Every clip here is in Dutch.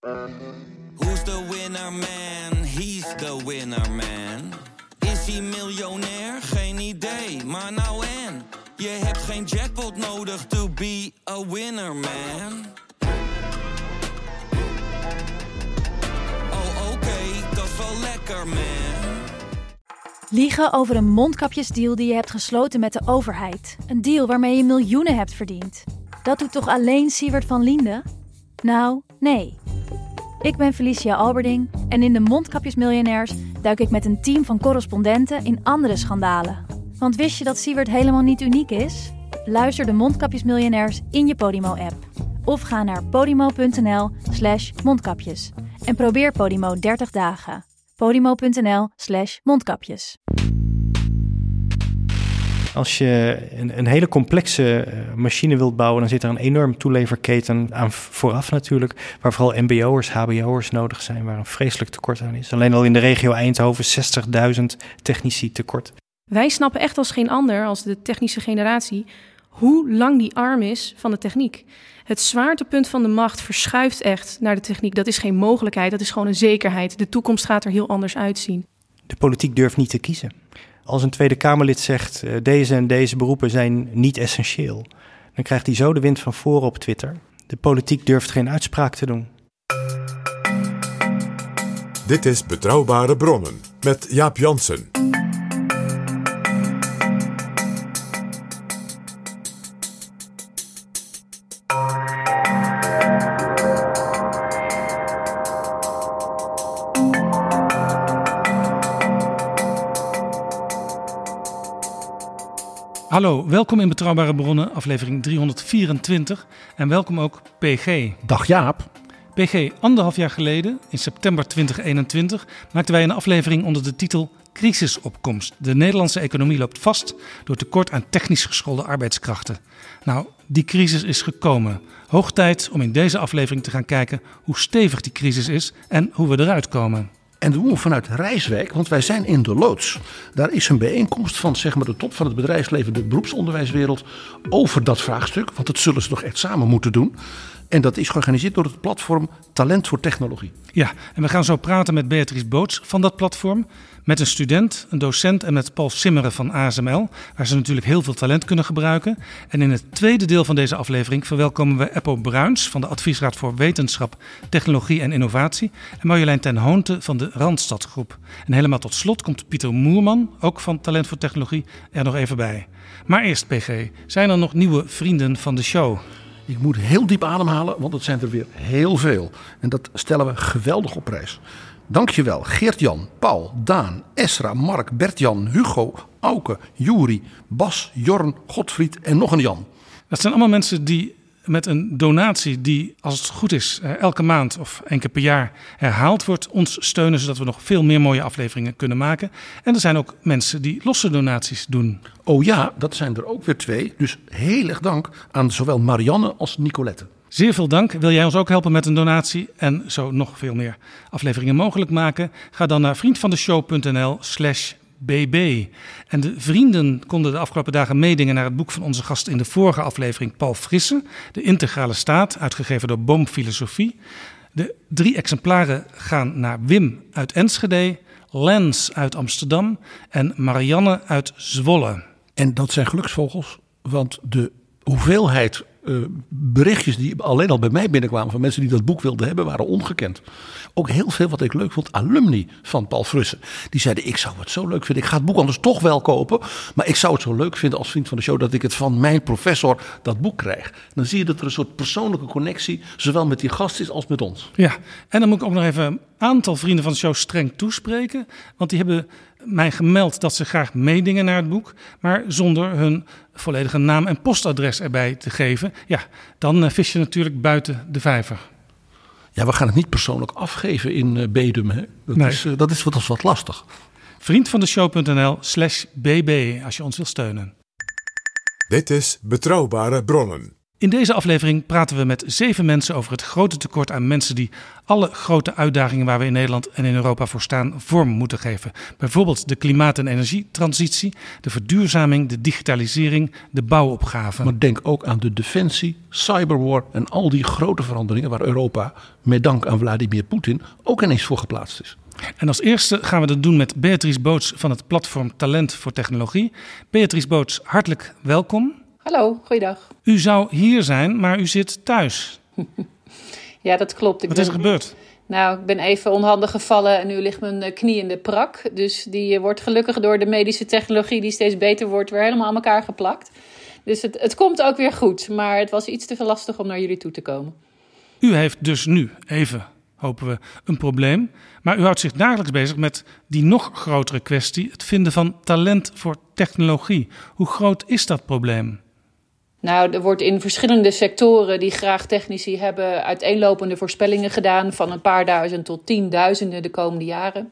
Who's the winner man? He's the winner man. Is hij miljonair? Geen idee, maar nou en. Je hebt geen jackpot nodig to be a winner man. Oh oké, dat is wel lekker man. Liegen over een mondkapjesdeal die je hebt gesloten met de overheid. Een deal waarmee je miljoenen hebt verdiend. Dat doet toch alleen Siewert van Liende? Nou, nee. Ik ben Felicia Alberding en in de Mondkapjesmiljonairs duik ik met een team van correspondenten in andere schandalen. Want wist je dat Siewert helemaal niet uniek is? Luister de Mondkapjesmiljonairs in je Podimo-app. Of ga naar podimo.nl slash mondkapjes. En probeer Podimo 30 dagen. podimo.nl slash mondkapjes. Als je een, een hele complexe eh, machine wilt bouwen, dan zit er een enorm toeleverketen aan vooraf natuurlijk, waar vooral mbo'ers, hbo'ers nodig zijn, waar een vreselijk tekort aan is. Alleen al in de regio Eindhoven 60.000 technici tekort. Wij snappen echt als geen ander, als de technische generatie, hoe lang die arm is van de techniek. Het zwaartepunt van de macht verschuift echt naar de techniek. Dat is geen mogelijkheid, dat is gewoon een zekerheid. De toekomst gaat er heel anders uitzien. De politiek durft niet te kiezen. Als een Tweede Kamerlid zegt uh, deze en deze beroepen zijn niet essentieel, dan krijgt hij zo de wind van voren op Twitter. De politiek durft geen uitspraak te doen. Dit is Betrouwbare Bronnen met Jaap Jansen. Hallo, welkom in Betrouwbare Bronnen, aflevering 324. En welkom ook PG. Dag Jaap. PG, anderhalf jaar geleden, in september 2021, maakten wij een aflevering onder de titel Crisisopkomst. De Nederlandse economie loopt vast door tekort aan technisch geschoolde arbeidskrachten. Nou, die crisis is gekomen. Hoog tijd om in deze aflevering te gaan kijken hoe stevig die crisis is en hoe we eruit komen. En dat doen we vanuit Rijswijk, want wij zijn in de loods. Daar is een bijeenkomst van zeg maar, de top van het bedrijfsleven, de beroepsonderwijswereld, over dat vraagstuk. Want dat zullen ze toch echt samen moeten doen. En dat is georganiseerd door het platform Talent voor Technologie. Ja, en we gaan zo praten met Beatrice Boots van dat platform. Met een student, een docent en met Paul Simmeren van ASML. Waar ze natuurlijk heel veel talent kunnen gebruiken. En in het tweede deel van deze aflevering verwelkomen we Eppo Bruins van de Adviesraad voor Wetenschap, Technologie en Innovatie. En Marjolein ten Hoonte van de Randstadgroep. En helemaal tot slot komt Pieter Moerman, ook van Talent voor Technologie, er nog even bij. Maar eerst, PG, zijn er nog nieuwe vrienden van de show? Ik moet heel diep ademhalen, want het zijn er weer heel veel. En dat stellen we geweldig op prijs. Dankjewel Geert-Jan, Paul, Daan, Esra, Mark, Bert-Jan, Hugo, Auke, Juri, Bas, Jorn, Godfried en nog een Jan. Dat zijn allemaal mensen die met een donatie die, als het goed is, elke maand of één keer per jaar herhaald wordt, ons steunen zodat we nog veel meer mooie afleveringen kunnen maken. En er zijn ook mensen die losse donaties doen. Oh ja, dat zijn er ook weer twee. Dus heel erg dank aan zowel Marianne als Nicolette. Zeer veel dank. Wil jij ons ook helpen met een donatie en zo nog veel meer afleveringen mogelijk maken? Ga dan naar vriendvandeshow.nl/slash BB. En de vrienden konden de afgelopen dagen meedingen naar het boek van onze gast in de vorige aflevering, Paul Frisse, De Integrale Staat, uitgegeven door Boom Filosofie. De drie exemplaren gaan naar Wim uit Enschede, Lens uit Amsterdam en Marianne uit Zwolle. En dat zijn geluksvogels, want de hoeveelheid uh, berichtjes die alleen al bij mij binnenkwamen van mensen die dat boek wilden hebben, waren ongekend. Ook heel veel wat ik leuk vond, alumni van Paul Frussen. Die zeiden: Ik zou het zo leuk vinden. Ik ga het boek anders toch wel kopen. Maar ik zou het zo leuk vinden als vriend van de show dat ik het van mijn professor dat boek krijg. Dan zie je dat er een soort persoonlijke connectie, zowel met die gast is als met ons. Ja, en dan moet ik ook nog even een aantal vrienden van de show streng toespreken. Want die hebben mij gemeld dat ze graag meedingen naar het boek, maar zonder hun volledige naam en postadres erbij te geven. Ja, dan uh, vis je natuurlijk buiten de vijver. Ja, we gaan het niet persoonlijk afgeven in uh, Bedum. Hè? Dat, Nee. is, uh, dat is wat, wat lastig. Vriend van de show.nl slash bb als je ons wil steunen. Dit is Betrouwbare Bronnen. In deze aflevering praten we met zeven mensen over het grote tekort aan mensen die alle grote uitdagingen waar we in Nederland en in Europa voor staan vorm moeten geven. Bijvoorbeeld de klimaat- en energietransitie, de verduurzaming, de digitalisering, de bouwopgaven. Maar denk ook aan de defensie, cyberwar en al die grote veranderingen waar Europa met dank aan Vladimir Poetin ook ineens voor geplaatst is. En als eerste gaan we dat doen met Beatrice Boots van het platform Talent voor Technologie. Beatrice Boots, hartelijk welkom. Hallo, goeiedag. U zou hier zijn, maar u zit thuis. Ja, dat klopt. Ik Wat is er gebeurd? Nou, ik ben even onhandig gevallen en nu ligt mijn eh, knie in de prak. Dus die eh, wordt gelukkig door de medische technologie, die steeds beter wordt, weer helemaal aan elkaar geplakt. Dus het, het komt ook weer goed, maar het was iets te veel lastig om naar jullie toe te komen. U heeft dus nu even, hopen we, een probleem. Maar u houdt zich dagelijks bezig met die nog grotere kwestie: het vinden van talent voor technologie. Hoe groot is dat probleem? Nou, er wordt in verschillende sectoren die graag technici hebben uiteenlopende voorspellingen gedaan van een paar duizend tot tienduizenden de komende jaren.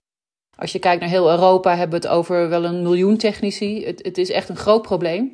Als je kijkt naar heel Europa hebben we het over wel een miljoen technici. Het, het is echt een groot probleem.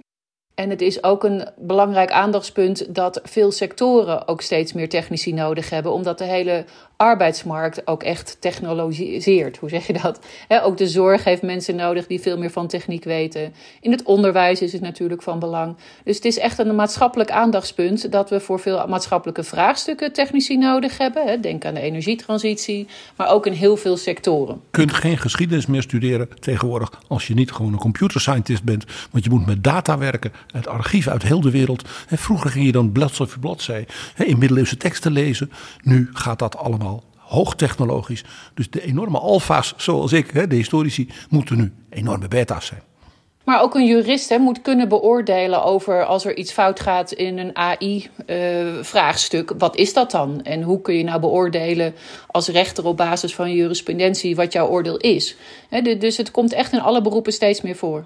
En het is ook een belangrijk aandachtspunt dat veel sectoren ook steeds meer technici nodig hebben, omdat de hele arbeidsmarkt ook echt technologiseert. Hoe zeg je dat? Ook de zorg heeft mensen nodig die veel meer van techniek weten. In het onderwijs is het natuurlijk van belang. Dus het is echt een maatschappelijk aandachtspunt dat we voor veel maatschappelijke vraagstukken technici nodig hebben. Denk aan de energietransitie, maar ook in heel veel sectoren. Je kunt geen geschiedenis meer studeren tegenwoordig als je niet gewoon een computer scientist bent. Want je moet met data werken uit archieven uit heel de wereld. Vroeger ging je dan bladzij voor bladzij in middeleeuwse teksten lezen. Nu gaat dat allemaal hoogtechnologisch. Dus de enorme alfa's, zoals ik, hè, de historici, moeten nu enorme beta's zijn. Maar ook een jurist hè, moet kunnen beoordelen over als er iets fout gaat in een AI-vraagstuk. wat is dat dan? En hoe kun je nou beoordelen als rechter op basis van jurisprudentie wat jouw oordeel is? Hè, de- dus het komt echt in alle beroepen steeds meer voor.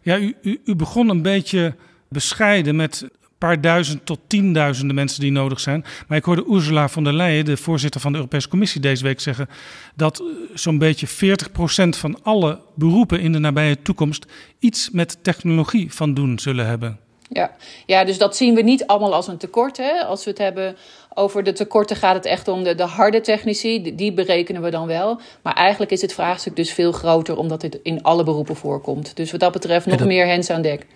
Ja, u, u, u begon een beetje bescheiden met paar duizend tot tienduizenden mensen die nodig zijn. Maar ik hoorde Ursula von der Leyen, de voorzitter van de Europese Commissie, deze week zeggen dat eh, zo'n beetje 40% van alle beroepen in de nabije toekomst iets met technologie van doen zullen hebben. Ja. ja, dus dat zien we niet allemaal als een tekort. Hè? Als we het hebben over de tekorten, gaat het echt om de, de harde technici. Die- Die berekenen we dan wel. Maar eigenlijk is het vraagstuk dus veel groter, omdat dit in alle beroepen voorkomt. Dus wat dat betreft nog dat- meer hens aan dek.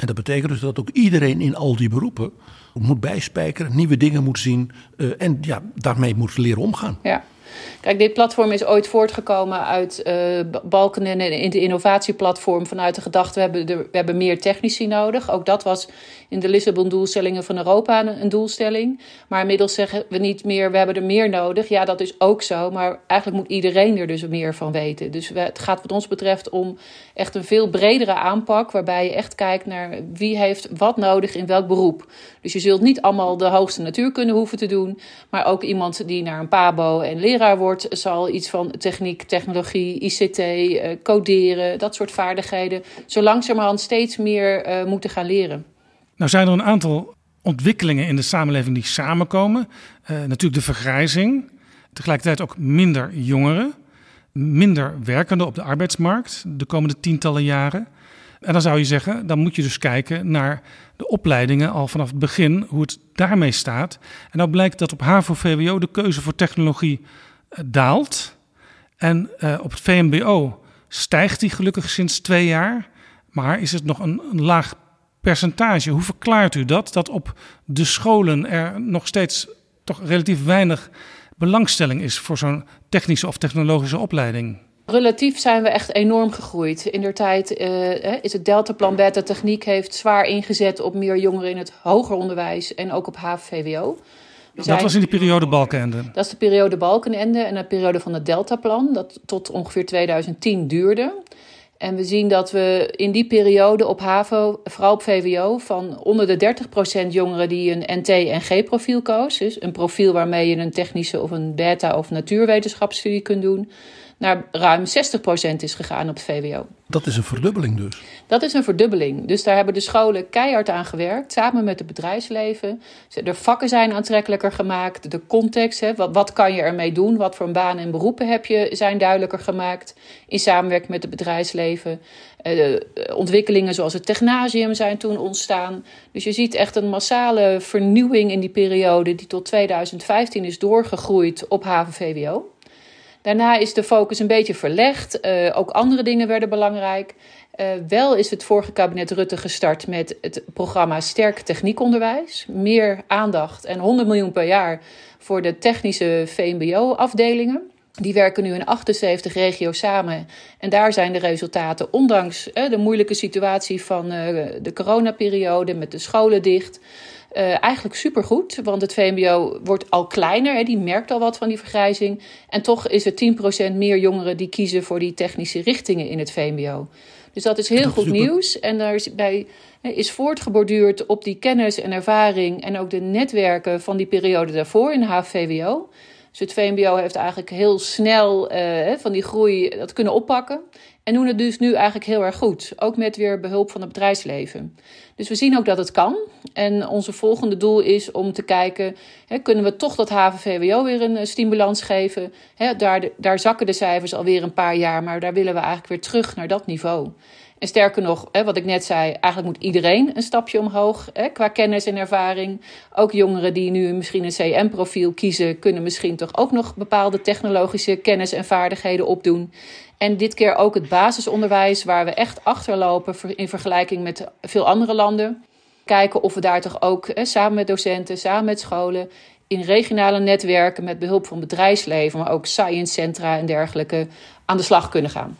En dat betekent dus dat ook iedereen in al die beroepen moet bijspijkeren, nieuwe dingen moet zien eh, en ja, daarmee moet leren omgaan. Ja. Kijk, dit platform is ooit voortgekomen uit eh Balkenende in de innovatieplatform vanuit de gedachte we hebben, we hebben meer technici nodig. Ook dat was in de Lissabon-doelstellingen van Europa een, een doelstelling. Maar inmiddels zeggen we niet meer we hebben er meer nodig. Ja, dat is ook zo, maar eigenlijk moet iedereen er dus meer van weten. Dus we, het gaat wat ons betreft om echt een veel bredere aanpak waarbij je echt kijkt naar wie heeft wat nodig in welk beroep. Dus je zult niet allemaal de hoogste natuurkunde hoeven te doen, maar ook iemand die naar een pabo en wordt, zal iets van techniek, technologie, ICT, eh, coderen, dat soort vaardigheden, zo langzamerhand steeds meer eh, moeten gaan leren. Nou zijn er een aantal ontwikkelingen in de samenleving die samenkomen. Eh, natuurlijk de vergrijzing, tegelijkertijd ook minder jongeren, minder werkenden op de arbeidsmarkt de komende tientallen jaren. En dan zou je zeggen, dan moet je dus kijken naar de opleidingen al vanaf het begin, hoe het daarmee staat. En nou blijkt dat op HAVO-VWO de keuze voor technologie daalt. En eh, op het VMBO stijgt die gelukkig sinds twee jaar. Maar is het nog een, laag percentage? Hoe verklaart u dat? Dat op de scholen er nog steeds toch relatief weinig belangstelling is voor zo'n technische of technologische opleiding? Relatief zijn we echt enorm gegroeid. In der tijd eh, is het Deltaplan Beta Techniek heeft zwaar ingezet op meer jongeren in het hoger onderwijs en ook op HAVO-VWO. We Dat was in die periode Balkenende. Dat is de periode Balkenende en de periode van het Deltaplan, dat tot ongeveer 2010 duurde. En we zien dat we in die periode op HAVO, vooral op VWO, van onder de 30% jongeren die een NT- en G-profiel koos, dus een profiel waarmee je een technische of een beta- of natuurwetenschapsstudie kunt doen, naar ruim 60% is gegaan op het VWO. Dat is een verdubbeling dus. Dat is een verdubbeling. Dus daar hebben de scholen keihard aan gewerkt, samen met het bedrijfsleven. De vakken zijn aantrekkelijker gemaakt, de context, hè, wat, wat kan je ermee doen, wat voor banen en beroepen heb je, zijn duidelijker gemaakt in samenwerking met het bedrijfsleven. Uh, ontwikkelingen zoals het technasium zijn toen ontstaan. Dus je ziet echt een massale vernieuwing in die periode die tot 2015 is doorgegroeid op HAVO-VWO. Daarna is de focus een beetje verlegd. Uh, ook andere dingen werden belangrijk. Uh, wel is het vorige kabinet Rutte gestart met het programma Sterk Techniekonderwijs. Meer aandacht en 100 miljoen per jaar voor de technische VMBO-afdelingen. Die werken nu in 78 regio's samen. En daar zijn de resultaten, ondanks uh, de moeilijke situatie van de coronaperiode met de scholen dicht. Uh, eigenlijk supergoed, want het VMBO wordt al kleiner. Hè, die merkt al wat van die vergrijzing. En toch is er 10% meer jongeren die kiezen voor die technische richtingen in het VMBO. Dus dat is heel goed nieuws. En daar is, bij, is voortgeborduurd op die kennis en ervaring en ook de netwerken van die periode daarvoor in HVWO. Dus het VMBO heeft eigenlijk heel snel uh, van die groei dat kunnen oppakken. En doen het dus nu eigenlijk heel erg goed. Ook met weer behulp van het bedrijfsleven. Dus we zien ook dat het kan. En onze volgende doel is om te kijken: hè, kunnen we toch dat HVVWO weer een stimulans geven? Hè, daar, daar zakken de cijfers alweer een paar jaar, maar daar willen we eigenlijk weer terug naar dat niveau. En sterker nog, hè, wat ik net zei, eigenlijk moet iedereen een stapje omhoog hè, qua kennis en ervaring. Ook jongeren die nu misschien een CM-profiel kiezen, kunnen misschien toch ook nog bepaalde technologische kennis en vaardigheden opdoen. En dit keer ook het basisonderwijs, waar we echt achterlopen in vergelijking met veel andere landen. Kijken of we daar toch ook samen met docenten, samen met scholen, in regionale netwerken met behulp van bedrijfsleven, maar ook science centra en dergelijke aan de slag kunnen gaan.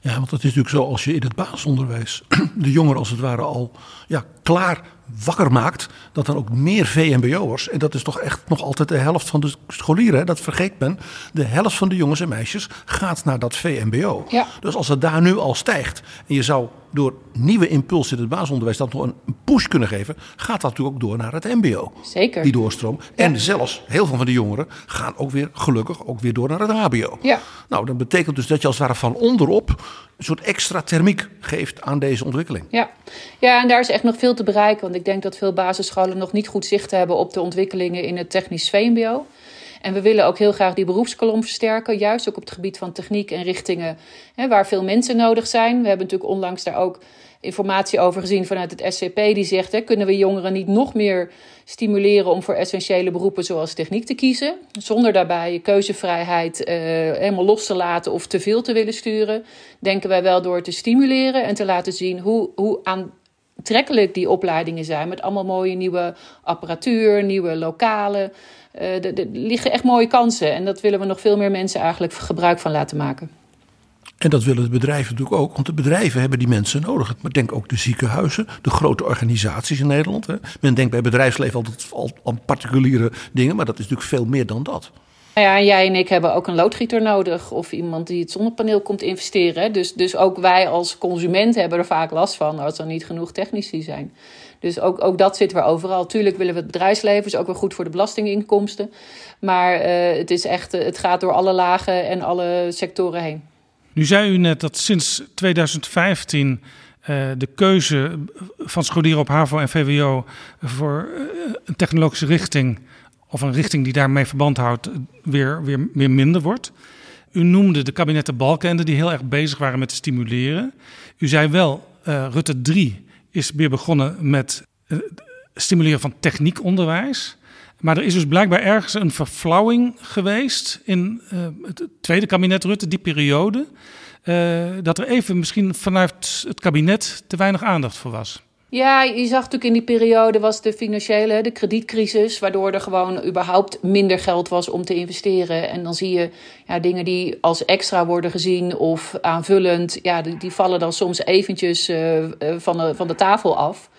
Ja, want het is natuurlijk zo als je in het basisonderwijs de jongeren als het ware al ja, klaar wakker maakt, dat dan ook meer VMBO'ers, en dat is toch echt nog altijd de helft van de scholieren, dat vergeet men, de helft van de jongens en meisjes gaat naar dat VMBO. Ja. Dus als het daar nu al stijgt en je zou door nieuwe impulsen in het basisonderwijs dat nog een push kunnen geven, gaat dat natuurlijk ook door naar het MBO. Zeker. Die doorstroom. En zelfs heel veel van de jongeren gaan ook weer gelukkig ook weer door naar het HBO. Ja. Nou, dat betekent dus dat je als het ware van onderop een soort extra thermiek geeft aan deze ontwikkeling. Ja. ja, en daar is echt nog veel te bereiken. Want ik denk dat veel basisscholen nog niet goed zicht hebben op de ontwikkelingen in het technisch VMBO. En we willen ook heel graag die beroepskolom versterken, juist ook op het gebied van techniek en richtingen hè, waar veel mensen nodig zijn. We hebben natuurlijk onlangs daar ook informatie over gezien vanuit het SCP, die zegt: hè, kunnen we jongeren niet nog meer stimuleren om voor essentiële beroepen zoals techniek te kiezen, zonder daarbij je keuzevrijheid uh, helemaal los te laten of te veel te willen sturen? Denken wij wel door te stimuleren en te laten zien hoe, hoe aantrekkelijk die opleidingen zijn, met allemaal mooie nieuwe apparatuur, nieuwe lokalen. Uh, er liggen echt mooie kansen en dat willen we nog veel meer mensen eigenlijk gebruik van laten maken. En dat willen de bedrijven natuurlijk ook, want de bedrijven hebben die mensen nodig. Maar denk ook de ziekenhuizen, de grote organisaties in Nederland. Hè. Men denkt bij bedrijfsleven altijd al aan particuliere dingen, maar dat is natuurlijk veel meer dan dat. Nou ja, jij en ik hebben ook een loodgieter nodig of iemand die het zonnepaneel komt investeren. Dus, dus ook wij als consument hebben er vaak last van als er niet genoeg technici zijn. Dus ook, ook dat zit weer overal. Tuurlijk willen we het bedrijfsleven, is ook weer goed voor de belastinginkomsten. Maar uh, het, is echt, het gaat door alle lagen en alle sectoren heen. Nu zei u net dat sinds 2015 uh, de keuze van scholieren op HAVO en VWO voor een technologische richting of een richting die daarmee verband houdt, weer, weer, weer minder wordt. U noemde de kabinetten Balkenende die heel erg bezig waren met stimuleren. U zei wel, Rutte 3 is weer begonnen met stimuleren van techniekonderwijs. Maar er is dus blijkbaar ergens een verflauwing geweest in uh, het tweede kabinet Rutte, die periode. Uh, dat er even misschien vanuit het kabinet te weinig aandacht voor was. Ja, je zag natuurlijk in die periode was de financiële, de kredietcrisis, waardoor er gewoon überhaupt minder geld was om te investeren. En dan zie je ja, dingen die als extra worden gezien of aanvullend, ja, die, die vallen dan soms eventjes uh, van, de, van de tafel af.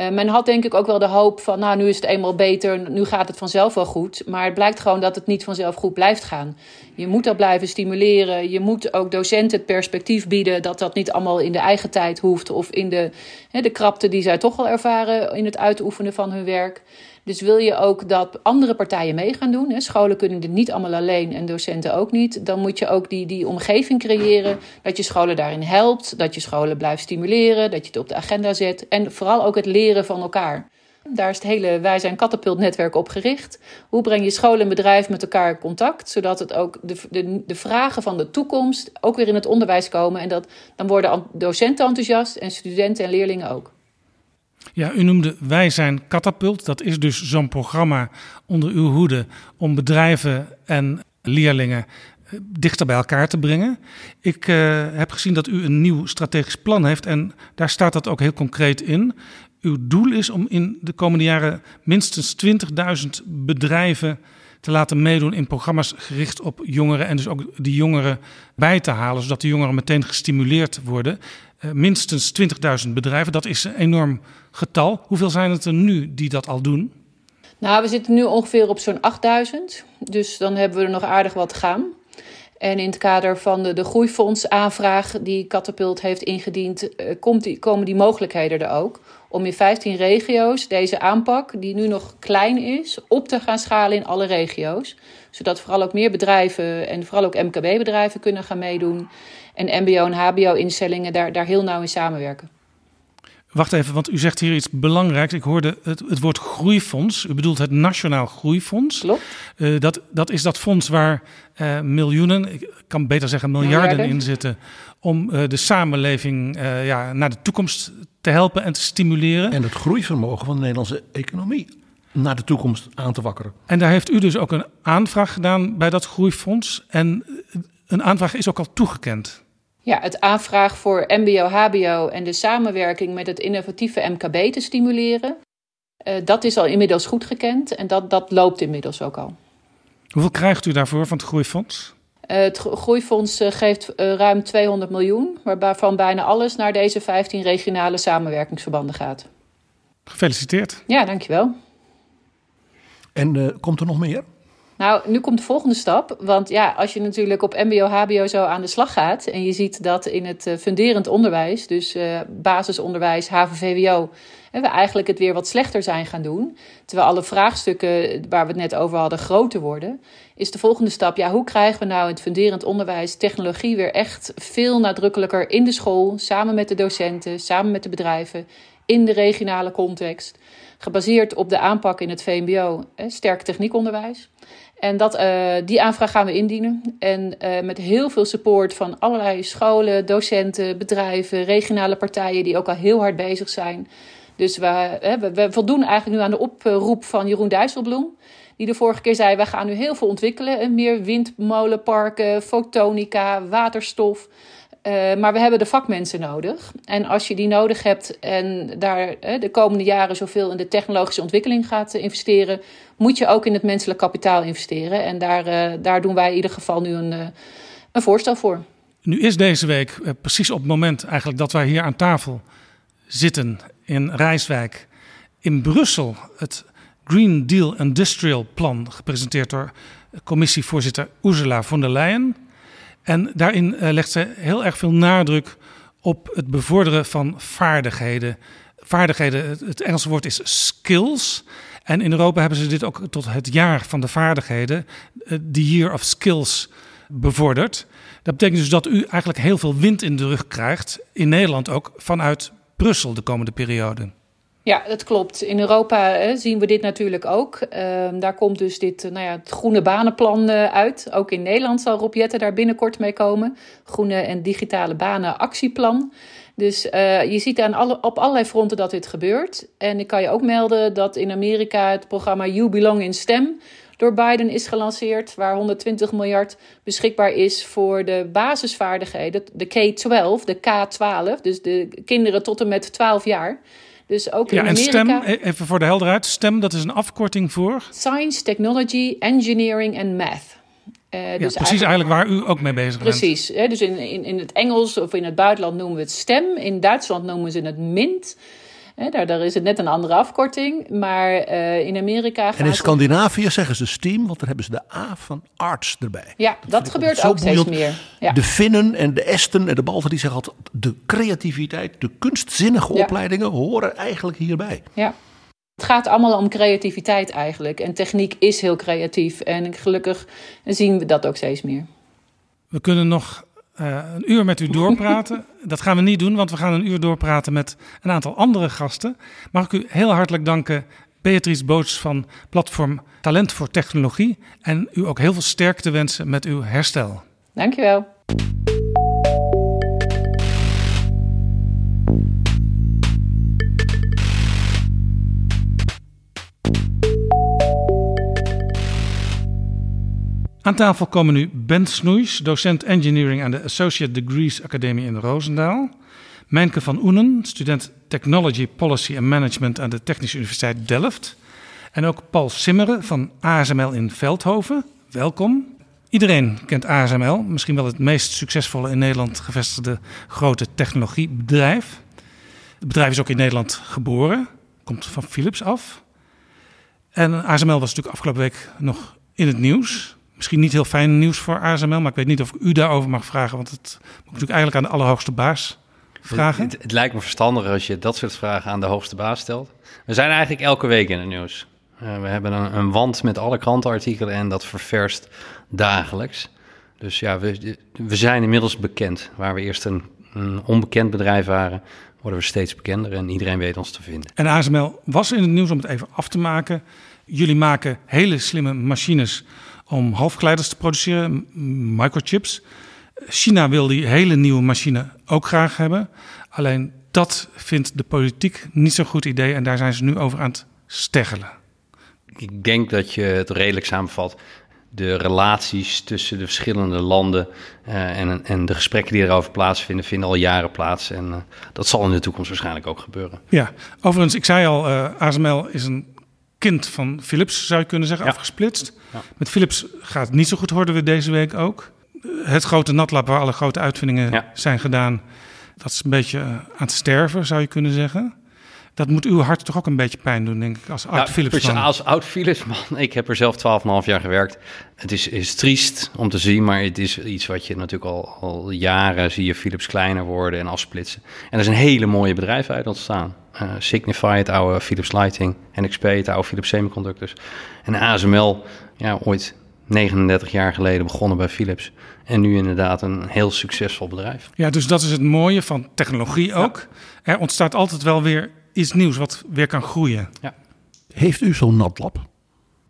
Uh, men had denk ik ook wel de hoop van, nou, nu is het eenmaal beter, nu gaat het vanzelf wel goed. Maar het blijkt gewoon dat het niet vanzelf goed blijft gaan. Je moet dat blijven stimuleren. Je moet ook docenten het perspectief bieden dat dat niet allemaal in de eigen tijd hoeft. Of in de, hè, de krapte die zij toch al ervaren in het uitoefenen van hun werk. Dus wil je ook dat andere partijen mee gaan doen, hè, scholen kunnen dit niet allemaal alleen en docenten ook niet, dan moet je ook die, die omgeving creëren dat je scholen daarin helpt, dat je scholen blijft stimuleren, dat je het op de agenda zet en vooral ook het leren van elkaar. Daar is het hele Wij zijn Catapult netwerk op gericht. Hoe breng je school en bedrijf met elkaar in contact, zodat het ook de, de, de vragen van de toekomst ook weer in het onderwijs komen en dat, dan worden docenten enthousiast en studenten en leerlingen ook. Ja, u noemde Wij zijn Catapult. Dat is dus zo'n programma onder uw hoede om bedrijven en leerlingen eh, dichter bij elkaar te brengen. Ik uh, heb gezien dat u een nieuw strategisch plan heeft en daar staat dat ook heel concreet in. Uw doel is om in de komende jaren minstens 20.000 bedrijven te laten meedoen in programma's gericht op jongeren en dus ook die jongeren bij te halen, zodat de jongeren meteen gestimuleerd worden. Uh, minstens 20.000 bedrijven, dat is enorm getal. Hoeveel zijn het er nu die dat al doen? Nou, we zitten nu ongeveer op zo'n 8000. Dus dan hebben we er nog aardig wat te gaan. En in het kader van de, de groeifondsaanvraag die Catapult heeft ingediend, uh, komt die, komen die mogelijkheden er ook. Om in 15 regio's deze aanpak, die nu nog klein is, op te gaan schalen in alle regio's. Zodat vooral ook meer bedrijven en vooral ook MKB-bedrijven kunnen gaan meedoen. En MBO- en HBO-instellingen daar, daar heel nauw in samenwerken. Wacht even, want u zegt hier iets belangrijks. Ik hoorde het, het woord groeifonds. U bedoelt het Nationaal Groeifonds. Klopt. Uh, dat, dat is dat fonds waar uh, miljoenen, ik kan beter zeggen miljarden, miljarden. in zitten. om uh, de samenleving ja, naar de toekomst te helpen en te stimuleren. En het groeivermogen van de Nederlandse economie naar de toekomst aan te wakkeren. En daar heeft u dus ook een aanvraag gedaan bij dat groeifonds. En een aanvraag is ook al toegekend. Ja, het aanvraag voor MBO-HBO en de samenwerking met het innovatieve MKB te stimuleren. Uh, dat is al inmiddels goed gekend en dat, dat loopt inmiddels ook al. Hoeveel krijgt u daarvoor van het Groeifonds? Uh, het Groeifonds uh, geeft ruim 200 miljoen, waarvan bijna alles naar deze 15 regionale samenwerkingsverbanden gaat. Gefeliciteerd. Ja, dankjewel. En komt er nog meer? Nou, nu komt de volgende stap. Want ja, als je natuurlijk op MBO, HBO zo aan de slag gaat. en je ziet dat in het uh, funderend onderwijs, dus uh, basisonderwijs, HAVO-VWO. we eigenlijk het weer wat slechter zijn gaan doen. Terwijl alle vraagstukken waar we het net over hadden groter worden. Is de volgende stap, ja, hoe krijgen we nou in het funderend onderwijs technologie weer echt veel nadrukkelijker in de school. Samen met de docenten, samen met de bedrijven, in de regionale context. Gebaseerd op de aanpak in het VMBO, sterk techniekonderwijs. En dat, uh, die aanvraag gaan we indienen. En uh, met heel veel support van allerlei scholen, docenten, bedrijven, regionale partijen die ook al heel hard bezig zijn. Dus we, we, voldoen eigenlijk nu aan de oproep van Jeroen Dijsselbloem. Die de vorige keer zei: wij gaan nu heel veel ontwikkelen. En meer windmolenparken, fotonica, waterstof. Uh, maar we hebben de vakmensen nodig. En als je die nodig hebt en daar de komende jaren zoveel in de technologische ontwikkeling gaat uh, investeren, moet je ook in het menselijk kapitaal investeren. En daar, daar doen wij in ieder geval nu een, een voorstel voor. Nu is deze week precies op het moment eigenlijk dat wij hier aan tafel zitten in Rijswijk in Brussel het Green Deal Industrial Plan gepresenteerd door commissievoorzitter Ursula von der Leyen. En daarin uh, legt ze heel erg veel nadruk op het bevorderen van vaardigheden. Vaardigheden, het Engelse woord is skills. En in Europa hebben ze dit ook tot het jaar van de vaardigheden, the Year of Skills, bevorderd. Dat betekent dus dat u eigenlijk heel veel wind in de rug krijgt, in Nederland ook, vanuit Brussel de komende periode. Ja, dat klopt. In Europa hè, zien we dit natuurlijk ook. Uh, daar komt dus dit nou ja, het groene banenplan uh, uit. Ook in Nederland zal Rob Jetten daar binnenkort mee komen. Groene en digitale banen actieplan. Dus je ziet aan alle, op allerlei fronten dat dit gebeurt. En ik kan je ook melden dat in Amerika het programma You Belong in STEM door Biden is gelanceerd, waar 120 miljard beschikbaar is voor de basisvaardigheden, de K-12, de K-12, dus de kinderen tot en met 12 jaar. Dus ook ja, in en Amerika. STEM, even voor de helderheid, STEM dat is een afkorting voor? Science, Technology, Engineering en Math. Uh, ja, dus precies eigenlijk, waar u ook mee bezig bent. Precies. Dus in, in, in het Engels of in het buitenland noemen we het STEM. In Duitsland noemen ze het MINT. Hè, daar, daar is het net een andere afkorting. Maar uh, in Amerika En in Scandinavië zeggen ze STEAM, want daar hebben ze de A van arts erbij. Ja, dat, dat gebeurt ook steeds meer. Ja. De Finnen en de Esten en de Balten die zeggen altijd... de creativiteit, de kunstzinnige ja. opleidingen horen eigenlijk hierbij. Ja. Het gaat allemaal om creativiteit eigenlijk. En techniek is heel creatief. En gelukkig zien we dat ook steeds meer. We kunnen nog uh, een uur met u doorpraten. dat gaan we niet doen, want we gaan een uur doorpraten met een aantal andere gasten. Mag ik u heel hartelijk danken, Beatrice Boots van platform Talent voor Technologie. En u ook heel veel sterkte wensen met uw herstel. Dankjewel. Aan tafel komen nu Ben Snoeis, docent engineering aan de Associate Degrees Academie in Roosendaal. Mijnke van Oenen, student Technology Policy and Management aan de Technische Universiteit Delft. En ook Paul Simmeren van ASML in Veldhoven. Welkom. Iedereen kent ASML, misschien wel het meest succesvolle in Nederland gevestigde grote technologiebedrijf. Het bedrijf is ook in Nederland geboren, komt van Philips af. En ASML was natuurlijk afgelopen week nog in het nieuws. Misschien niet heel fijn nieuws voor ASML, maar ik weet niet of ik u daarover mag vragen, want het moet natuurlijk eigenlijk aan de allerhoogste baas vragen. Het, het, lijkt me verstandiger als je dat soort vragen aan de hoogste baas stelt. We zijn eigenlijk elke week in het nieuws. Uh, we hebben een, een, wand met alle krantenartikelen en dat ververst dagelijks. Dus ja, we, we zijn inmiddels bekend. Waar we eerst een, een onbekend bedrijf waren, worden we steeds bekender en iedereen weet ons te vinden. En ASML was in het nieuws om het even af te maken. Jullie maken hele slimme machines om halfgeleiders te produceren, microchips. China wil die hele nieuwe machine ook graag hebben. Alleen dat vindt de politiek niet zo'n goed idee en daar zijn ze nu over aan het steggelen. Ik denk dat je het redelijk samenvat. De relaties tussen de verschillende landen uh, en, en de gesprekken die erover plaatsvinden, vinden al jaren plaats. En uh, dat zal in de toekomst waarschijnlijk ook gebeuren. Ja, overigens, ik zei al, uh, ASML is een kind van Philips, zou je kunnen zeggen, ja. afgesplitst. Ja. Met Philips gaat het niet zo goed, hoorden we deze week ook. Het grote natlab waar alle grote uitvindingen ja. zijn gedaan, dat is een beetje aan het sterven, zou je kunnen zeggen. Dat moet uw hart toch ook een beetje pijn doen, denk ik, als oud Philipsman. Als oud Philipsman, ik heb er zelf 12,5 jaar gewerkt. Het is, is triest om te zien, maar het is iets wat je natuurlijk al, al jaren zie je Philips kleiner worden en afsplitsen. En er is een hele mooie bedrijf uit ontstaan. Uh, Signify, het oude Philips Lighting, NXP, het oude Philips Semiconductors. En ASML, ja, ooit 39 jaar geleden begonnen bij Philips. En nu inderdaad een heel succesvol bedrijf. Ja, dus dat is het mooie van technologie ook. Ja. Er ontstaat altijd wel weer iets nieuws wat weer kan groeien. Ja. Heeft u zo'n natlab?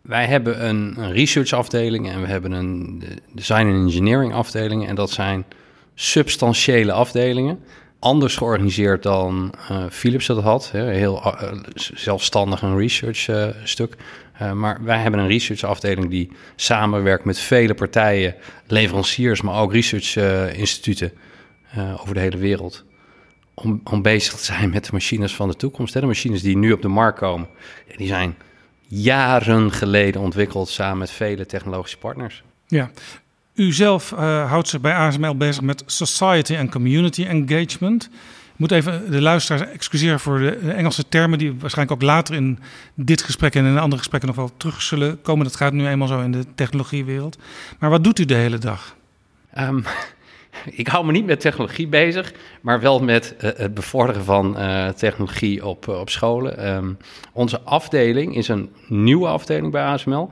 Wij hebben een, een research afdeling en we hebben een design en engineering afdeling. En dat zijn substantiële afdelingen. Anders georganiseerd dan uh, Philips dat had. Hè, heel uh, zelfstandig een research uh, stuk. maar wij hebben een research afdeling die samenwerkt met vele partijen, leveranciers, maar ook research instituten over de hele wereld om, om bezig te zijn met de machines van de toekomst. Hè? De machines die nu op de markt komen, die zijn jaren geleden ontwikkeld samen met vele technologische partners. Ja, u zelf uh, houdt zich bij ASML bezig met society en community engagement. Ik moet even de luisteraars excuseren voor de Engelse termen, die waarschijnlijk ook later in dit gesprek en in andere gesprekken nog wel terug zullen komen. Dat gaat nu eenmaal zo in de technologiewereld. Maar wat doet u de hele dag? Um, ik hou me niet met technologie bezig, maar wel met uh, het bevorderen van uh, technologie op, uh, op scholen. Um, onze afdeling is een nieuwe afdeling bij ASML.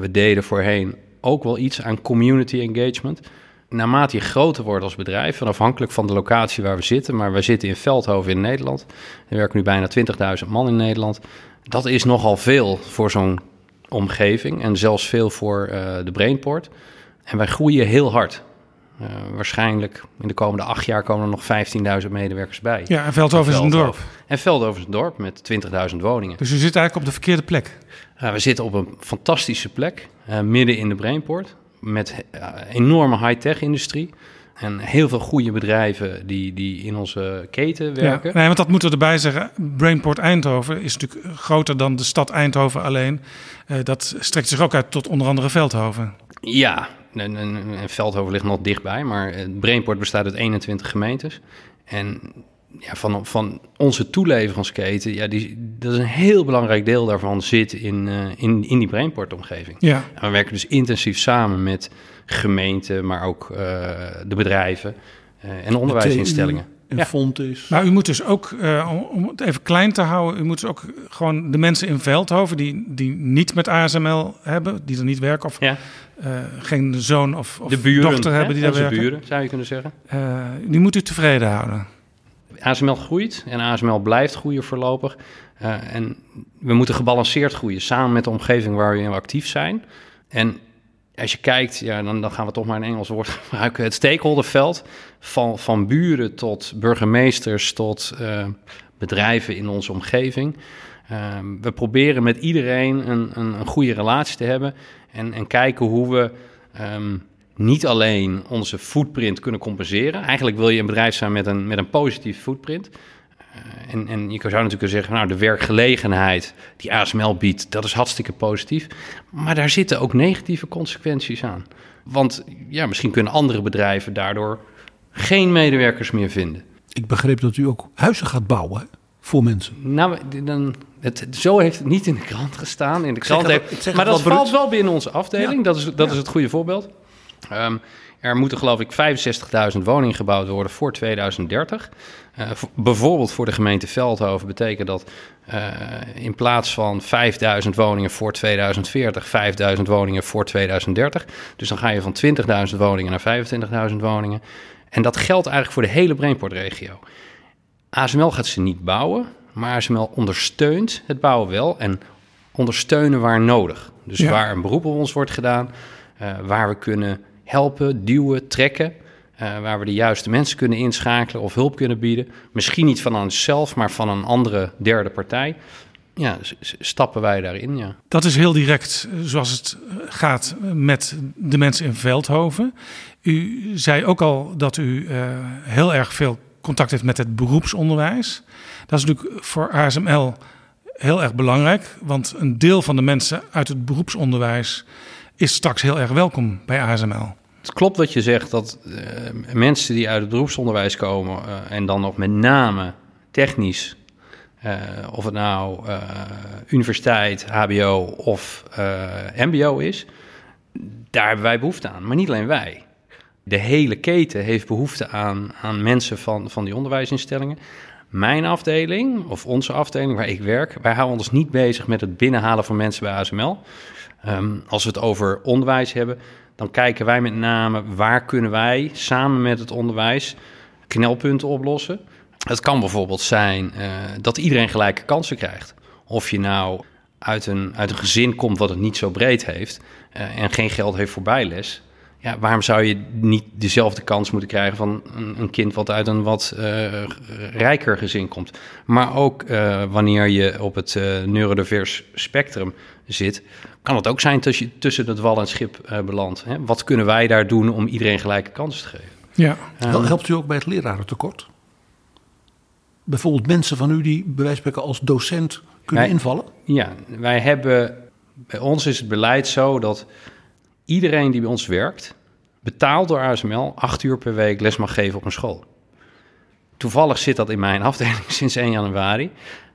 we deden voorheen ook wel iets aan community engagement. Naarmate je groter wordt als bedrijf, en afhankelijk van de locatie waar we zitten, maar we zitten in Veldhoven in Nederland. Er werken nu bijna 20.000 man in Nederland. Dat is nogal veel voor zo'n omgeving en zelfs veel voor de Brainport. En wij groeien heel hard. Uh, waarschijnlijk in de komende acht jaar komen er nog 15.000 medewerkers bij. Ja, en Veldhoven is een dorp. En Veldhoven is een dorp met 20.000 woningen. Dus u zit eigenlijk op de verkeerde plek? Uh, we zitten op een fantastische plek, uh, midden in de Brainport. Met enorme high-tech industrie. En heel veel goede bedrijven die, die in onze keten werken. Ja, nee, want dat moeten we erbij zeggen. Brainport Eindhoven is natuurlijk groter dan de stad Eindhoven alleen. dat strekt zich ook uit tot onder andere Veldhoven. Ja, en, en, en Veldhoven ligt nog dichtbij, maar het Brainport bestaat uit 21 gemeentes. En ja, van, van onze toeleveringsketen, ja, die, dat is een heel belangrijk deel daarvan zit in, uh, in, in die Brainport-omgeving. Ja. En we werken dus intensief samen met gemeenten, maar ook uh, de bedrijven uh, en onderwijsinstellingen. en Ja. Fontis. Maar u moet dus ook, eh, om, om het even klein te houden, u moet dus ook gewoon de mensen in Veldhoven die, die niet met ASML hebben, die er niet werken of Ja. Eh, geen zoon of, of de buren, dochter hè, hebben die daar werken, buren, zou je kunnen zeggen. eh, die moet u tevreden houden. ASML groeit en ASML blijft groeien voorlopig. Eh, en we moeten gebalanceerd groeien, samen met de omgeving waar we in actief zijn. En als je kijkt, ja, dan, dan gaan we toch maar een Engels woord gebruiken. Het stakeholderveld, van, van buren tot burgemeesters tot bedrijven in onze omgeving. We proberen met iedereen een, een, een goede relatie te hebben en, en kijken hoe we ehm, niet alleen onze footprint kunnen compenseren. Eigenlijk wil je een bedrijf zijn met een, met een positieve footprint. Eh, en, en je zou natuurlijk kunnen zeggen, nou, de werkgelegenheid die ASML biedt, dat is hartstikke positief. Maar daar zitten ook negatieve consequenties aan. Want ja, misschien kunnen andere bedrijven daardoor geen medewerkers meer vinden. Ik begreep dat u ook huizen gaat bouwen voor mensen. Nou, dan, het, zo heeft het niet in de krant gestaan. In de krant het- heeft, maar dat valt bruut. wel binnen onze afdeling. Ja. Dat, is, dat Ja. is het goede voorbeeld. Ehm, er moeten geloof ik 65.000 woningen gebouwd worden voor 2030. Eh, voor- bijvoorbeeld voor de gemeente Veldhoven betekent dat eh, in plaats van 5.000 woningen voor 2040, 5.000 woningen voor 2030. Dus dan ga je van 20.000 woningen naar 25.000 woningen. En dat geldt eigenlijk voor de hele Brainport-regio. ASML gaat ze niet bouwen, maar ASML ondersteunt het bouwen wel en ondersteunen waar nodig. Dus Ja. waar een beroep op ons wordt gedaan, eh, waar we kunnen helpen, duwen, trekken, eh, waar we de juiste mensen kunnen inschakelen of hulp kunnen bieden. Misschien niet van onszelf, maar van een andere derde partij. Ja, stappen wij daarin, ja. Dat is heel direct eh, zoals het gaat met de mensen in Veldhoven. U zei ook al dat u heel erg veel contact heeft met het beroepsonderwijs. Dat is natuurlijk voor ASML heel erg belangrijk, want een deel van de mensen uit het beroepsonderwijs is straks heel erg welkom bij ASML. Het klopt wat je zegt, dat eh, mensen die uit het beroepsonderwijs komen eh, en dan nog met name technisch, eh, of het nou universiteit, HBO of MBO is, daar hebben wij behoefte aan. Maar niet alleen wij. De hele keten heeft behoefte aan, aan mensen van, van die onderwijsinstellingen. Mijn afdeling, of onze afdeling waar ik werk, wij houden ons niet bezig met het binnenhalen van mensen bij ASML. Ehm, als we het over onderwijs hebben, dan kijken wij met name waar kunnen wij samen met het onderwijs knelpunten oplossen. Het kan bijvoorbeeld zijn eh, dat iedereen gelijke kansen krijgt. Of je nou uit een, uit een gezin komt wat het niet zo breed heeft eh, en geen geld heeft voor bijles. Ja, waarom zou je niet dezelfde kans moeten krijgen van een, een kind wat uit een wat eh, rijker gezin komt? Maar ook eh, wanneer je op het eh neurodivers spectrum zit, kan het ook zijn dat je tussen het wal en het schip eh, belandt. Hè? Wat kunnen wij daar doen om iedereen gelijke kansen te geven? Ja, Hel- Helpt u ook bij het lerarentekort? Bijvoorbeeld mensen van u die bij wijze van spreken als docent kunnen invallen? Ja, wij hebben, bij ons is het beleid zo dat iedereen die bij ons werkt, betaald door ASML, acht uur per week les mag geven op een school. Toevallig zit dat in mijn afdeling sinds 1 januari.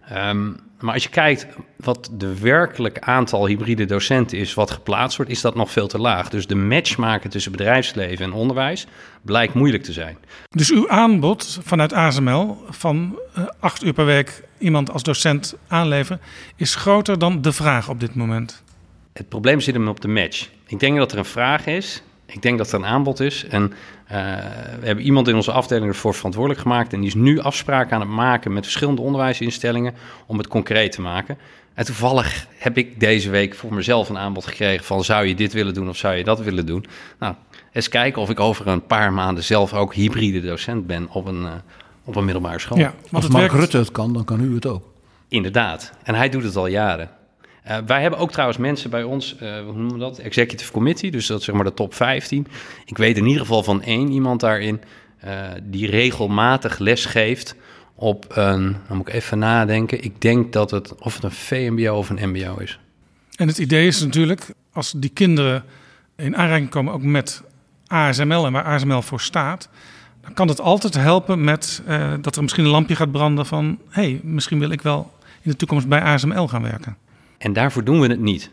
Ehm, maar als je kijkt wat de werkelijk aantal hybride docenten is wat geplaatst wordt, is dat nog veel te laag. Dus de match maken tussen bedrijfsleven en onderwijs blijkt moeilijk te zijn. Dus uw aanbod vanuit ASML van eh, acht uur per week iemand als docent aanleveren is groter dan de vraag op dit moment. Het probleem zit hem op de match. Ik denk dat er een vraag is. Ik denk dat er een aanbod is. En eh, we hebben iemand in onze afdeling ervoor verantwoordelijk gemaakt. En die is nu afspraken aan het maken met verschillende onderwijsinstellingen om het concreet te maken. En toevallig heb ik deze week voor mezelf een aanbod gekregen van zou je dit willen doen of zou je dat willen doen. Nou, eens kijken of ik over een paar maanden zelf ook hybride docent ben op een, eh, op een middelbare school. Ja, want Als het Mark werkt. Rutte het kan, dan kan u het ook. Inderdaad. En hij doet het al jaren. Eh, wij hebben ook trouwens mensen bij ons, eh, hoe noemen we dat? Executive Committee, dus dat zeg maar de top 15. Ik weet in ieder geval van één iemand daarin eh, die regelmatig les geeft op een, dan moet ik even nadenken, ik denk dat het of het een VMBO of een MBO is. En het idee is natuurlijk, als die kinderen in aanraking komen ook met ASML en waar ASML voor staat, dan kan het altijd helpen met dat er misschien een lampje gaat branden van, hé, hey, misschien wil ik wel in de toekomst bij ASML gaan werken. En daarvoor doen we het niet.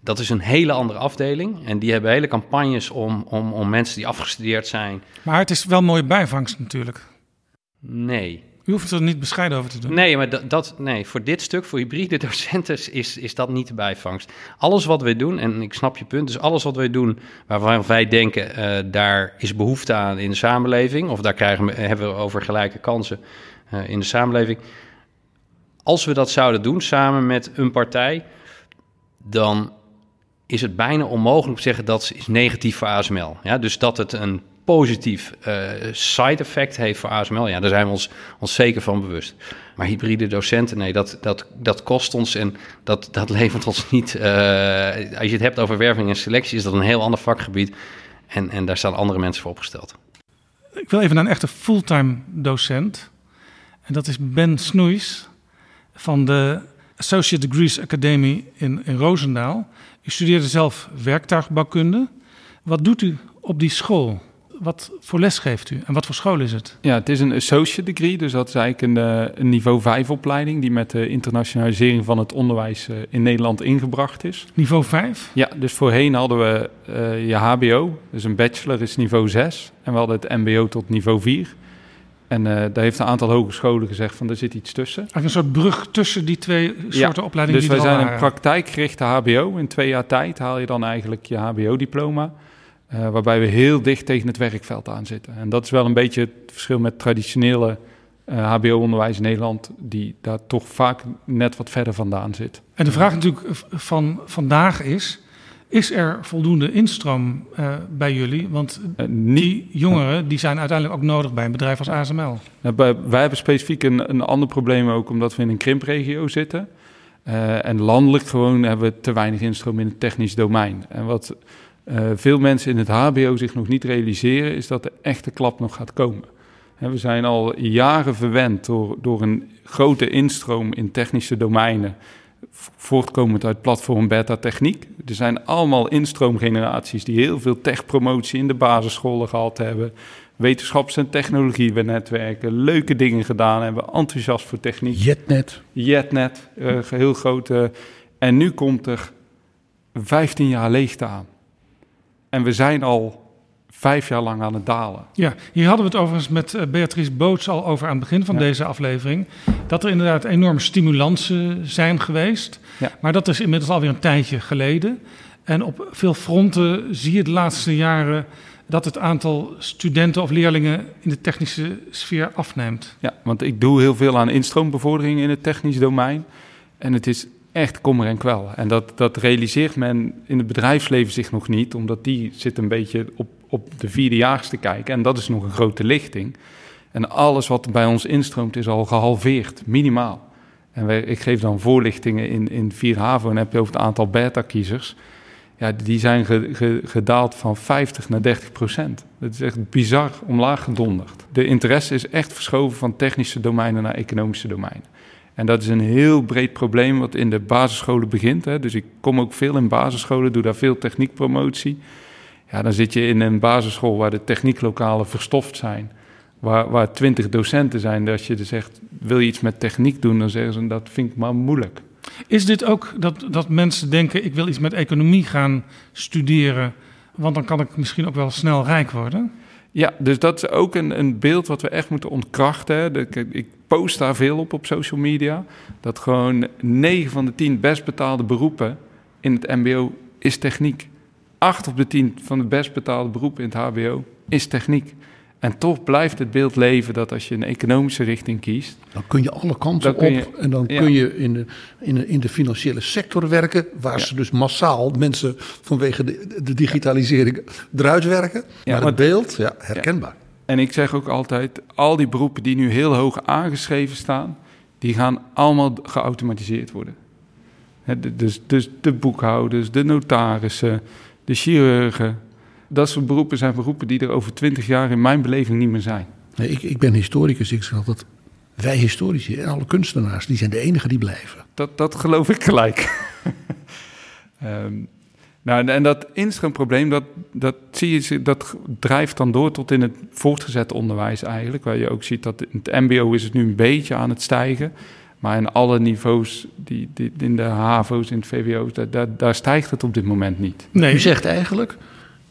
Dat is een hele andere afdeling en die hebben hele campagnes om, om, om mensen die afgestudeerd zijn Maar het is wel mooie bijvangst natuurlijk. Nee. U hoeft er niet bescheiden over te doen. Nee, maar dat, dat, nee, voor dit stuk, voor hybride docenten, is, is dat niet de bijvangst. Alles wat wij doen, en ik snap je punt, dus alles wat wij doen waarvan wij denken, uh, daar is behoefte aan in de samenleving, of daar krijgen we, hebben we over gelijke kansen uh, in de samenleving. Als we dat zouden doen samen met een partij, dan is het bijna onmogelijk te zeggen dat is negatief voor ASML. Ja, dus dat het een positief uh, side effect heeft voor ASML, ja, daar zijn we ons, ons zeker van bewust. Maar hybride docenten, nee, dat, dat, dat kost ons en dat, dat levert ons niet. Uh, als je het hebt over werving en selectie, is dat een heel ander vakgebied. En, en daar staan andere mensen voor opgesteld. Ik wil even naar een echte fulltime docent. En dat is Ben Snoeis van de Associate Degrees Academy in, in Roosendaal. U studeerde zelf werktuigbouwkunde. Wat doet u op die school? Wat voor les geeft u en wat voor school is het? Ja, het is een associate degree, dus dat is eigenlijk een, een niveau 5 opleiding die met de internationalisering van het onderwijs in Nederland ingebracht is. Niveau 5? Ja, dus voorheen hadden we uh, je HBO, dus een bachelor is niveau 6 en we hadden het MBO tot niveau 4. En uh, daar heeft een aantal hogescholen gezegd van er zit iets tussen. Eigenlijk een soort brug tussen die twee soorten ja, opleidingen. Dus die wij zijn waren. een praktijkgerichte HBO. In twee jaar tijd haal je dan eigenlijk je HBO-diploma. Uh, waarbij we heel dicht tegen het werkveld aan zitten. En dat is wel een beetje het verschil met traditionele uh, HBO-onderwijs in Nederland, die daar toch vaak net wat verder vandaan zit. En de vraag natuurlijk van vandaag is: is er voldoende instroom uh, bij jullie? Want uh, die jongeren die zijn uiteindelijk ook nodig bij een bedrijf als ASML. Nou, wij hebben specifiek een, een ander probleem ook, omdat we in een krimpregio zitten. Uh, en landelijk gewoon hebben we te weinig instroom in het technisch domein. En wat veel mensen in het HBO zich nog niet realiseren, is dat de echte klap nog gaat komen. we zijn al jaren verwend door, door een grote instroom in technische domeinen voortkomend uit platform beta techniek. Er zijn allemaal instroomgeneraties die heel veel techpromotie in de basisscholen gehad hebben. Wetenschaps- en technologienetwerken, leuke dingen gedaan hebben, enthousiast voor techniek. Jetnet. Jetnet, uh, heel grote. En nu komt er 15 jaar leegte aan. En we zijn al vijf jaar lang aan het dalen. Ja, hier hadden we het overigens met uh, Beatrice Boots al over aan het begin van ja. deze aflevering. Dat er inderdaad enorme stimulansen zijn geweest. Ja. Maar dat is inmiddels alweer een tijdje geleden. En op veel fronten zie je de laatste jaren dat het aantal studenten of leerlingen in de technische sfeer afneemt. Ja, want ik doe heel veel aan instroombevordering in het technisch domein. En het is echt kommer en kwel. En dat, dat realiseert men in het bedrijfsleven zich nog niet, omdat die zit een beetje op, op de vierdejaars te kijken. En dat is nog een grote lichting. En alles wat bij ons instroomt is al gehalveerd, minimaal. En wij, ik geef dan voorlichtingen in, in 4 HAVO en heb je over het aantal beta-kiezers. Ja, die zijn ge, ge, gedaald van 50 naar 30 procent. Dat is echt bizar omlaag gedonderd. De interesse is echt verschoven van technische domeinen naar economische domeinen. En dat is een heel breed probleem wat in de basisscholen begint. Hè. Dus ik kom ook veel in basisscholen, doe daar veel techniekpromotie. Ja, dan zit je in een basisschool waar de technieklokalen verstoft zijn. Waar, waar twintig docenten zijn. Dat je dus zegt, wil je iets met techniek doen? Dan zeggen ze, dat vind ik maar moeilijk. Is dit ook dat, dat mensen denken, ik wil iets met economie gaan studeren... want dan kan ik misschien ook wel snel rijk worden? Ja, dus dat is ook een, een beeld wat we echt moeten ontkrachten. De, ik post daar veel op op social media. Dat gewoon 9 van de 10 best betaalde beroepen in het MBO is techniek. 8 op de 10 van de best betaalde beroepen in het HBO is techniek. En toch blijft het beeld leven dat als je een economische richting kiest. Dan kun je alle kanten op. Je, en dan ja. kun je in de, in, de, in de financiële sector werken. Waar ja. ze dus massaal mensen vanwege de, de digitalisering eruit werken. Ja, maar het beeld, ja, herkenbaar. En ik zeg ook altijd: al die beroepen die nu heel hoog aangeschreven staan. die gaan allemaal geautomatiseerd worden. Dus, dus de boekhouders, de notarissen, de chirurgen dat soort beroepen zijn beroepen die er over twintig jaar in mijn beleving niet meer zijn. Nee, ik, ik ben historicus, ik zeg altijd, wij historici en alle kunstenaars, die zijn de enigen die blijven. Dat, dat geloof ik gelijk. um, nou, en dat instroomprobleem, dat, dat, zie je, dat drijft dan door tot in het voortgezet onderwijs eigenlijk. Waar je ook ziet dat in het mbo is het nu een beetje aan het stijgen. Maar in alle niveaus, die, die, in de HAVO's, in het VWO's, daar, daar, daar stijgt het op dit moment niet. Nee. U zegt eigenlijk,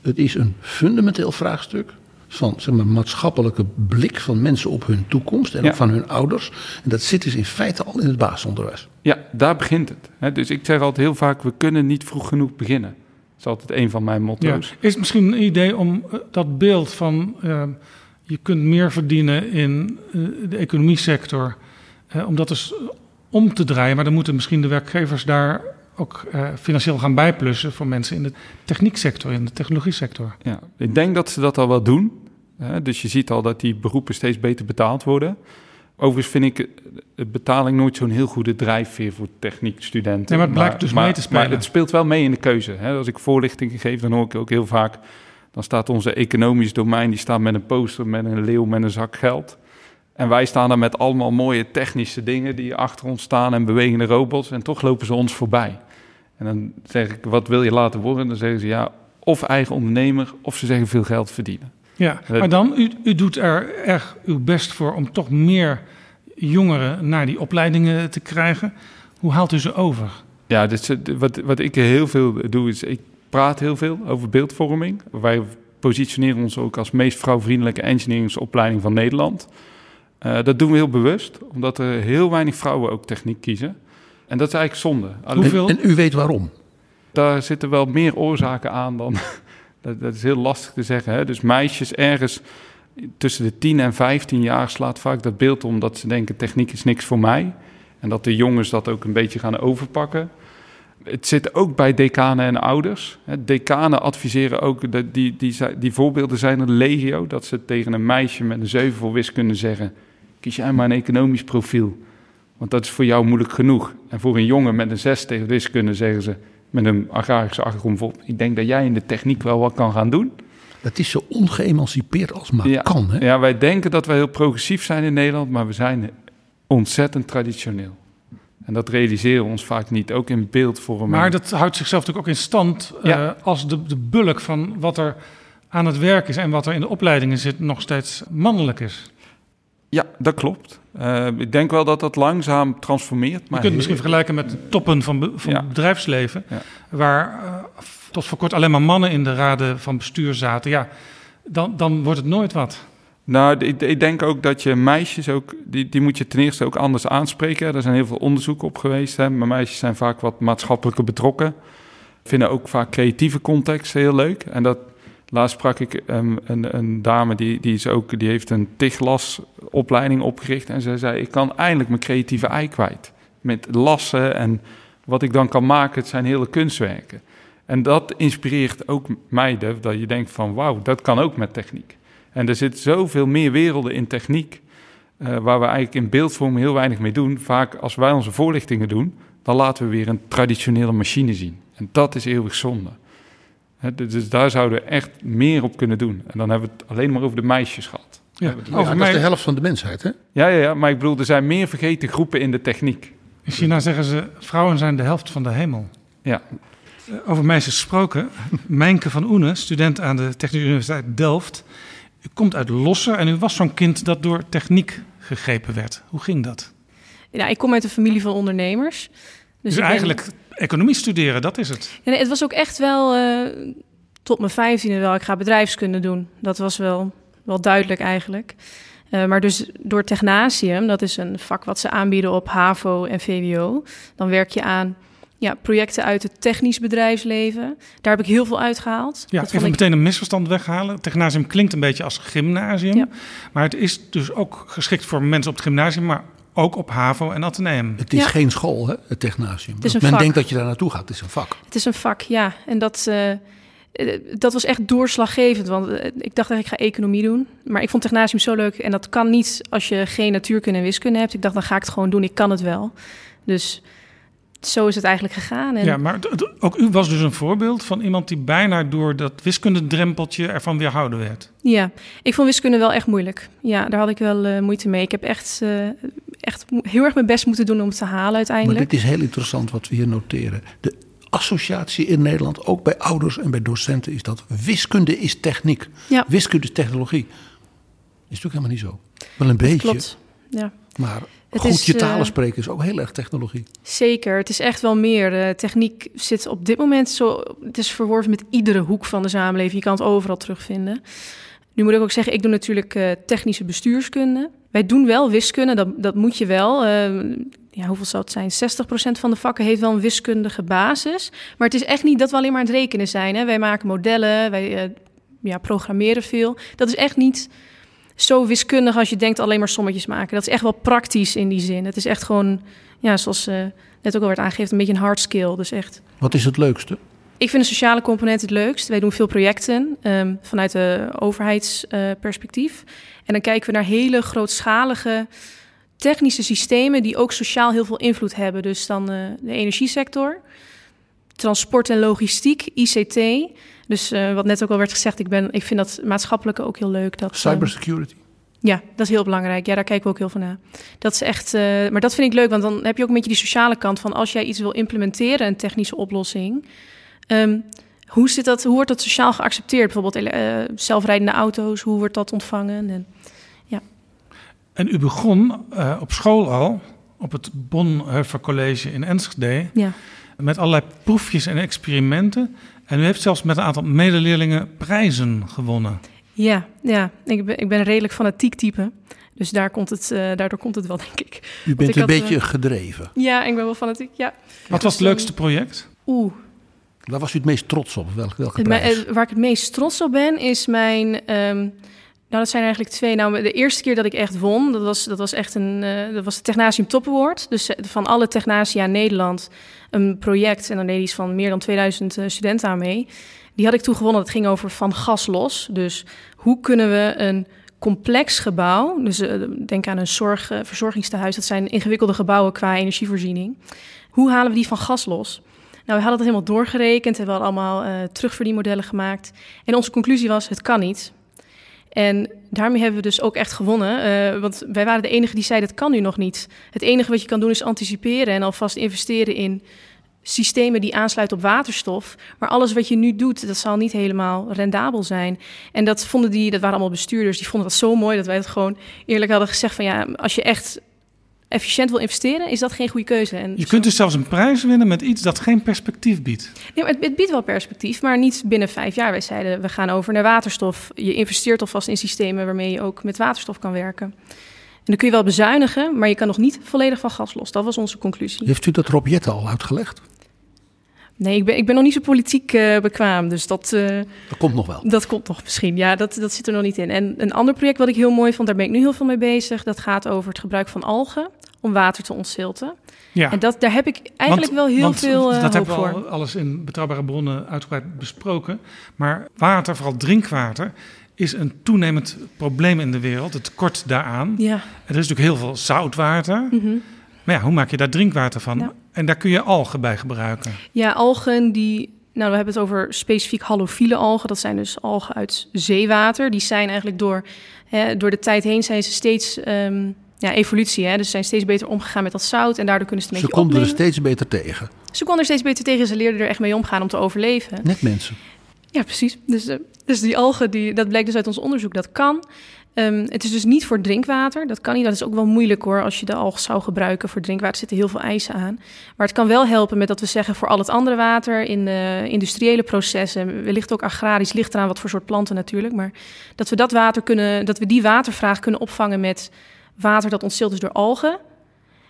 het is een fundamenteel vraagstuk van zeg maar, maatschappelijke blik van mensen op hun toekomst en Ja. ook van hun ouders. En dat zit dus in feite al in het basisonderwijs. Ja, daar begint het. Hè. Dus ik zeg altijd heel vaak, we kunnen niet vroeg genoeg beginnen. Dat is altijd een van mijn Ja. motto's. Is het misschien een idee om eh, dat beeld van eh, je kunt meer verdienen in eh, de economiesector, eh, om dat dus om te draaien, maar dan moeten misschien de werkgevers daar ook eh, financieel gaan bijplussen voor mensen in de technieksector, in de technologiesector. Ja, ik denk dat ze dat al wel doen. Hè. Dus je ziet al dat die beroepen steeds beter betaald worden. Overigens vind ik de betaling nooit zo'n heel goede drijfveer voor techniekstudenten. Nee, maar het blijkt dus mee te spelen. Maar het speelt wel mee in de keuze. Hè. Als ik voorlichting geef, dan hoor ik ook heel vaak... dan staat onze economisch domein, die staat met een poster, met een leeuw, met een zak geld. En wij staan daar met allemaal mooie technische dingen die achter ons staan en bewegende robots. En toch lopen ze ons voorbij. En dan zeg ik, wat wil je laten worden? Dan zeggen ze, ja, of eigen ondernemer, of ze zeggen veel geld verdienen. Ja, maar dan, u, u doet er erg uw best voor om toch meer jongeren naar die opleidingen te krijgen. Hoe haalt u ze over? Ja, dus, eh, wat, wat ik heel veel doe, is ik praat heel veel over beeldvorming. Wij positioneren ons ook als meest vrouwvriendelijke engineeringsopleiding van Nederland. Eh, dat doen we heel bewust, omdat er heel weinig vrouwen ook techniek kiezen. En dat is eigenlijk zonde. Alleen- Hoeveel? En u weet waarom. daar zitten wel meer oorzaken aan dan. dat, dat is heel lastig te zeggen. Hè? Dus meisjes ergens tussen de 10 en 15 jaar slaat vaak dat beeld om dat ze denken: techniek is niks voor mij. En dat de jongens dat ook een beetje gaan overpakken. Het zit ook bij decanen en ouders. Hè, Decanen adviseren ook, dat die, die, zi- die voorbeelden zijn er legio, dat ze tegen een meisje met een 7 voor wiskunde zeggen: kies jij maar een economisch profiel, want dat is voor jou moeilijk genoeg. En voor een jongen met een 6 tegen wiskunde zeggen ze: met een agrarische achtergrond, ik denk dat jij in de techniek wel wat kan gaan doen. Dat is zo ongeëmancipeerd als maar Ja. kan. Hè? Ja, wij denken dat wij heel progressief zijn in Nederland, maar we zijn ontzettend traditioneel. En dat realiseren we ons vaak niet, ook in beeldvorming. Maar dat houdt zichzelf natuurlijk ook in stand eh, als de, de bulk van wat er aan het werk is en wat er in de opleidingen zit nog steeds mannelijk is. Ja, dat klopt. Eh, ik denk wel dat dat langzaam transformeert. Je Maar kunt het misschien vergelijken met de toppen van, van Ja. het bedrijfsleven, Ja. waar eh, tot voor kort alleen maar mannen in de raden van bestuur zaten. Ja, dan, dan wordt het nooit wat. Nou, ik, ik denk ook dat je meisjes ook, die, die moet je ten eerste ook anders aanspreken. Er zijn heel veel onderzoeken op geweest. Hè. Maar meisjes zijn vaak wat maatschappelijker betrokken. Vinden ook vaak creatieve contexten heel leuk. En dat, laatst sprak ik ehm, een, een dame die, die, is ook, die heeft een TIGLAS opleiding opgericht. En zij zei, ik kan eindelijk mijn creatieve ei kwijt. Met lassen en wat ik dan kan maken, het zijn hele kunstwerken. En dat inspireert ook meiden, dat je denkt van wauw, dat kan ook met techniek. En er zit zoveel meer werelden in techniek, eh, waar we eigenlijk in beeldvorming heel weinig mee doen. Vaak als wij onze voorlichtingen doen, dan laten we weer een traditionele machine zien. En dat is eeuwig zonde. Dus- dus daar zouden we echt meer op kunnen doen. En dan hebben we het alleen maar over de meisjes gehad. Ja, Ja, over dat is de helft van de mensheid. Hè? Ja, ja, ja, maar ik bedoel, er zijn meer vergeten groepen in de techniek. in China zeggen ze, vrouwen zijn de helft van de hemel. Ja, Eh, Over meisjes gesproken, Mijnke van Oene, student aan de Technische Universiteit Delft. U komt uit Losser en u was zo'n kind dat door techniek gegrepen werd. Hoe ging dat? Ja, ik kom uit een familie van ondernemers. Dus, Dus, ben- eigenlijk economie studeren, dat is het. Ja, nee, het was ook echt wel eh, tot mijn vijftiende wel. Ik ga bedrijfskunde doen. Dat was wel, wel duidelijk eigenlijk. Eh, maar dus door Technasium, dat is een vak wat ze aanbieden op HAVO en VWO. Dan werk je aan ja, projecten uit het technisch bedrijfsleven. Daar heb ik heel veel uitgehaald. Ja, dat even ik meteen een misverstand weghalen. Technasium klinkt een beetje als gymnasium. Ja. Maar het is dus ook geschikt voor mensen op het gymnasium, maar ook op HAVO en Atheneum. Het is Ja. geen school, hè, het technasium. een men vak. denkt dat je daar naartoe gaat. Het is een vak. Het is een vak, ja. En dat, eh, eh, dat was echt doorslaggevend. Want eh, ik dacht dat ik ga economie doen. Maar ik vond technasium zo leuk. En dat kan niet als je geen natuurkunde en wiskunde hebt. Ik dacht, dan ga ik het gewoon doen. Ik kan het wel. Dus zo is het eigenlijk gegaan. En Ja, maar ook u was dus een voorbeeld van iemand die bijna door dat wiskundedrempeltje ervan weerhouden werd. ja, ik vond wiskunde wel echt moeilijk. Ja, daar had ik wel eh, moeite mee. Ik heb echt, eh, echt heel erg mijn best moeten doen om het te halen Maar uiteindelijk. dit is heel interessant wat we hier noteren. De associatie in Nederland, ook bij ouders en bij docenten, is dat wiskunde is techniek. Ja. Wiskunde is technologie. Is natuurlijk helemaal niet zo. Wel een beetje. Klopt. Ja. Maar Het goed is, je eh, talen spreken is ook heel erg technologie. Zeker, het is echt wel meer. De techniek zit op dit moment zo. Het is verworven met iedere hoek van de samenleving. Je kan het overal terugvinden. Nu moet ik ook zeggen, ik doe natuurlijk uh, technische bestuurskunde. Wij doen wel wiskunde, dat, dat moet je wel. Uh, ja, hoeveel zou het zijn? 60% van de vakken heeft wel een wiskundige basis. Maar het is echt niet dat we alleen maar aan het rekenen zijn. Hè? Wij maken modellen, wij uh, ja, programmeren veel. Dat is echt niet zo wiskundig als je denkt alleen maar sommetjes maken. Dat is echt wel praktisch in die zin. Het is echt gewoon, ja, zoals uh, net ook al werd aangegeven, een beetje een hard skill. Dus echt. Wat is het leukste? Ik vind de sociale component het leukst. Wij doen veel projecten um, vanuit de overheidsperspectief. Uh, en dan kijken we naar hele grootschalige technische systemen die ook sociaal heel veel invloed hebben. Dus dan uh, de energiesector, transport en logistiek, ICT. Dus uh, wat net ook al werd gezegd, ik, ben, ik vind dat maatschappelijke ook heel leuk. Dat, Cybersecurity. Um, ja, dat is heel belangrijk. Ja, daar kijken we ook heel van naar. Dat is echt, uh, maar dat vind ik leuk, want dan heb je ook een beetje die sociale kant van als jij iets wil implementeren, een technische oplossing. Um, hoe, zit dat, hoe wordt dat sociaal geaccepteerd? Bijvoorbeeld uh, zelfrijdende auto's, hoe wordt dat ontvangen? En, ja. en u begon uh, op school al, op het Bonhoeffer College in Enschede, ja. met allerlei proefjes en experimenten. En u heeft zelfs met een aantal medeleerlingen prijzen gewonnen. Ja, ja. Ik, ben, ik ben een redelijk fanatiek type. Dus daar komt het, uh, daardoor komt het wel, denk ik. U bent ik een beetje uh, gedreven. Ja, ik ben wel fanatiek, ja. Wat was het leukste project? Oeh. Waar was u het meest trots op? Welke, welke Het, prijs? waar ik het meest trots op ben, is mijn... Um, nou, dat zijn eigenlijk twee. Nou, de eerste keer dat ik echt won, dat was, dat was echt een... Uh, dat was de Technasium Top Award. Dus van alle Technasia Nederland een project. En dan deed iets van meer dan 2000 uh, studenten aan mee. Die had ik toen gewonnen. Dat ging over van gas los. Dus hoe kunnen we een complex gebouw... Dus denk aan een zorg, verzorgingstehuis. Dat zijn ingewikkelde gebouwen qua energievoorziening. Hoe halen we die van gas los? Nou, we hadden dat helemaal doorgerekend en we hadden allemaal terugverdienmodellen gemaakt. En onze conclusie was, het kan niet. En daarmee hebben we dus ook echt gewonnen. Uh, want wij waren de enige die zeiden, het kan nu nog niet. Het enige wat je kan doen is anticiperen en alvast investeren in systemen die aansluiten op waterstof. Maar alles wat je nu doet, dat zal niet helemaal rendabel zijn. En dat vonden die, dat waren allemaal bestuurders, die vonden dat zo mooi dat wij het gewoon eerlijk hadden gezegd van ja, als je echt efficiënt wil investeren, is dat geen goede keuze. En je kunt dus zelfs een prijs winnen met iets dat geen perspectief biedt. Nee, maar het, het, biedt wel perspectief, maar niet binnen vijf jaar. Wij zeiden, we gaan over naar waterstof. Je investeert alvast in systemen waarmee je ook met waterstof kan werken. En dan kun je wel bezuinigen, maar je kan nog niet volledig van gas los. Dat was onze conclusie. Heeft u dat Rob al uitgelegd? Nee, ik ben, ik ben nog niet zo politiek uh, bekwaam, dus dat... Uh, dat komt nog wel. Dat komt nog misschien, ja, dat, dat zit er nog niet in. En een ander project wat ik heel mooi vond, daar ben ik nu heel veel mee bezig. Dat gaat over het gebruik van algen om water te ontzilten. Ja. En dat, daar heb ik eigenlijk want, wel heel want, veel uh, Dat hebben we voor. al alles in betrouwbare bronnen uitgebreid besproken. Maar water, vooral drinkwater, is een toenemend probleem in de wereld. Het tekort daaraan. Ja. Er is natuurlijk heel veel zoutwater. Mm -hmm. Maar ja, hoe maak je daar drinkwater van? Ja. En daar kun je algen bij gebruiken. Ja, algen die... Nou, we hebben het over specifiek halofiele algen. Dat zijn dus algen uit zeewater. Die zijn eigenlijk door, hè, door de tijd heen zijn ze steeds... Um, ja, evolutie. Hè? Dus ze zijn steeds beter omgegaan met dat zout. En daardoor kunnen ze het een ze beetje konden er steeds beter tegen. Ze konden er steeds beter tegen. Ze leerden er echt mee omgaan om te overleven. Net mensen. Ja, precies. Dus, uh, dus die algen, die, dat blijkt dus uit ons onderzoek, dat kan. Um, het is dus niet voor drinkwater. Dat kan niet. Dat is ook wel moeilijk hoor. Als je de alg zou gebruiken voor drinkwater, zitten heel veel eisen aan. Maar het kan wel helpen met dat we zeggen voor al het andere water in uh, industriële processen, wellicht ook agrarisch, ligt eraan wat voor soort planten natuurlijk. Maar dat we dat water kunnen, dat we die watervraag kunnen opvangen met water dat ontzilt is door algen.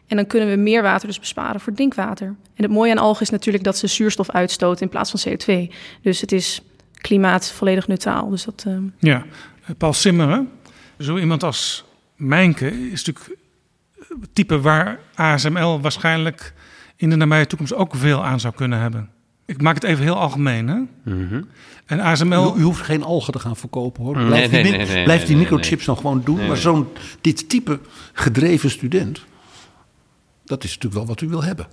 En dan kunnen we meer water dus besparen voor drinkwater. En het mooie aan algen is natuurlijk dat ze zuurstof uitstoten in plaats van CO2. Dus het is klimaat volledig neutraal. Dus dat, uh... Ja, Paul Simmeren, zo iemand als Mijnke is natuurlijk het type waar ASML waarschijnlijk in de nabije toekomst ook veel aan zou kunnen hebben. Ik maak het even heel algemeen, hè? Mm -hmm. En ASML... U, u, hoeft geen algen te gaan verkopen, hoor. Blijf nee, die, nee, nee, blijf die microchips nog gewoon doen. Maar zo'n, dit type gedreven student, dat is natuurlijk wel wat u wil hebben.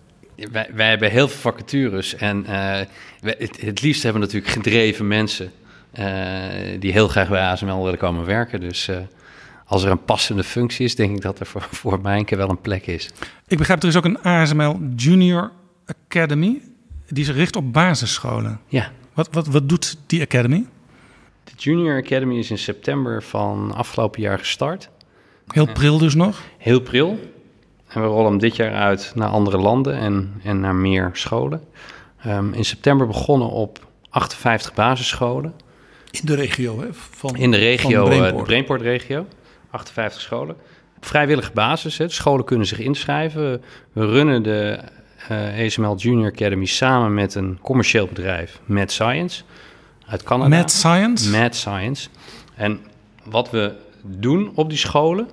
Wij, wij hebben heel veel vacatures. En uh, wij, het, het, liefst hebben we natuurlijk gedreven mensen... Uh, die heel graag bij ASML willen komen werken. Dus... Uh, als er een passende functie is, denk ik dat er voor, voor Mijnke wel een plek is. Ik begrijp, er is ook een ASML Junior Academy. Die zich richt op basisscholen. Ja. Wat, wat, wat doet die academy? De Junior Academy is in september van afgelopen jaar gestart. Heel pril dus nog? Heel pril. En we rollen hem dit jaar uit naar andere landen en, en naar meer scholen. Um, in september begonnen op 58 basisscholen. In de regio, hè? Van, In de regio, van eh, de Brainport. Brainport-regio, 58 scholen. Op vrijwillige basis, hè. de scholen kunnen zich inschrijven. We runnen de ASML Junior Academy samen met een commercieel bedrijf, Mad Science, uit Canada. Mad Science? Mad Science. En wat we doen op die scholen,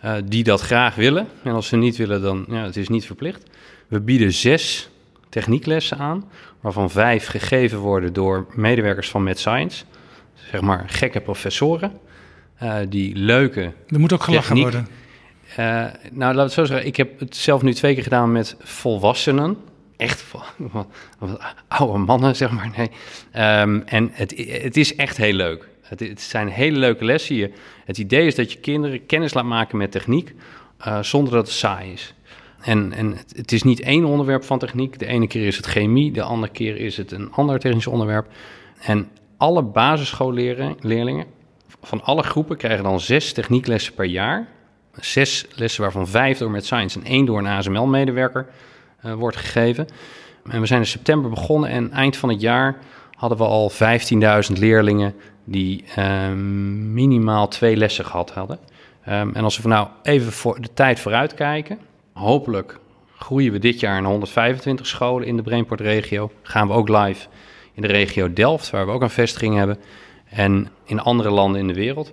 eh, die dat graag willen, en als ze niet willen, dan ja, het is niet verplicht. We bieden zes technieklessen aan, waarvan vijf gegeven worden door medewerkers van Mad Science. Zeg maar gekke professoren, eh, die leuke Er moet ook gelachen worden. Eh, nou, laat het zo zeggen. Ik heb het zelf nu twee keer gedaan met volwassenen. Echt oude mannen, zeg maar. Nee. Ehm, en het, het is echt heel leuk. Het, het zijn hele leuke lessen. Je, het idee is dat je kinderen kennis laat maken met techniek... eh, zonder dat het saai is. En, en het, het is niet één onderwerp van techniek. De ene keer is het chemie, de andere keer is het een ander technisch onderwerp. En alle basisschoolleerlingen van alle groepen krijgen dan zes technieklessen per jaar. Zes lessen waarvan vijf door met Science en één door een ASML-medewerker eh, wordt gegeven. En we zijn in september begonnen en eind van het jaar hadden we al 15.000 leerlingen die ehm, minimaal twee lessen gehad hadden. Ehm, en als we nou even voor de tijd vooruit kijken, hopelijk groeien we dit jaar naar 125 scholen in de Brainport-regio. Gaan we ook live in de regio Delft, waar we ook een vestiging hebben. En in andere landen in de wereld.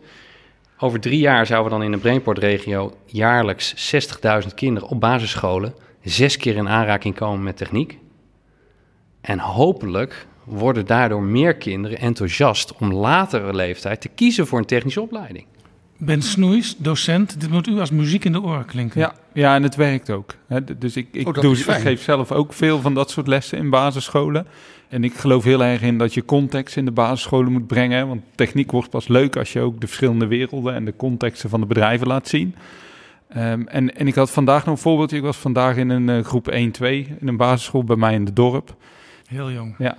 Over drie jaar zouden we dan in de Brainport-regio jaarlijks 60.000 kinderen op basisscholen zes keer in aanraking komen met techniek. En hopelijk worden daardoor meer kinderen enthousiast om latere leeftijd te kiezen voor een technische opleiding. Ben Snoeis, docent. Dit moet u als muziek in de oren klinken. Ja, ja, en het werkt ook. Dus ik, ik, Oh, doe, ik geef zelf ook veel van dat soort lessen in basisscholen. En ik geloof heel erg in dat je context in de basisscholen moet brengen. Want techniek wordt pas leuk als je ook de verschillende werelden en de contexten van de bedrijven laat zien. Ehm, en, en ik had vandaag nog een voorbeeldje. Ik was vandaag in een eh, groep 1-2 in een basisschool bij mij in het dorp. Heel jong. Ja.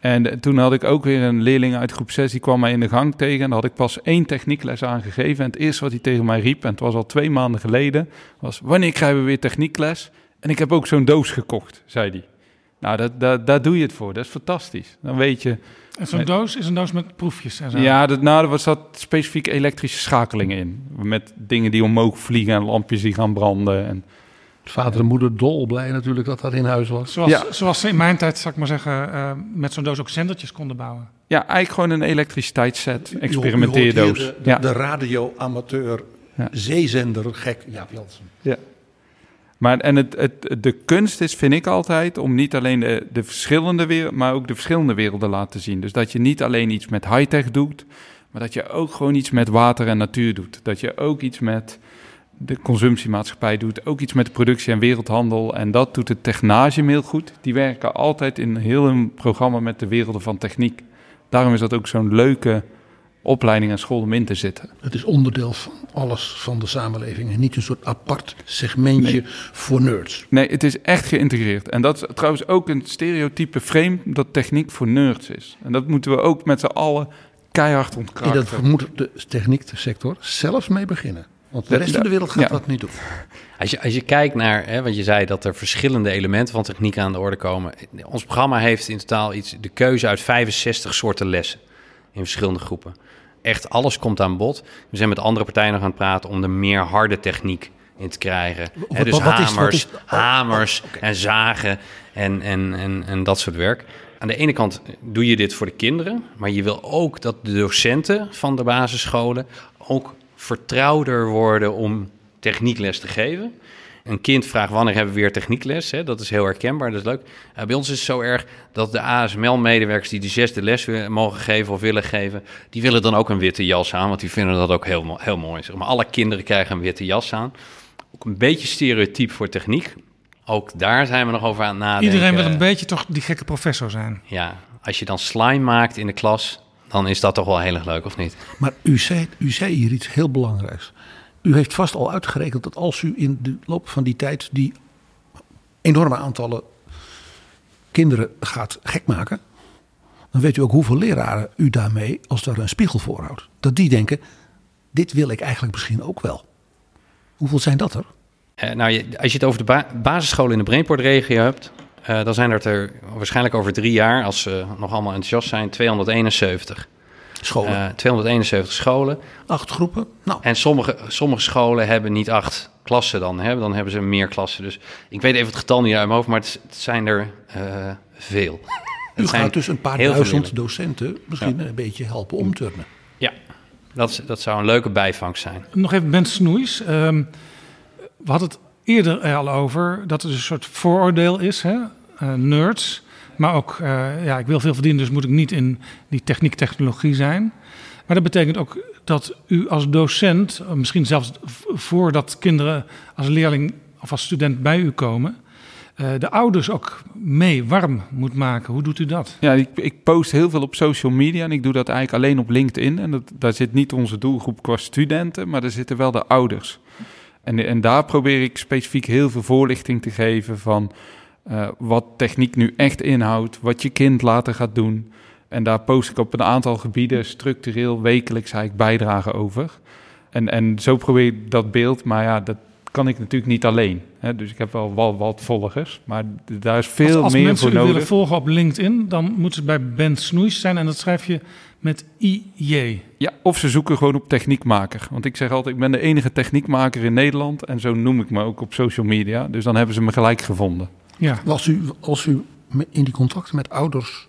En toen had ik ook weer een leerling uit groep 6, die kwam mij in de gang tegen. En daar had ik pas één techniekles aangegeven. En het eerste wat hij tegen mij riep, en het was al twee maanden geleden, was: Wanneer krijgen we weer techniekles? En ik heb ook zo'n doos gekocht, zei hij. Nou, dat, dat, daar doe je het voor. Dat is fantastisch. Dan weet je. En zo'n doos is een doos met proefjes en zo. Ja, dat, nou, er zat specifiek elektrische schakelingen in. Met dingen die omhoog vliegen en lampjes die gaan branden. En, Vader en moeder dolblij natuurlijk dat dat in huis was. Zoals, Ja. zoals ze in mijn tijd, zal ik maar zeggen, eh, met zo'n doos ook zendertjes konden bouwen. ja, eigenlijk gewoon een elektriciteitsset, experimenteerdoos. hoort hier De, ja. de radio-amateur, Ja. zeezender, gek Jaap Jansen. Maar en het, het, de kunst is, vind ik altijd, om niet alleen de, de verschillende werelden, maar ook de verschillende werelden laten zien. Dus dat je niet alleen iets met high-tech doet, maar dat je ook gewoon iets met water en natuur doet. Dat je ook iets met de consumptiemaatschappij doet, ook iets met de productie en wereldhandel. En dat doet het Technage heel goed. Die werken altijd in heel een programma met de werelden van techniek. Daarom is dat ook zo'n leuke opleiding en school om in te zitten. Het is onderdeel van alles van de samenleving en niet een soort apart segmentje voor nerds. Nee, het is echt geïntegreerd. En dat is trouwens ook een stereotype frame dat techniek voor nerds is. En dat moeten we ook met z'n allen keihard En ontkrachten. dat moet de technieksector zelfs mee beginnen. Want de rest van de wereld gaat ja. dat niet doen. Als je, als je kijkt naar, hè, want je zei dat er verschillende elementen van techniek aan de orde komen. Ons programma heeft in totaal iets, de keuze uit 65 soorten lessen in verschillende groepen. Echt alles komt aan bod. We zijn met andere partijen nog aan het praten om er meer harde techniek in te krijgen. Dus wat is- wat hamers, is- oh, hamers en zagen en, en, en, en dat soort werk. Aan de ene kant doe je dit voor de kinderen, maar je wil ook dat de docenten van de basisscholen ook vertrouwder worden om techniekles te geven. Een kind vraagt wanneer hebben we weer techniekles. Hè? Dat is heel herkenbaar, dat is leuk. Eh, bij ons is het zo erg dat de ASML-medewerkers die de zesde les mogen geven of willen geven, die willen dan ook een witte jas aan, want die vinden dat ook heel, mo- heel mooi. Zeg maar alle kinderen krijgen een witte jas aan. Ook een beetje stereotyp voor techniek. Ook daar zijn we nog over aan het nadenken. Iedereen wil een beetje toch die gekke professor zijn. Ja, als je dan slime maakt in de klas, dan is dat toch wel heel erg leuk, of niet? Maar u zei, u zei hier iets heel belangrijks. U heeft vast al uitgerekend dat als u in de loop van die tijd die enorme aantallen kinderen gaat gek maken, dan weet u ook hoeveel leraren u daarmee, als daar een spiegel voor houdt, dat die denken: dit wil ik eigenlijk misschien ook wel. Hoeveel zijn dat er? Eh, nou, als je het over de ba basisscholen in de Brainport-regio hebt, eh, dan zijn er, er waarschijnlijk over drie jaar, als ze nog allemaal enthousiast zijn, 271. Scholen. Eh, 271 scholen. Acht groepen. Nou, En sommige, sommige scholen hebben niet acht klassen dan. Hè? Dan hebben ze meer klassen. Dus ik weet even het getal niet uit mijn hoofd, maar het, het zijn er eh, veel. u Het gaat dus een paar duizend docenten misschien een beetje helpen omturnen. Ja, dat, dat zou een leuke bijvangst zijn. Nog even Ben Snoeis. Ehm, we hadden het eerder er al over dat er een soort vooroordeel is. Hè? Eh, nerds. Maar ook, eh, ja, ik wil veel verdienen, dus moet ik niet in die techniek, technologie zijn. Maar dat betekent ook dat u als docent, eh, misschien zelfs voordat kinderen als leerling of als student bij u komen, de ouders ook mee warm moet maken. Hoe doet u dat? Ja, ik, ik post heel veel op social media en ik doe dat eigenlijk alleen op LinkedIn. En daar zit niet onze doelgroep qua studenten, maar daar zitten wel de ouders. En, en daar probeer ik specifiek heel veel voorlichting te geven van eh, wat techniek nu echt inhoudt, wat je kind later gaat doen. En daar post ik op een aantal gebieden structureel wekelijks eigenlijk bijdragen over. En, en zo probeer ik dat beeld, maar ja, dat kan ik natuurlijk niet alleen. Hè? Dus ik heb wel wat, wat volgers, maar daar is veel als, als meer mensen voor u willen nodig. volgen op LinkedIn, dan moeten ze bij Ben Snoeis zijn en dat schrijf je met IJ. Ja, of ze zoeken gewoon op techniekmaker. Want ik zeg altijd, ik ben de enige techniekmaker in Nederland. En zo noem ik me ook op social media. Dus dan hebben ze me gelijk gevonden. Ja. Als u, als u in die contacten met ouders.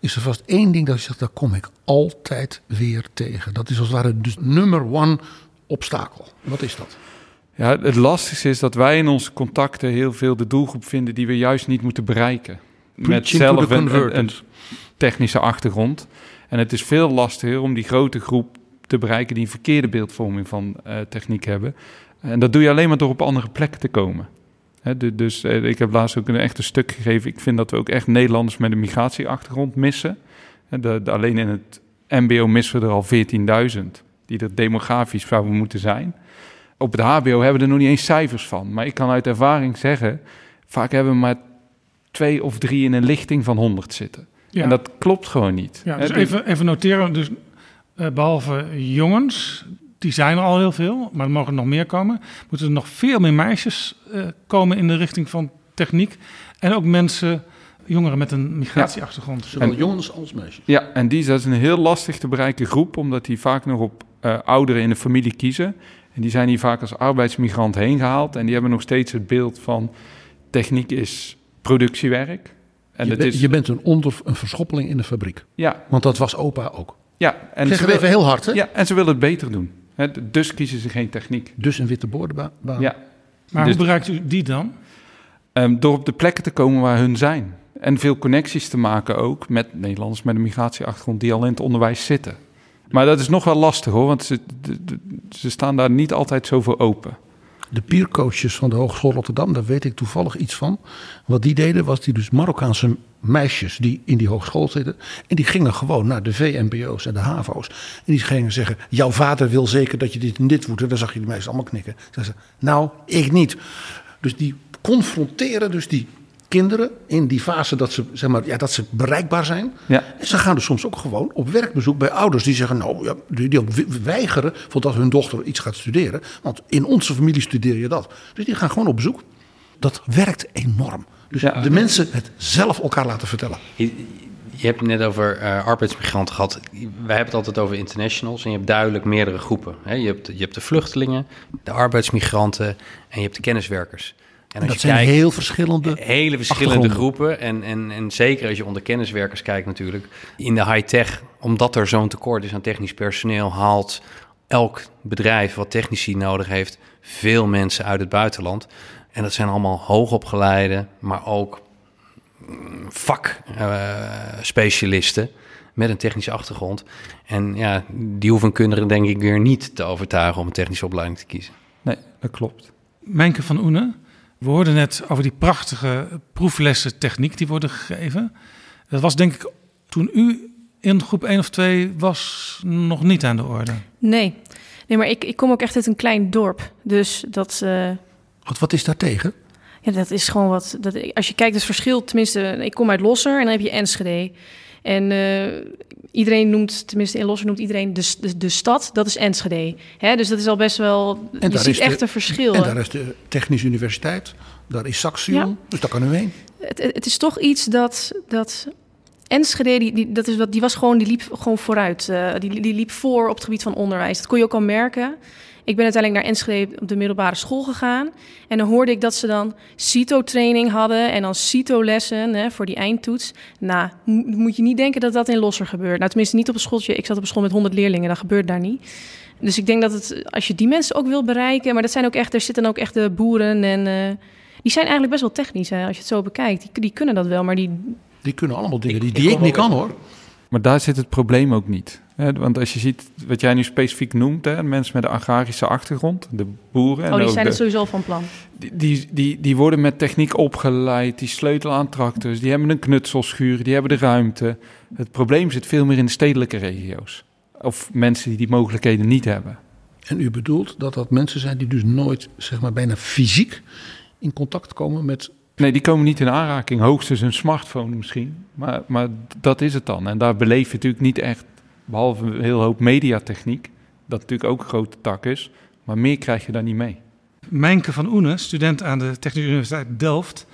is er vast één ding dat u zegt. daar kom ik altijd weer tegen. Dat is als het ware dus nummer one obstakel. Wat is dat? Ja, het lastigste is dat wij in onze contacten heel veel de doelgroep vinden die we juist niet moeten bereiken. Met Preaching zelf een technische achtergrond. En het is veel lastiger om die grote groep te bereiken die een verkeerde beeldvorming van eh, techniek hebben. En dat doe je alleen maar door op andere plekken te komen. Dus eh, ik heb laatst ook een echt een stuk gegeven. Ik vind dat we ook echt Nederlanders met een migratieachtergrond missen. De, alleen in het MBO missen we er al 14.000 die er demografisch zouden moeten zijn. Op het HBO hebben we er nog niet eens cijfers van. Maar ik kan uit ervaring zeggen, vaak hebben we maar twee of drie in een lichting van 100 zitten. Ja. En dat klopt gewoon niet. Ja, dus dus- even, even noteren. Dus eh, behalve jongens, die zijn er al heel veel, maar er mogen nog meer komen. Moeten er nog veel meer meisjes eh, komen in de richting van techniek. En ook mensen, jongeren met een migratieachtergrond. Zowel En- jongens als meisjes. Ja, en die dat is een heel lastig te bereiken groep, omdat die vaak nog op eh, ouderen in de familie kiezen. En die zijn hier vaak als arbeidsmigrant heen gehaald. En die hebben nog steeds het beeld van techniek is productiewerk. En je, bent- is, je bent een, onder, een verschoppeling in de fabriek. ja, Want dat was opa ook. ja, en Zeg ze het even heel hard, hè? ja, en ze willen het beter doen. Hè, dus kiezen ze geen techniek. Dus een witte boordenbaan. Ja, Maar Dus- hoe bereikt u die dan? Ehm, door op de plekken te komen waar hun zijn. En veel connecties te maken ook met Nederlanders met een migratieachtergrond die al in het onderwijs zitten. Maar dat is nog wel lastig hoor, want ze, de- de- ze staan daar niet altijd zo voor open. De peercoaches van de Hogeschool Rotterdam, daar weet ik toevallig iets van. Wat die deden was die dus Marokkaanse meisjes die in die hogeschool zitten. En die gingen gewoon naar de VMBO's en de HAVO's. En die gingen zeggen, jouw vader wil zeker dat je dit en dit moet. En dan zag je die meisjes allemaal knikken. Zeiden ze, nou, ik niet. Dus die confronteren dus die kinderen in die fase dat ze, zeg maar, ja, dat ze bereikbaar zijn. Ja. En ze gaan dus soms ook gewoon op werkbezoek bij ouders die zeggen, nou, ja, die, die ook weigeren voordat hun dochter iets gaat studeren. Want in onze familie studeer je dat. Dus die gaan gewoon op bezoek. Dat werkt enorm. Dus Ja. de mensen het zelf elkaar laten vertellen. Je, hebt het net over eh, arbeidsmigranten gehad. Wij hebben het altijd over internationals en je hebt duidelijk meerdere groepen. Hè? Je, hebt, je hebt de vluchtelingen, de arbeidsmigranten en je hebt de kenniswerkers. En als dat je zijn kijkt, heel verschillende. hele verschillende groepen. En, en, en zeker als je onder kenniswerkers kijkt natuurlijk. In de high-tech, omdat er zo'n tekort is aan technisch personeel... haalt elk bedrijf wat technici nodig heeft... veel mensen uit het buitenland. En dat zijn allemaal hoogopgeleide, maar ook mm, vakspecialisten... met een technische achtergrond. En ja, die hoeven kinderen denk ik weer niet te overtuigen... om een technische opleiding te kiezen. Nee, dat klopt. Mijnke van Oene, we hoorden net over die prachtige proeflessen techniek die worden gegeven. Dat was denk ik toen u in groep 1 of 2 was nog niet aan de orde. Nee. Nee, maar ik, ik kom ook echt uit een klein dorp. Dus dat, eh, Wat, wat is daar tegen? ja, dat is gewoon wat... Dat, als je kijkt, het verschil... Tenminste, ik kom uit Losser en dan heb je Enschede. En eh, iedereen noemt, tenminste in Losser noemt iedereen de, de, de stad. Dat is Enschede. Hè, dus dat is al best wel... je daar ziet de- echt een verschil. En daar is de Technische Universiteit. Daar is Saxion. Ja. Dus daar kan u heen. het, het het is toch iets dat, dat Enschede, die, die, dat is wat, die was gewoon, die liep gewoon vooruit. Uh, die, die liep voor op het gebied van onderwijs. Dat kon je ook al merken. Ik ben uiteindelijk naar Enschede op de middelbare school gegaan. En dan hoorde ik dat ze dan CITO-training hadden en dan CITO-lessen voor die eindtoets. Nou, moet je niet denken dat dat in Losser gebeurt. Nou, tenminste niet op een schooltje. Ik zat op een school met 100 leerlingen, dat gebeurt daar niet. Dus ik denk dat het, als je die mensen ook wil bereiken, maar dat zijn ook echt, er zitten ook echt de boeren en uh, die zijn eigenlijk best wel technisch, hè, als je het zo bekijkt. Die, die kunnen dat wel, maar die... Die kunnen allemaal dingen die, die ik, ik niet kan, hoor. Maar daar zit het probleem ook niet. Want als je ziet wat jij nu specifiek noemt, hè, mensen met een agrarische achtergrond, de boeren. Oh, die zijn het sowieso van plan. Die, die, die, die, worden met techniek opgeleid, die sleutelen aan tractors, die hebben een knutselschuur, die hebben de ruimte. Het probleem zit veel meer in de stedelijke regio's. Of mensen die die mogelijkheden niet hebben. En u bedoelt dat dat mensen zijn die dus nooit, zeg maar, bijna fysiek in contact komen met Nee, die komen niet in aanraking. Hoogstens een smartphone misschien. Maar, maar dat is het dan. En daar beleef je natuurlijk niet echt, behalve een heel hoop mediatechniek, dat natuurlijk ook een grote tak is. Maar meer krijg je daar niet mee. Mijnke van Oene, student aan de Technische Universiteit Delft.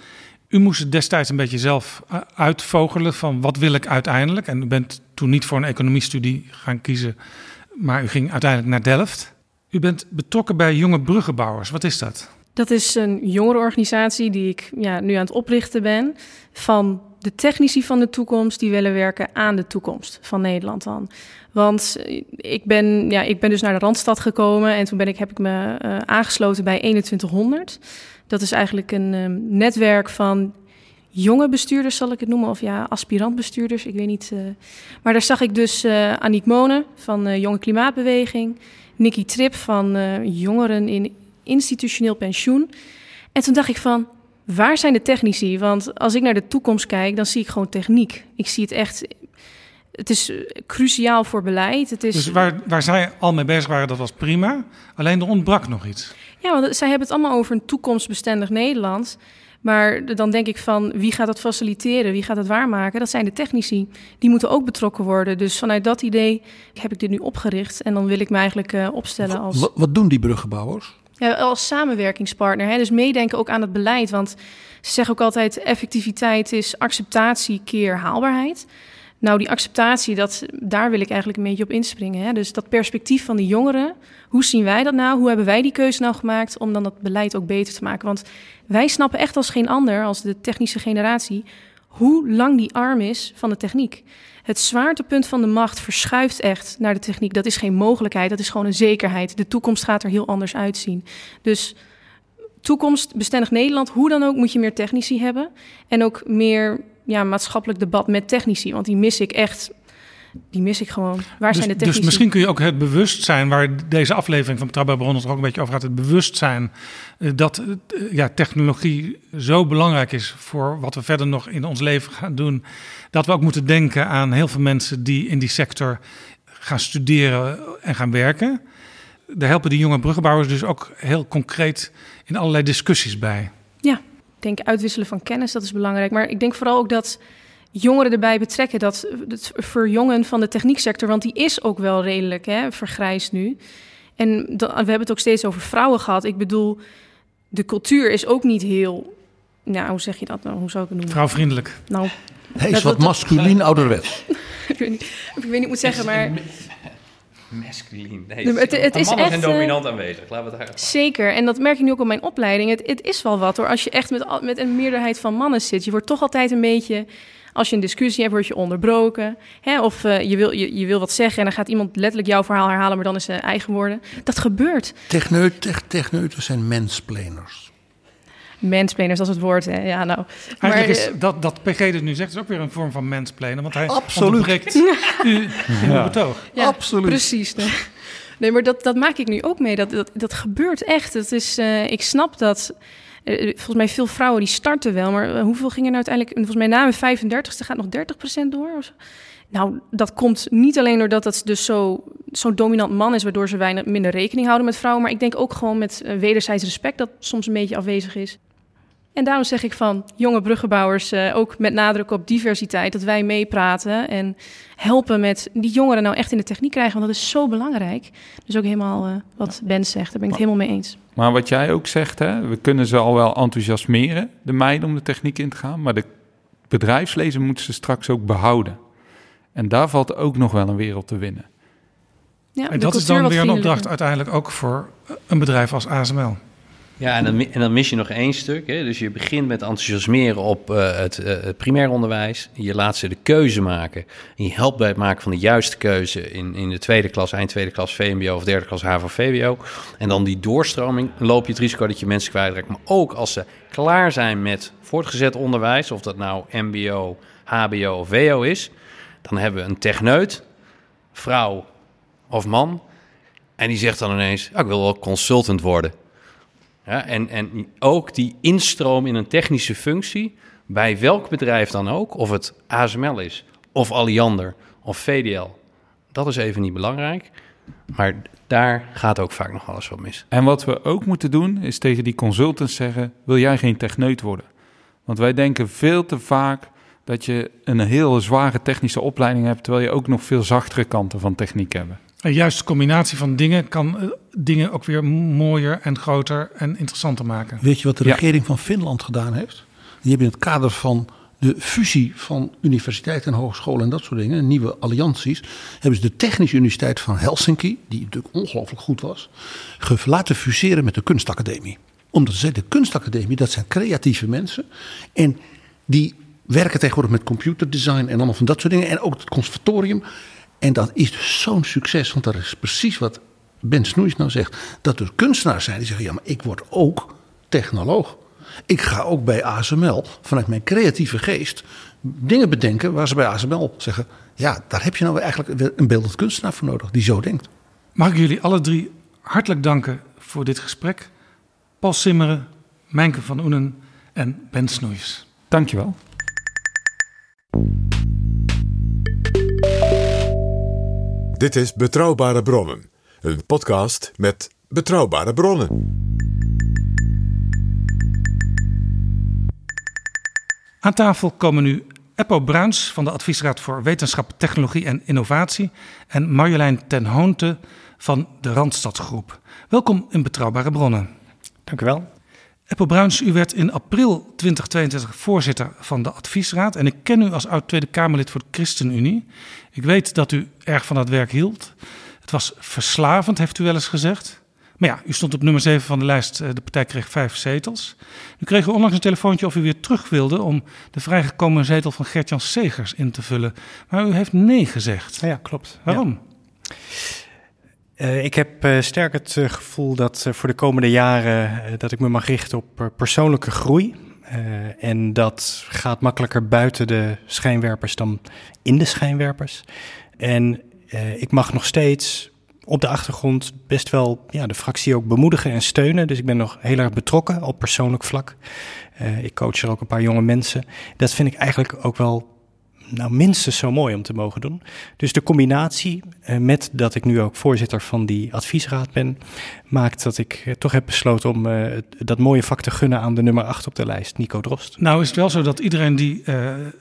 U moest destijds een beetje zelf uitvogelen van wat wil ik uiteindelijk. En u bent toen niet voor een economiestudie gaan kiezen, maar u ging uiteindelijk naar Delft. U bent betrokken bij jonge bruggenbouwers. Wat is dat? Dat is een jongerenorganisatie die ik ja, nu aan het oprichten ben. Van de technici van de toekomst die willen werken aan de toekomst van Nederland dan. Want ik ben, ja, ik ben dus naar de Randstad gekomen en toen ben ik, heb ik me uh, aangesloten bij 2100. Dat is eigenlijk een um, netwerk van jonge bestuurders, zal ik het noemen. Of ja, aspirantbestuurders, ik weet niet. Uh, maar daar zag ik dus uh, Aniek Monen van Jonge Klimaatbeweging. Nikki Trip van Jongeren in institutioneel pensioen. En toen dacht ik van, waar zijn de technici? Want als ik naar de toekomst kijk, dan zie ik gewoon techniek. Ik zie het echt. Het is cruciaal voor beleid. Het is... Dus waar, waar zij al mee bezig waren, dat was prima. Alleen er ontbrak nog iets. Ja, want zij hebben het allemaal over een toekomstbestendig Nederland. Maar dan denk ik van wie gaat dat faciliteren? Wie gaat het waarmaken? Dat zijn de technici. Die moeten ook betrokken worden. Dus vanuit dat idee heb ik dit nu opgericht. En dan wil ik me eigenlijk uh, opstellen als. Wat, wat doen die bruggenbouwers? Ja, als samenwerkingspartner. Hè? Dus meedenken ook aan het beleid. Want ze zeggen ook altijd: effectiviteit is acceptatie keer haalbaarheid. Nou, die acceptatie, dat, daar wil ik eigenlijk een beetje op inspringen. Hè? Dus dat perspectief van de jongeren, hoe zien wij dat nou? Hoe hebben wij die keuze nou gemaakt om dan dat beleid ook beter te maken? Want wij snappen echt als geen ander, als de technische generatie, hoe lang die arm is van de techniek. Het zwaartepunt van de macht verschuift echt naar de techniek. Dat is geen mogelijkheid, dat is gewoon een zekerheid. De toekomst gaat er heel anders uitzien. Dus toekomstbestendig Nederland, hoe dan ook, moet je meer technici hebben. En ook meer ja, maatschappelijk debat met technici. Want die mis ik echt die mis ik gewoon. Waar dus, zijn de technici? Dus misschien kun je ook het bewustzijn, waar deze aflevering van Betrouwbaar Bronnen ook een beetje over gaat, het bewustzijn uh, dat uh, ja, technologie zo belangrijk is voor wat we verder nog in ons leven gaan doen, dat we ook moeten denken aan heel veel mensen die in die sector gaan studeren en gaan werken. Daar helpen die jonge bruggenbouwers dus ook heel concreet in allerlei discussies bij. Ja, ik denk uitwisselen van kennis, dat is belangrijk. Maar ik denk vooral ook dat jongeren erbij betrekken. Dat het verjongen van de technieksector, want die is ook wel redelijk hè, vergrijsd nu. En we hebben het ook steeds over vrouwen gehad. Ik bedoel, de cultuur is ook niet heel. Nou, hoe zeg je dat nou? Hoe zou ik het noemen? Vrouwvriendelijk. Nou, Hij is wat masculien ouderwets. ik, weet niet, ik weet niet, moet zeggen, maar. Masculien. Nee, het, het is echt en dominant aanwezig. Laten we het daar Zeker. En dat merk je nu ook op mijn opleiding. Het, het is wel wat hoor. Als je echt met, met een meerderheid van mannen zit, je wordt toch altijd een beetje als je een discussie hebt, word je onderbroken. Hè? Of uh, je, wil, je, je wil wat zeggen en dan gaat iemand letterlijk jouw verhaal herhalen, maar dan is zijn eigen woorden. Dat gebeurt. Techneut, tech, techneuten zijn mensplaners. Mensplaners, dat is het woord. Hè? Ja, nou. Eigenlijk maar, is dat, dat PG dit nu zegt, is ook weer een vorm van mensplanen. Want hij Absoluut. onderbreekt u in ja. betoog. Ja, Absoluut. Precies. Nee. nee, maar dat, dat maak ik nu ook mee. Dat, dat, dat gebeurt echt. Het is, uh, ik snap dat volgens mij veel vrouwen die starten wel, maar uh, hoeveel gingen nou uiteindelijk? Volgens mij na mijn 35ste gaat nog 30% door. Of zo. Nou, dat komt niet alleen doordat dat dus zo, zo dominant man is, waardoor ze weinig minder rekening houden met vrouwen, maar ik denk ook gewoon met wederzijds respect dat soms een beetje afwezig is. En daarom zeg ik van jonge bruggenbouwers, uh, ook met nadruk op diversiteit, dat wij meepraten en helpen met die jongeren nou echt in de techniek krijgen, want dat is zo belangrijk. Dus ook helemaal uh, wat Ben zegt, daar ben ik het helemaal mee eens. Maar wat jij ook zegt, hè, we kunnen ze al wel enthousiasmeren, de meiden, om de techniek in te gaan, maar de bedrijfsleven moeten ze straks ook behouden. En daar valt ook nog wel een wereld te winnen. Ja, En dat is dan weer een opdracht uiteindelijk ook voor een bedrijf als ASML. Ja, en dan, en dan mis je nog één stuk. Hè? Dus je begint met enthousiasmeren op eh, het, eh, het primair onderwijs. Je laat ze de keuze maken. En je helpt bij het maken van de juiste keuze in, in de tweede klas, eind tweede klas VMBO of derde klas HAVO-VWO. En dan die doorstroming, loop je het risico dat je mensen kwijtraakt. Maar ook als ze klaar zijn met voortgezet onderwijs, of dat nou MBO, HBO of WO is, dan hebben we een techneut, vrouw of man. En die zegt dan ineens, "Ah, ik wil wel consultant worden. En, en ook die instroom in een technische functie, bij welk bedrijf dan ook, of het ASML is, of Alliander, of VDL, dat is even niet belangrijk. Maar daar gaat ook vaak nog alles wat mis. En wat we ook moeten doen, is tegen die consultants zeggen: wil jij geen techneut worden? Want wij denken veel te vaak dat je een heel zware technische opleiding hebt, terwijl je ook nog veel zachtere kanten van techniek hebt. Een juiste combinatie van dingen kan eh, dingen ook weer mooier en groter en interessanter maken. Weet je wat de Ja. regering van Finland gedaan heeft? Die hebben in het kader van de fusie van universiteiten en hogescholen en dat soort dingen, nieuwe allianties, hebben ze de Technische Universiteit van Helsinki, die natuurlijk ongelooflijk goed was, ge- laten fuseren met de kunstacademie. Omdat ze de kunstacademie, dat zijn creatieve mensen en die werken tegenwoordig met computerdesign en allemaal van dat soort dingen. En ook het conservatorium. En dat is dus zo'n succes, want dat is precies wat Ben Snoeis nou zegt. Dat er kunstenaars zijn die zeggen, ja maar ik word ook technoloog. Ik ga ook bij ASML vanuit mijn creatieve geest dingen bedenken waar ze bij ASML zeggen... ja, daar heb je nou eigenlijk een beeldend kunstenaar voor nodig die zo denkt. Mag ik jullie alle drie hartelijk danken voor dit gesprek. Paul Simmeren, Mijnke van Oenen en Ben Snoeis. Dankjewel. Dit is Betrouwbare Bronnen, een podcast met betrouwbare bronnen. Aan tafel komen nu Eppo Bruins van de Adviesraad voor Wetenschap, Technologie en Innovatie en Marjolein ten Hoonte van de Randstadgroep. Welkom in Betrouwbare Bronnen. Dank u wel. Eppo Bruins, u werd in april 2022 voorzitter van de Adviesraad en ik ken u als oud Tweede Kamerlid voor de ChristenUnie. Ik weet dat u erg van dat werk hield. Het was verslavend, heeft u wel eens gezegd. Maar ja, u stond op nummer 7 van de lijst. eh, De partij kreeg vijf zetels. Nu kreeg u onlangs een telefoontje of u weer terug wilde om de vrijgekomen zetel van Gert-Jan Segers in te vullen. Maar u heeft nee gezegd. Ja, klopt. Waarom? Eh, ik heb eh, sterk het eh, gevoel dat voor de komende jaren dat ik me mag richten op persoonlijke groei. En dat gaat makkelijker buiten de schijnwerpers dan in de schijnwerpers. En ik mag nog steeds op de achtergrond best wel ja, de fractie ook bemoedigen en steunen. Dus ik ben nog heel erg betrokken op persoonlijk vlak. Ik coach er ook een paar jonge mensen. Dat vind ik eigenlijk ook wel nou, minstens zo mooi om te mogen doen. Dus de combinatie eh, met dat ik nu ook voorzitter van die adviesraad ben, maakt dat ik eh, toch heb besloten om eh, dat mooie vak te gunnen aan de nummer 8 op de lijst, Nico Drost. Nou is het wel zo dat iedereen die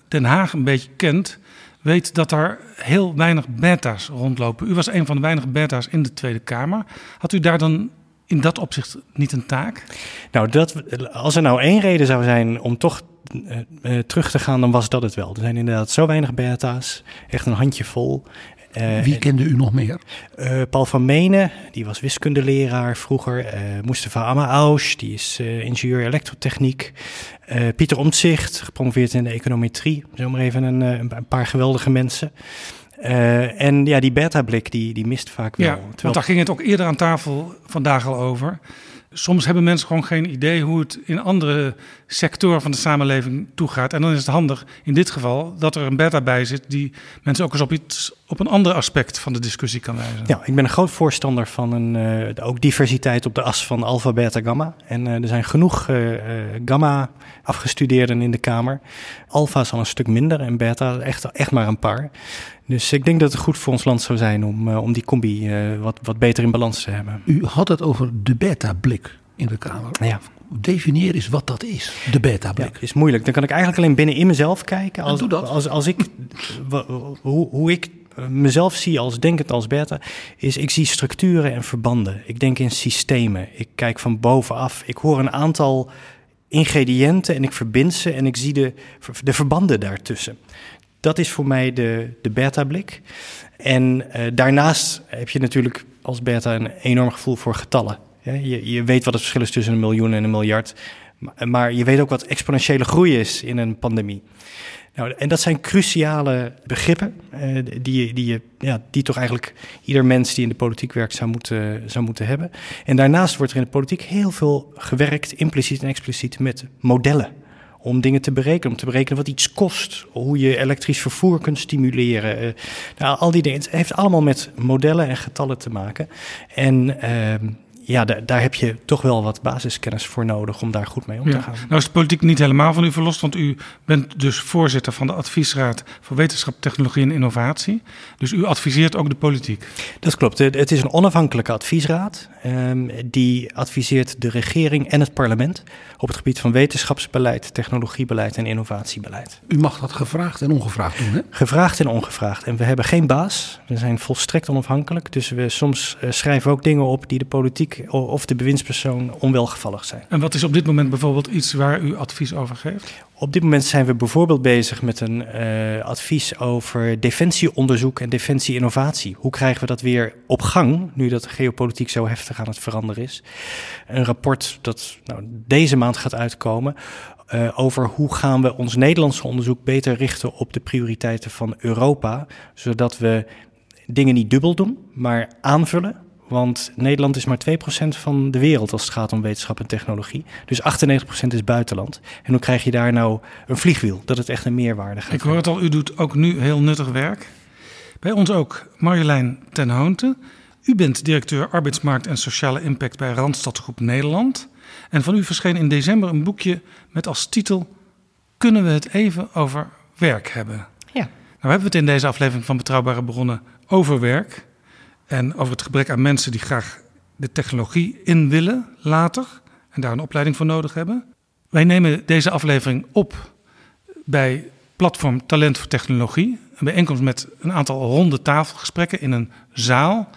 Den Haag een beetje kent, weet dat er heel weinig beta's rondlopen. U was een van de weinige beta's in de Tweede Kamer. Had u daar dan in dat opzicht niet een taak? Nou, dat, als er nou één reden zou zijn om toch eh, eh, terug te gaan, dan was dat het wel. Er zijn inderdaad zo weinig beta's, echt een handje vol. Eh, Wie kende u nog meer? Eh, Paul van Menen, die was wiskundeleraar vroeger. Eh Mustafa Ama-Ausch, die is eh, ingenieur elektrotechniek. Eh, Pieter Omtzigt, gepromoveerd in de econometrie. Zomaar even een, eh, een paar geweldige mensen. Eh, en ja, die beta-blik, die, die mist vaak wel. Ja, want daar ging het ook eerder aan tafel vandaag al over. Soms hebben mensen gewoon geen idee hoe het in andere sectoren van de samenleving toegaat. En dan is het handig in dit geval dat er een beta bij zit die mensen ook eens op, iets, op een ander aspect van de discussie kan wijzen. Ja, ik ben een groot voorstander van een, eh, ook diversiteit op de as van alpha, beta, gamma. En eh, er zijn genoeg gamma afgestudeerden in de Kamer. Alpha is al een stuk minder en beta echt, echt maar een paar. Dus ik denk dat het goed voor ons land zou zijn om, eh, om die combi eh, wat, wat beter in balans te hebben. U had het over de beta-blik in de Kamer. Ja. Definieer eens wat dat is, de beta-blik. Ja, is moeilijk. Dan kan ik eigenlijk alleen binnen in mezelf kijken. Als, doe dat. Als, als ik, hoe, hoe ik eh, mezelf zie als denkend als beta, is ik zie structuren en verbanden. Ik denk in systemen. Ik kijk van bovenaf. Ik hoor een aantal ingrediënten en ik verbind ze en ik zie de, de verbanden daartussen. Dat is voor mij de, de beta-blik. En uh, daarnaast heb je natuurlijk als beta een enorm gevoel voor getallen. Je, je weet wat het verschil is tussen een miljoen en een miljard. Maar je weet ook wat exponentiële groei is in een pandemie. Nou, en dat zijn cruciale begrippen uh, die, die, ja, die toch eigenlijk ieder mens die in de politiek werkt zou moeten, zou moeten hebben. En daarnaast wordt er in de politiek heel veel gewerkt, impliciet en expliciet, met modellen. Om dingen te berekenen, om te berekenen wat iets kost, hoe je elektrisch vervoer kunt stimuleren. Uh, nou, al die dingen. Het heeft allemaal met modellen en getallen te maken. En uh, ja, daar heb je toch wel wat basiskennis voor nodig om daar goed mee om te gaan. Nou is de politiek niet helemaal van u verlost, want u bent dus voorzitter van de Adviesraad voor Wetenschap, Technologie en Innovatie. Dus u adviseert ook de politiek. Dat klopt. Het is een onafhankelijke adviesraad. Um, die adviseert de regering en het parlement op het gebied van wetenschapsbeleid, technologiebeleid en innovatiebeleid. U mag dat gevraagd en ongevraagd doen, hè? Gevraagd en ongevraagd. En we hebben geen baas. We zijn volstrekt onafhankelijk. Dus we soms uh, schrijven ook dingen op die de politiek of de bewindspersoon onwelgevallig zijn. En wat is op dit moment bijvoorbeeld iets waar u advies over geeft? Op dit moment zijn we bijvoorbeeld bezig met een uh, advies over defensieonderzoek en defensieinnovatie. Hoe krijgen we dat weer op gang, nu dat de geopolitiek zo heftig aan het veranderen is? Een rapport dat nou, deze maand gaat uitkomen uh, over hoe gaan we ons Nederlandse onderzoek beter richten op de prioriteiten van Europa, zodat we dingen niet dubbel doen, maar aanvullen want Nederland is maar 2% van de wereld als het gaat om wetenschap en technologie. Dus 98% is buitenland. En hoe krijg je daar nou een vliegwiel? Dat het echt een meerwaarde gaat. Ik hoor het al, u doet ook nu heel nuttig werk. Bij ons ook Marjolein ten Hoonte. U bent directeur arbeidsmarkt en sociale impact bij Randstad Groep Nederland. En van u verscheen in december een boekje met als titel Kunnen we het even over werk hebben? Ja. Nou hebben we het in deze aflevering van Betrouwbare Bronnen over werk. En over het gebrek aan mensen die graag de technologie in willen later en daar een opleiding voor nodig hebben. Wij nemen deze aflevering op bij platform Talent voor Technologie. Een bijeenkomst met een aantal ronde tafelgesprekken in een zaal.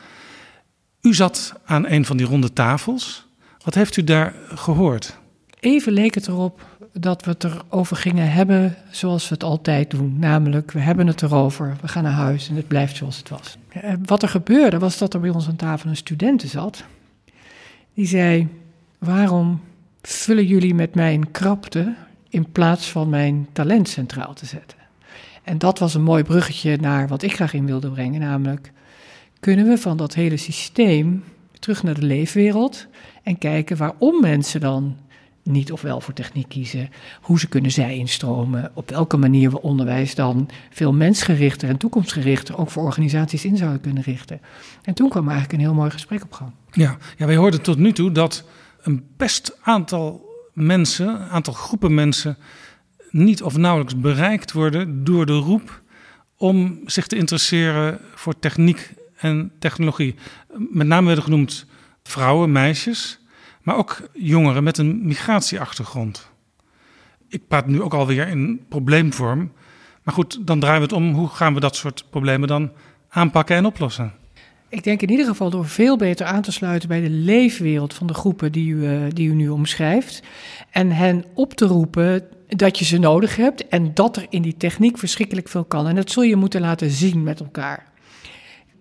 U zat aan een van die ronde tafels. Wat heeft u daar gehoord? Even leek het erop dat we het erover gingen hebben zoals we het altijd doen. Namelijk, we hebben het erover, we gaan naar huis en het blijft zoals het was. Eh, wat er gebeurde was dat er bij ons aan tafel een student zat. Die zei, waarom vullen jullie met mijn krapte in plaats van mijn talent centraal te zetten? En dat was een mooi bruggetje naar wat ik graag in wilde brengen, namelijk kunnen we van dat hele systeem terug naar de leefwereld en kijken waarom mensen dan niet of wel voor techniek kiezen, hoe ze kunnen zij instromen, op welke manier we onderwijs dan veel mensgerichter en toekomstgerichter ook voor organisaties in zouden kunnen richten. En toen kwam eigenlijk een heel mooi gesprek op gang. Ja, ja wij hoorden tot nu toe dat een best aantal mensen, een aantal groepen mensen, niet of nauwelijks bereikt worden door de roep om zich te interesseren voor techniek en technologie. Met name werden genoemd vrouwen, meisjes maar ook jongeren met een migratieachtergrond. Ik praat nu ook alweer in probleemvorm. Maar goed, dan draaien we het om. Hoe gaan we dat soort problemen dan aanpakken en oplossen? Ik denk in ieder geval door veel beter aan te sluiten bij de leefwereld van de groepen die u, eh, die u nu omschrijft. En hen op te roepen dat je ze nodig hebt en dat er in die techniek verschrikkelijk veel kan. En dat zul je moeten laten zien met elkaar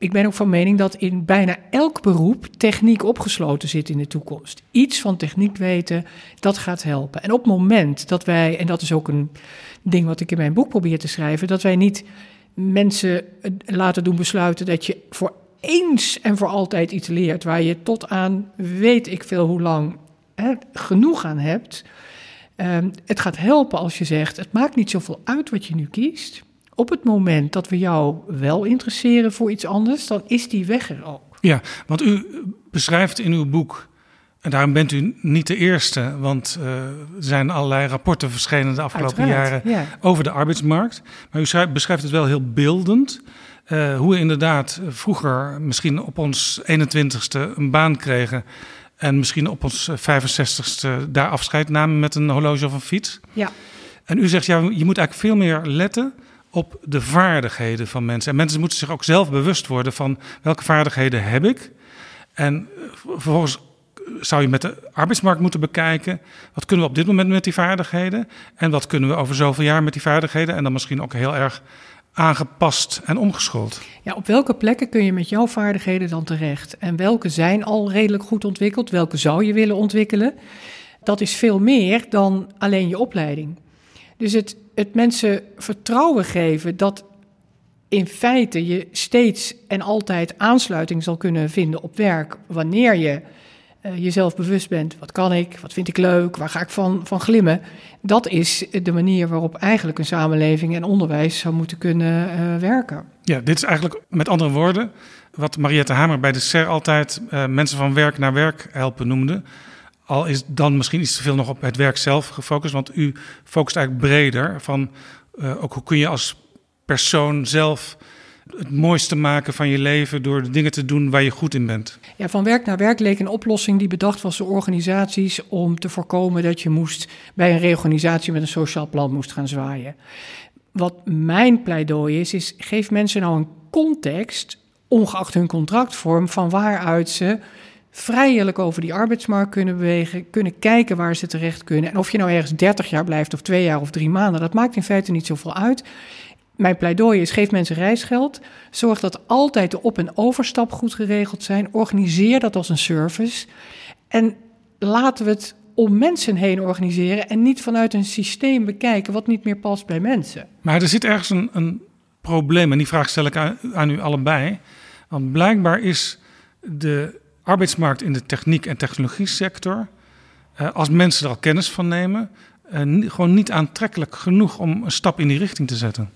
ik ben ook van mening dat in bijna elk beroep techniek opgesloten zit in de toekomst. Iets van techniek weten, dat gaat helpen. En op het moment dat wij, en dat is ook een ding wat ik in mijn boek probeer te schrijven, dat wij niet mensen laten doen besluiten dat je voor eens en voor altijd iets leert waar je tot aan weet ik veel hoe lang hè, genoeg aan hebt. Um, het gaat helpen als je zegt: het maakt niet zoveel uit wat je nu kiest op het moment dat we jou wel interesseren voor iets anders, dan is die weg er ook. Ja, want u beschrijft in uw boek, en daarom bent u niet de eerste, want uh, er zijn allerlei rapporten verschenen de afgelopen jaren over de arbeidsmarkt. Maar u beschrijft het wel heel beeldend. Uh, hoe we inderdaad vroeger misschien op ons 21ste een baan kregen. En misschien op ons 65ste daar afscheid namen met een horloge of een fiets. Ja. En u zegt, ja, je moet eigenlijk veel meer letten op de vaardigheden van mensen. En mensen moeten zich ook zelf bewust worden van welke vaardigheden heb ik. En vervolgens zou je met de arbeidsmarkt moeten bekijken. Wat kunnen we op dit moment met die vaardigheden? En wat kunnen we over zoveel jaar met die vaardigheden? En dan misschien ook heel erg aangepast en omgeschoold. Ja, op welke plekken kun je met jouw vaardigheden dan terecht? En welke zijn al redelijk goed ontwikkeld? Welke zou je willen ontwikkelen? Dat is veel meer dan alleen je opleiding. Dus het, het mensen vertrouwen geven dat in feite je steeds en altijd aansluiting zal kunnen vinden op werk wanneer je uh, jezelf bewust bent. Wat kan ik? Wat vind ik leuk? Waar ga ik van, van glimmen? Dat is de manier waarop eigenlijk een samenleving en onderwijs zou moeten kunnen uh, werken. Ja, dit is eigenlijk met andere woorden wat Mariette Hamer bij de SER altijd uh, mensen van werk naar werk helpen noemde. Al is dan misschien iets te veel nog op het werk zelf gefocust, want u focust eigenlijk breder van ook hoe kun je als persoon zelf het mooiste maken van je leven door de dingen te doen waar je goed in bent? Ja, van werk naar werk leek een oplossing die bedacht was door organisaties om te voorkomen dat je moest bij een reorganisatie met een sociaal plan moest gaan zwaaien. Wat mijn pleidooi is, is geef mensen nou een context, ongeacht hun contractvorm, van waaruit ze vrijelijk over die arbeidsmarkt kunnen bewegen, kunnen kijken waar ze terecht kunnen. En of je nou ergens 30 jaar blijft of twee jaar of drie maanden, dat maakt in feite niet zoveel uit mijn pleidooi is: geef mensen reisgeld. Zorg dat altijd de op- en overstap goed geregeld zijn. Organiseer dat als een service. En laten we het om mensen heen organiseren en niet vanuit een systeem bekijken wat niet meer past bij mensen. Maar er zit ergens een, een probleem en die vraag stel ik aan, aan u allebei. Want blijkbaar is de arbeidsmarkt in de techniek- en technologie sector, eh, als mensen er al kennis van nemen, eh, gewoon niet aantrekkelijk genoeg om een stap in die richting te zetten.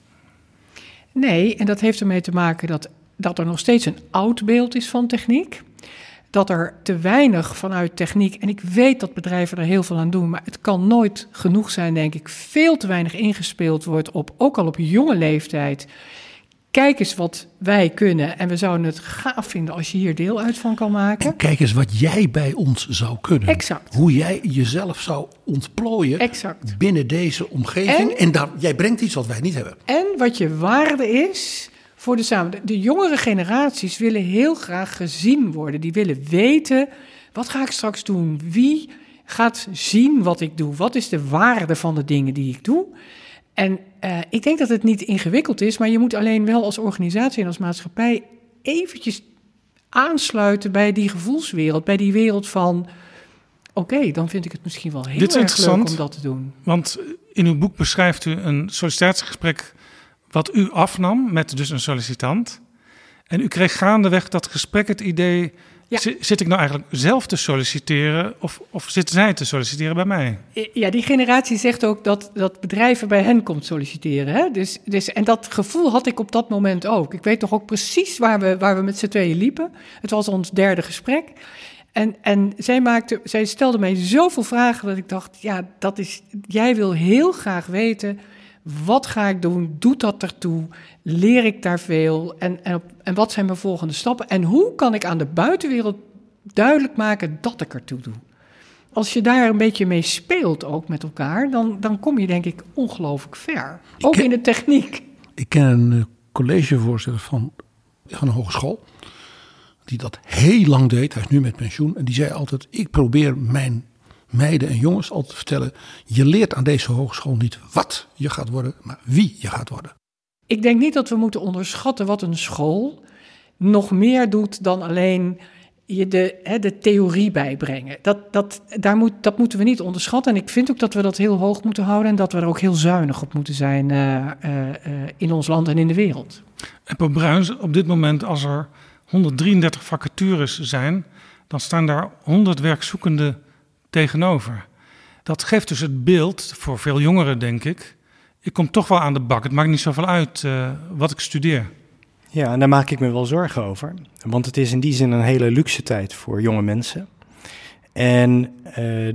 Nee, en dat heeft ermee te maken dat, dat er nog steeds een oud beeld is van techniek. Dat er te weinig vanuit techniek, en ik weet dat bedrijven er heel veel aan doen, maar het kan nooit genoeg zijn, denk ik, veel te weinig ingespeeld wordt op, ook al op jonge leeftijd, kijk eens wat wij kunnen. En we zouden het gaaf vinden als je hier deel uit van kan maken. En kijk eens wat jij bij ons zou kunnen. Exact. Hoe jij jezelf zou ontplooien exact. binnen deze omgeving. En, en daar, jij brengt iets wat wij niet hebben. En wat je waarde is voor de samenleving. De jongere generaties willen heel graag gezien worden. Die willen weten, wat ga ik straks doen? Wie gaat zien wat ik doe? Wat is de waarde van de dingen die ik doe? En uh, ik denk dat het niet ingewikkeld is, maar je moet alleen wel als organisatie en als maatschappij eventjes aansluiten bij die gevoelswereld, bij die wereld van. Oké, okay, dan vind ik het misschien wel heel Dit erg leuk om dat te doen. Want in uw boek beschrijft u een sollicitatiegesprek wat u afnam met dus een sollicitant. En u kreeg gaandeweg dat gesprek het idee ja. Zit ik nou eigenlijk zelf te solliciteren of, of zitten zij te solliciteren bij mij? Ja, die generatie zegt ook dat, dat bedrijven bij hen komt solliciteren. Hè? Dus, dus, en dat gevoel had ik op dat moment ook. Ik weet toch ook precies waar we, waar we met z'n tweeën liepen. Het was ons derde gesprek. En, en zij, maakte, zij stelde mij zoveel vragen dat ik dacht, ja, dat is, jij wil heel graag weten wat ga ik doen? Doet dat ertoe? Leer ik daar veel? En, en, en wat zijn mijn volgende stappen? En hoe kan ik aan de buitenwereld duidelijk maken dat ik ertoe doe? Als je daar een beetje mee speelt ook met elkaar, dan, dan kom je denk ik ongelooflijk ver. Ook in de techniek. Ik ken een uh, collegevoorzitter van, van een hogeschool. Die dat heel lang deed. Hij is nu met pensioen. En die zei altijd: Ik probeer mijn meiden en jongens altijd te vertellen: je leert aan deze hogeschool niet wat je gaat worden, maar wie je gaat worden. Ik denk niet dat we moeten onderschatten wat een school nog meer doet dan alleen je de, hè, de theorie bijbrengen. Dat, dat, daar moet, dat moeten we niet onderschatten. En ik vind ook dat we dat heel hoog moeten houden en dat we er ook heel zuinig op moeten zijn uh, uh, in ons land en in de wereld. En op Bruins, op dit moment als er 133 vacatures zijn, dan staan daar 100 werkzoekenden tegenover. Dat geeft dus het beeld voor veel jongeren, denk ik. Ik kom toch wel aan de bak. Het maakt niet zoveel uit uh, wat ik studeer. Ja, en daar maak ik me wel zorgen over. Want het is in die zin een hele luxe tijd voor jonge mensen. En uh,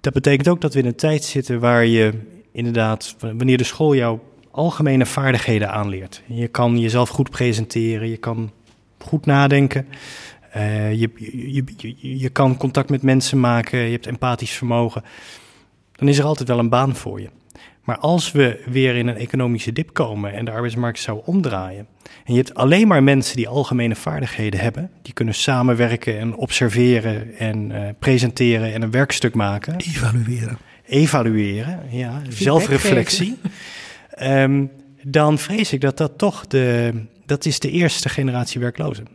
dat betekent ook dat we in een tijd zitten waar je inderdaad, wanneer de school jou algemene vaardigheden aanleert. Je kan jezelf goed presenteren, je kan goed nadenken. Uh, je, je, je, je kan contact met mensen maken, je hebt empathisch vermogen. Dan is er altijd wel een baan voor je. Maar als we weer in een economische dip komen en de arbeidsmarkt zou omdraaien, en je hebt alleen maar mensen die algemene vaardigheden hebben, die kunnen samenwerken en observeren en uh, presenteren en een werkstuk maken. Evalueren. Evalueren, ja, zelfreflectie. Um, dan vrees ik dat dat toch de, dat is de eerste generatie werklozen.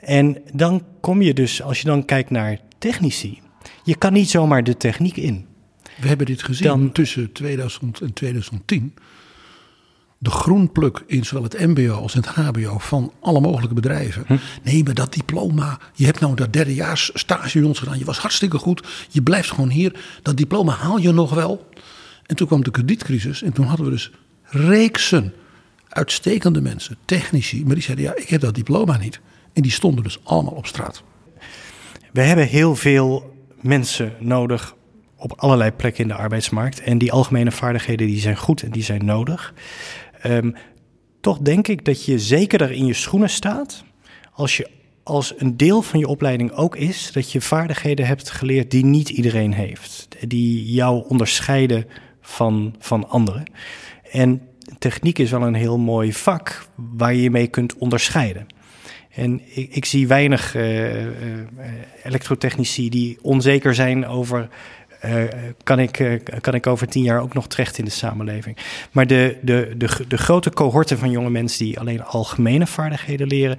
En dan kom je dus, als je dan kijkt naar technici, je kan niet zomaar de techniek in. We hebben dit gezien dan, tussen 2000 en 2010. De groenpluk in zowel het MBO als het HBO van alle mogelijke bedrijven. Hm? Nee, maar dat diploma. Je hebt nou dat derdejaars stage bij ons gedaan. Je was hartstikke goed. Je blijft gewoon hier. Dat diploma haal je nog wel. En toen kwam de kredietcrisis. En toen hadden we dus reeksen uitstekende mensen, technici. Maar die zeiden: Ja, ik heb dat diploma niet. En die stonden dus allemaal op straat. We hebben heel veel mensen nodig op allerlei plekken in de arbeidsmarkt. En die algemene vaardigheden die zijn goed en die zijn nodig. Um, toch denk ik dat je zekerder in je schoenen staat als je als een deel van je opleiding ook is dat je vaardigheden hebt geleerd die niet iedereen heeft. Die jou onderscheiden van, van anderen. En techniek is wel een heel mooi vak waar je je mee kunt onderscheiden. En ik, ik zie weinig uh, uh, elektrotechnici die onzeker zijn over. Uh, kan, ik, kan ik over tien jaar ook nog terecht in de samenleving? Maar de, de, de, de grote cohorten van jonge mensen die alleen algemene vaardigheden leren,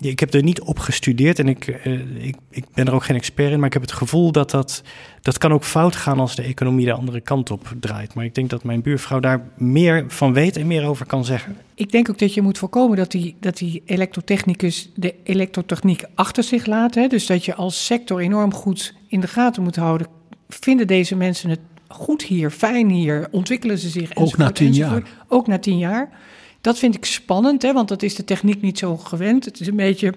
ik heb er niet op gestudeerd en ik, uh, ik, ik, ben er ook geen expert in, maar ik heb het gevoel dat dat, dat kan ook fout gaan als de economie de andere kant op draait. Maar ik denk dat mijn buurvrouw daar meer van weet en meer over kan zeggen. Ik denk ook dat je moet voorkomen dat die, dat die elektrotechnicus de elektrotechniek achter zich laat. Hè? Dus dat je als sector enorm goed in de gaten moet houden. Vinden deze mensen het goed hier, fijn hier? Ontwikkelen ze zich? Ook na tien jaar. Ook na tien jaar. Dat vind ik spannend, hè, want dat is de techniek niet zo gewend. Het is een beetje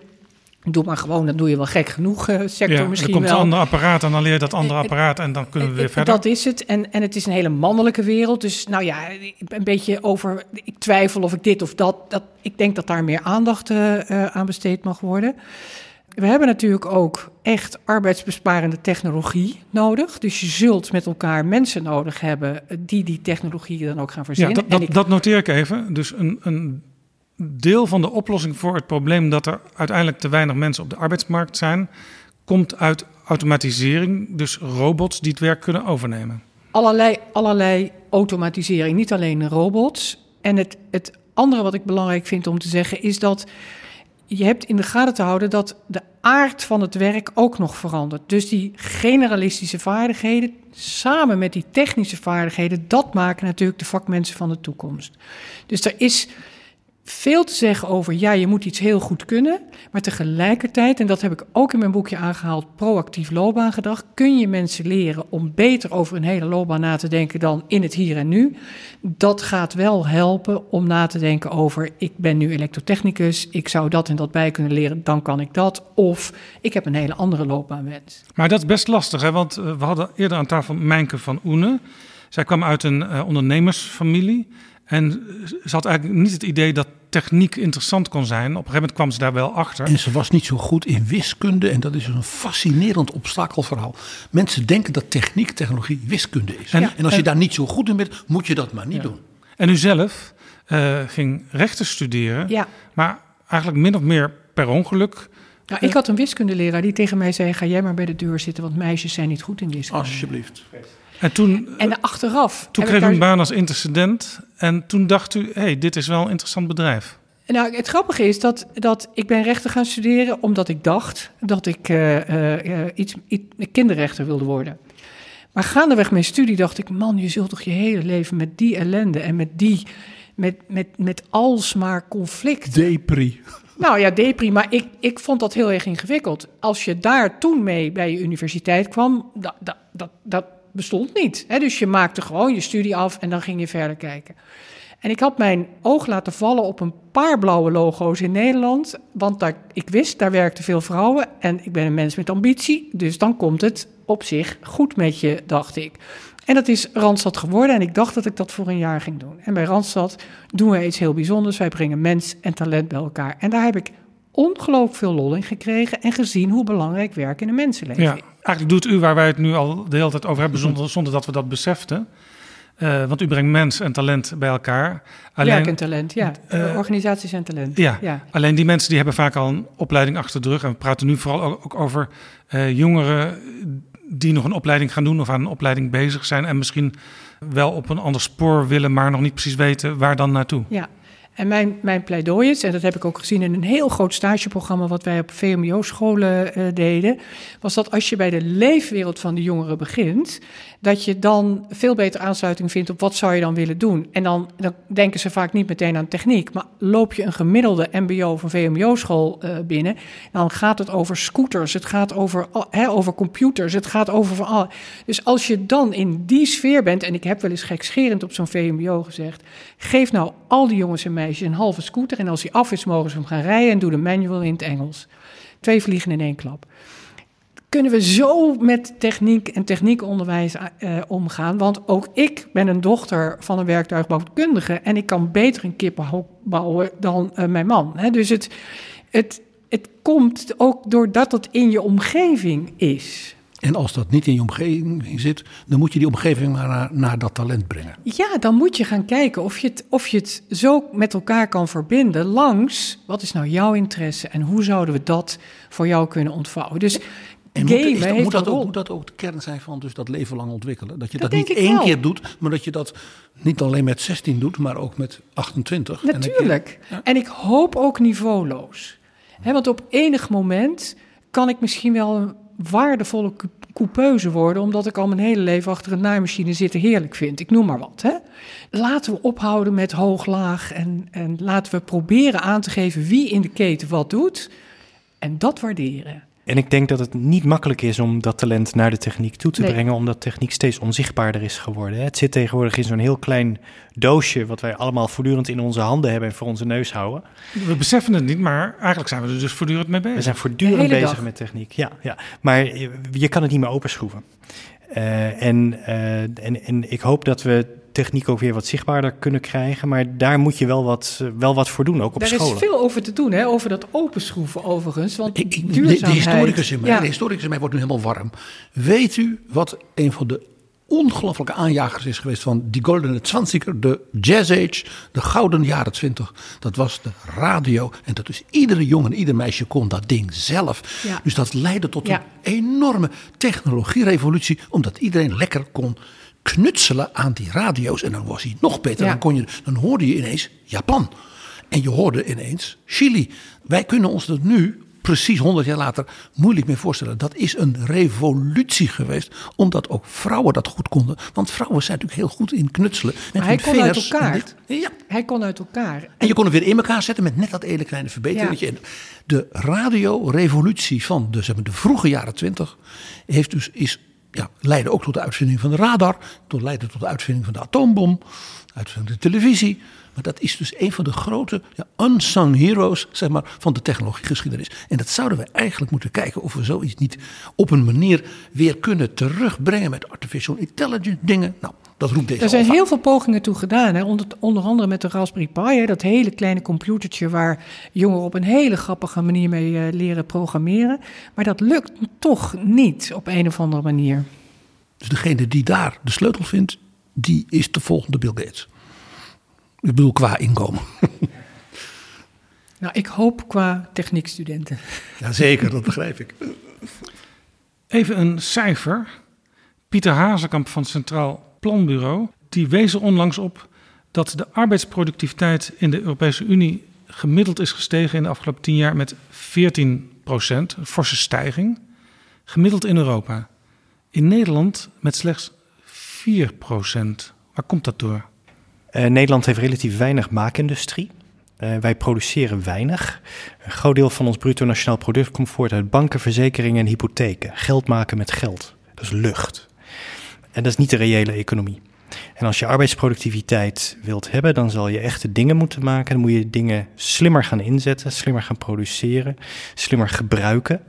Doe maar gewoon, dan doe je wel gek genoeg uh, sector ja, misschien wel. Er komt een ander apparaat en dan leer je dat andere apparaat en dan kunnen we weer verder. Dat is het. En, en het is een hele mannelijke wereld. Dus nou ja, een beetje over... Ik twijfel of ik dit of dat... dat ik denk dat daar meer aandacht uh, aan besteed mag worden. We hebben natuurlijk ook echt arbeidsbesparende technologie nodig. Dus je zult met elkaar mensen nodig hebben die die technologie dan ook gaan verzinnen. Ja, dat, dat, dat noteer ik even. Dus een, een deel van de oplossing voor het probleem dat er uiteindelijk te weinig mensen op de arbeidsmarkt zijn, komt uit automatisering, dus robots die het werk kunnen overnemen. Allerlei, allerlei automatisering, niet alleen robots. En het, het andere wat ik belangrijk vind om te zeggen is dat je hebt in de gaten te houden dat de aard van het werk ook nog verandert. Dus die generalistische vaardigheden samen met die technische vaardigheden, dat maken natuurlijk de vakmensen van de toekomst. Dus er is veel te zeggen over, ja, je moet iets heel goed kunnen, maar tegelijkertijd, en dat heb ik ook in mijn boekje aangehaald, proactief loopbaangedrag, kun je mensen leren om beter over een hele loopbaan na te denken dan in het hier en nu. Dat gaat wel helpen om na te denken over, ik ben nu elektrotechnicus, ik zou dat en dat bij kunnen leren, dan kan ik dat. Of ik heb een hele andere loopbaanwens. Maar dat is best lastig, hè? want eh, we hadden eerder aan tafel Mijnke van Oene. Zij kwam uit een uh, ondernemersfamilie. En ze had eigenlijk niet het idee dat techniek interessant kon zijn. Op een gegeven moment kwam ze daar wel achter. En ze was niet zo goed in wiskunde. En dat is een fascinerend obstakelverhaal. Mensen denken dat techniek, technologie wiskunde is. En, en als je daar niet zo goed in bent, moet je dat maar niet doen. En u zelf uh, ging rechten studeren. Ja. Maar eigenlijk min of meer per ongeluk. Nou, ik had een wiskundeleraar die tegen mij zei: Ga jij maar bij de deur zitten, want meisjes zijn niet goed in wiskunde. Alsjeblieft. En toen, en achteraf. Toen kreeg u een baan als intercedent. En toen dacht u: hé, hey, dit is wel een interessant bedrijf. Nou, het grappige is dat, dat ik ben rechten gaan studeren omdat ik dacht dat ik uh, uh, iets, iets, kinderrechter wilde worden. Maar gaandeweg mijn studie dacht ik, man, je zult toch je hele leven met die ellende en met die, met, met, met alsmaar conflict. Depri. Nou ja, depri, maar ik, ik vond dat heel erg ingewikkeld. Als je daar toen mee bij je universiteit kwam, dat, dat, dat, dat bestond niet. Hè? Dus je maakte gewoon je studie af en dan ging je verder kijken. En ik had mijn oog laten vallen op een paar blauwe logo's in Nederland. Want daar, ik wist, daar werkten veel vrouwen. En ik ben een mens met ambitie. Dus dan komt het op zich goed met je, dacht ik. En dat is Randstad geworden. En ik dacht dat ik dat voor een jaar ging doen. En bij Randstad doen we iets heel bijzonders. Wij brengen mens en talent bij elkaar. En daar heb ik ongelooflijk veel lol in gekregen. En gezien hoe belangrijk werk in een mensenleven ja, Eigenlijk doet u waar wij het nu al de hele tijd over hebben, zonder, zonder dat we dat beseften. Uh, want u brengt mens en talent bij elkaar. Alleen, Werk en talent, ja. Uh, Organisaties en talent. Ja, ja, alleen die mensen die hebben vaak al een opleiding achter de rug. En we praten nu vooral ook over uh, jongeren die nog een opleiding gaan doen of aan een opleiding bezig zijn. En misschien wel op een ander spoor willen, maar nog niet precies weten waar dan naartoe. Ja, en mijn, mijn pleidooi is, en dat heb ik ook gezien in een heel groot stageprogramma wat wij op VMBO-scholen uh, deden, was dat als je bij de leefwereld van de jongeren begint, dat je dan veel beter aansluiting vindt op wat zou je dan willen doen. En dan, dan denken ze vaak niet meteen aan techniek, maar loop je een gemiddelde MBO of een VMBO-school uh, binnen, dan gaat het over scooters, het gaat over, over computers, het gaat over van alles. Dus als je dan in die sfeer bent, en ik heb wel eens gekscherend op zo'n VMBO gezegd, geef nou al die jongens en meisjes een halve scooter en als hij af is, mogen ze hem gaan rijden en doe de manual in het Engels. Twee vliegen in één klap kunnen we zo met techniek en techniekonderwijs uh, omgaan. Want ook ik ben een dochter van een werktuigbouwkundige en ik kan beter een kippenhok bouwen dan uh, mijn man. Hè? Dus het, het, het komt ook doordat het in je omgeving is. En als dat niet in je omgeving zit, dan moet je die omgeving maar naar, naar, dat talent brengen. Ja, dan moet je gaan kijken of je, het, of je het zo met elkaar kan verbinden langs wat is nou jouw interesse en hoe zouden we dat voor jou kunnen ontvouwen. Dus en moet, dat, moet, dat ook, moet, dat ook, de kern zijn van dus dat leven lang ontwikkelen? Dat je dat, niet één keer doet, maar dat je dat niet alleen met 16 doet, maar ook met 28. Natuurlijk. En, en ik hoop ook niveauloos. want op enig moment kan ik misschien wel waardevolle coupeuse worden, omdat ik al mijn hele leven achter een naaimachine zitten heerlijk vind. Ik noem maar wat. Hè? Laten we ophouden met hoog-laag en, en laten we proberen aan te geven wie in de keten wat doet en dat waarderen. En ik denk dat het niet makkelijk is om dat talent naar de techniek toe te brengen, omdat techniek steeds onzichtbaarder is geworden. Het zit tegenwoordig in zo'n heel klein doosje, wat wij allemaal voortdurend in onze handen hebben en voor onze neus houden. We beseffen het niet, maar eigenlijk zijn we er dus voortdurend mee bezig. We zijn voortdurend bezig met techniek, ja, ja. Maar je kan het niet meer openschroeven. Uh, en, uh, en, en ik hoop dat we techniek ook weer wat zichtbaarder kunnen krijgen. Maar daar moet je wel wat, wel wat voor doen, ook op scholen. Er is veel over te doen, hè? over dat openschroeven overigens. Want ik, ik, de, de, historicus in mij, ja. de historicus in mij wordt nu helemaal warm. Weet u wat een van de ongelooflijke aanjagers is geweest van die Goldene Zwanziger, de Jazz Age, de gouden jaren twintig. Dat was de radio. En dat dus iedere jongen en ieder meisje kon dat ding zelf. Ja. Dus dat leidde tot een enorme technologierevolutie, omdat iedereen lekker kon knutselen aan die radio's. En dan was hij nog beter. Dan, kon je, dan hoorde je ineens Japan. En je hoorde ineens Chili. Wij kunnen ons dat nu, precies 100 jaar later, moeilijk meer voorstellen. Dat is een revolutie geweest. Omdat ook vrouwen dat goed konden. Want vrouwen zijn natuurlijk heel goed in knutselen. Met hij kon uit elkaar. ja. Hij kon uit elkaar. En je kon hem weer in elkaar zetten met net dat ene kleine verbetering. Ja. De radiorevolutie van de, zeg maar, de vroege jaren 20 heeft dus, is ja, leidde ook tot de uitvinding van de radar, tot leidde tot de uitvinding van de atoombom, uitvinding van de televisie. Maar dat is dus een van de grote ja, unsung heroes zeg maar, van de technologiegeschiedenis. En dat zouden we eigenlijk moeten kijken of we zoiets niet op een manier weer kunnen terugbrengen met artificial intelligence dingen. Nou, dat roept deze Er zijn heel veel pogingen toe gedaan. Hè? Onder, onder andere met de Raspberry Pi, hè? dat hele kleine computertje waar jongeren op een hele grappige manier mee uh, leren programmeren. Maar dat lukt toch niet op een of andere manier. Dus degene die daar de sleutel vindt, die is de volgende Bill Gates. Ik bedoel qua inkomen. Nou, ik hoop qua techniekstudenten. Jazeker, dat begrijp ik. Even een cijfer. Pieter Hazekamp van Centraal Planbureau, die wees er onlangs op dat de arbeidsproductiviteit in de Europese Unie gemiddeld is gestegen in de afgelopen tien jaar met 14 procent, een forse stijging. Gemiddeld in Europa. In Nederland met slechts 4 procent. Waar komt dat door? Uh, Nederland heeft relatief weinig maakindustrie. Uh, wij produceren weinig. Een groot deel van ons bruto nationaal product komt voort uit banken, verzekeringen en hypotheken. Geld maken met geld. Dat is lucht. En dat is niet de reële economie. En als je arbeidsproductiviteit wilt hebben, dan zal je echte dingen moeten maken. Dan moet je dingen slimmer gaan inzetten, slimmer gaan produceren, slimmer gebruiken.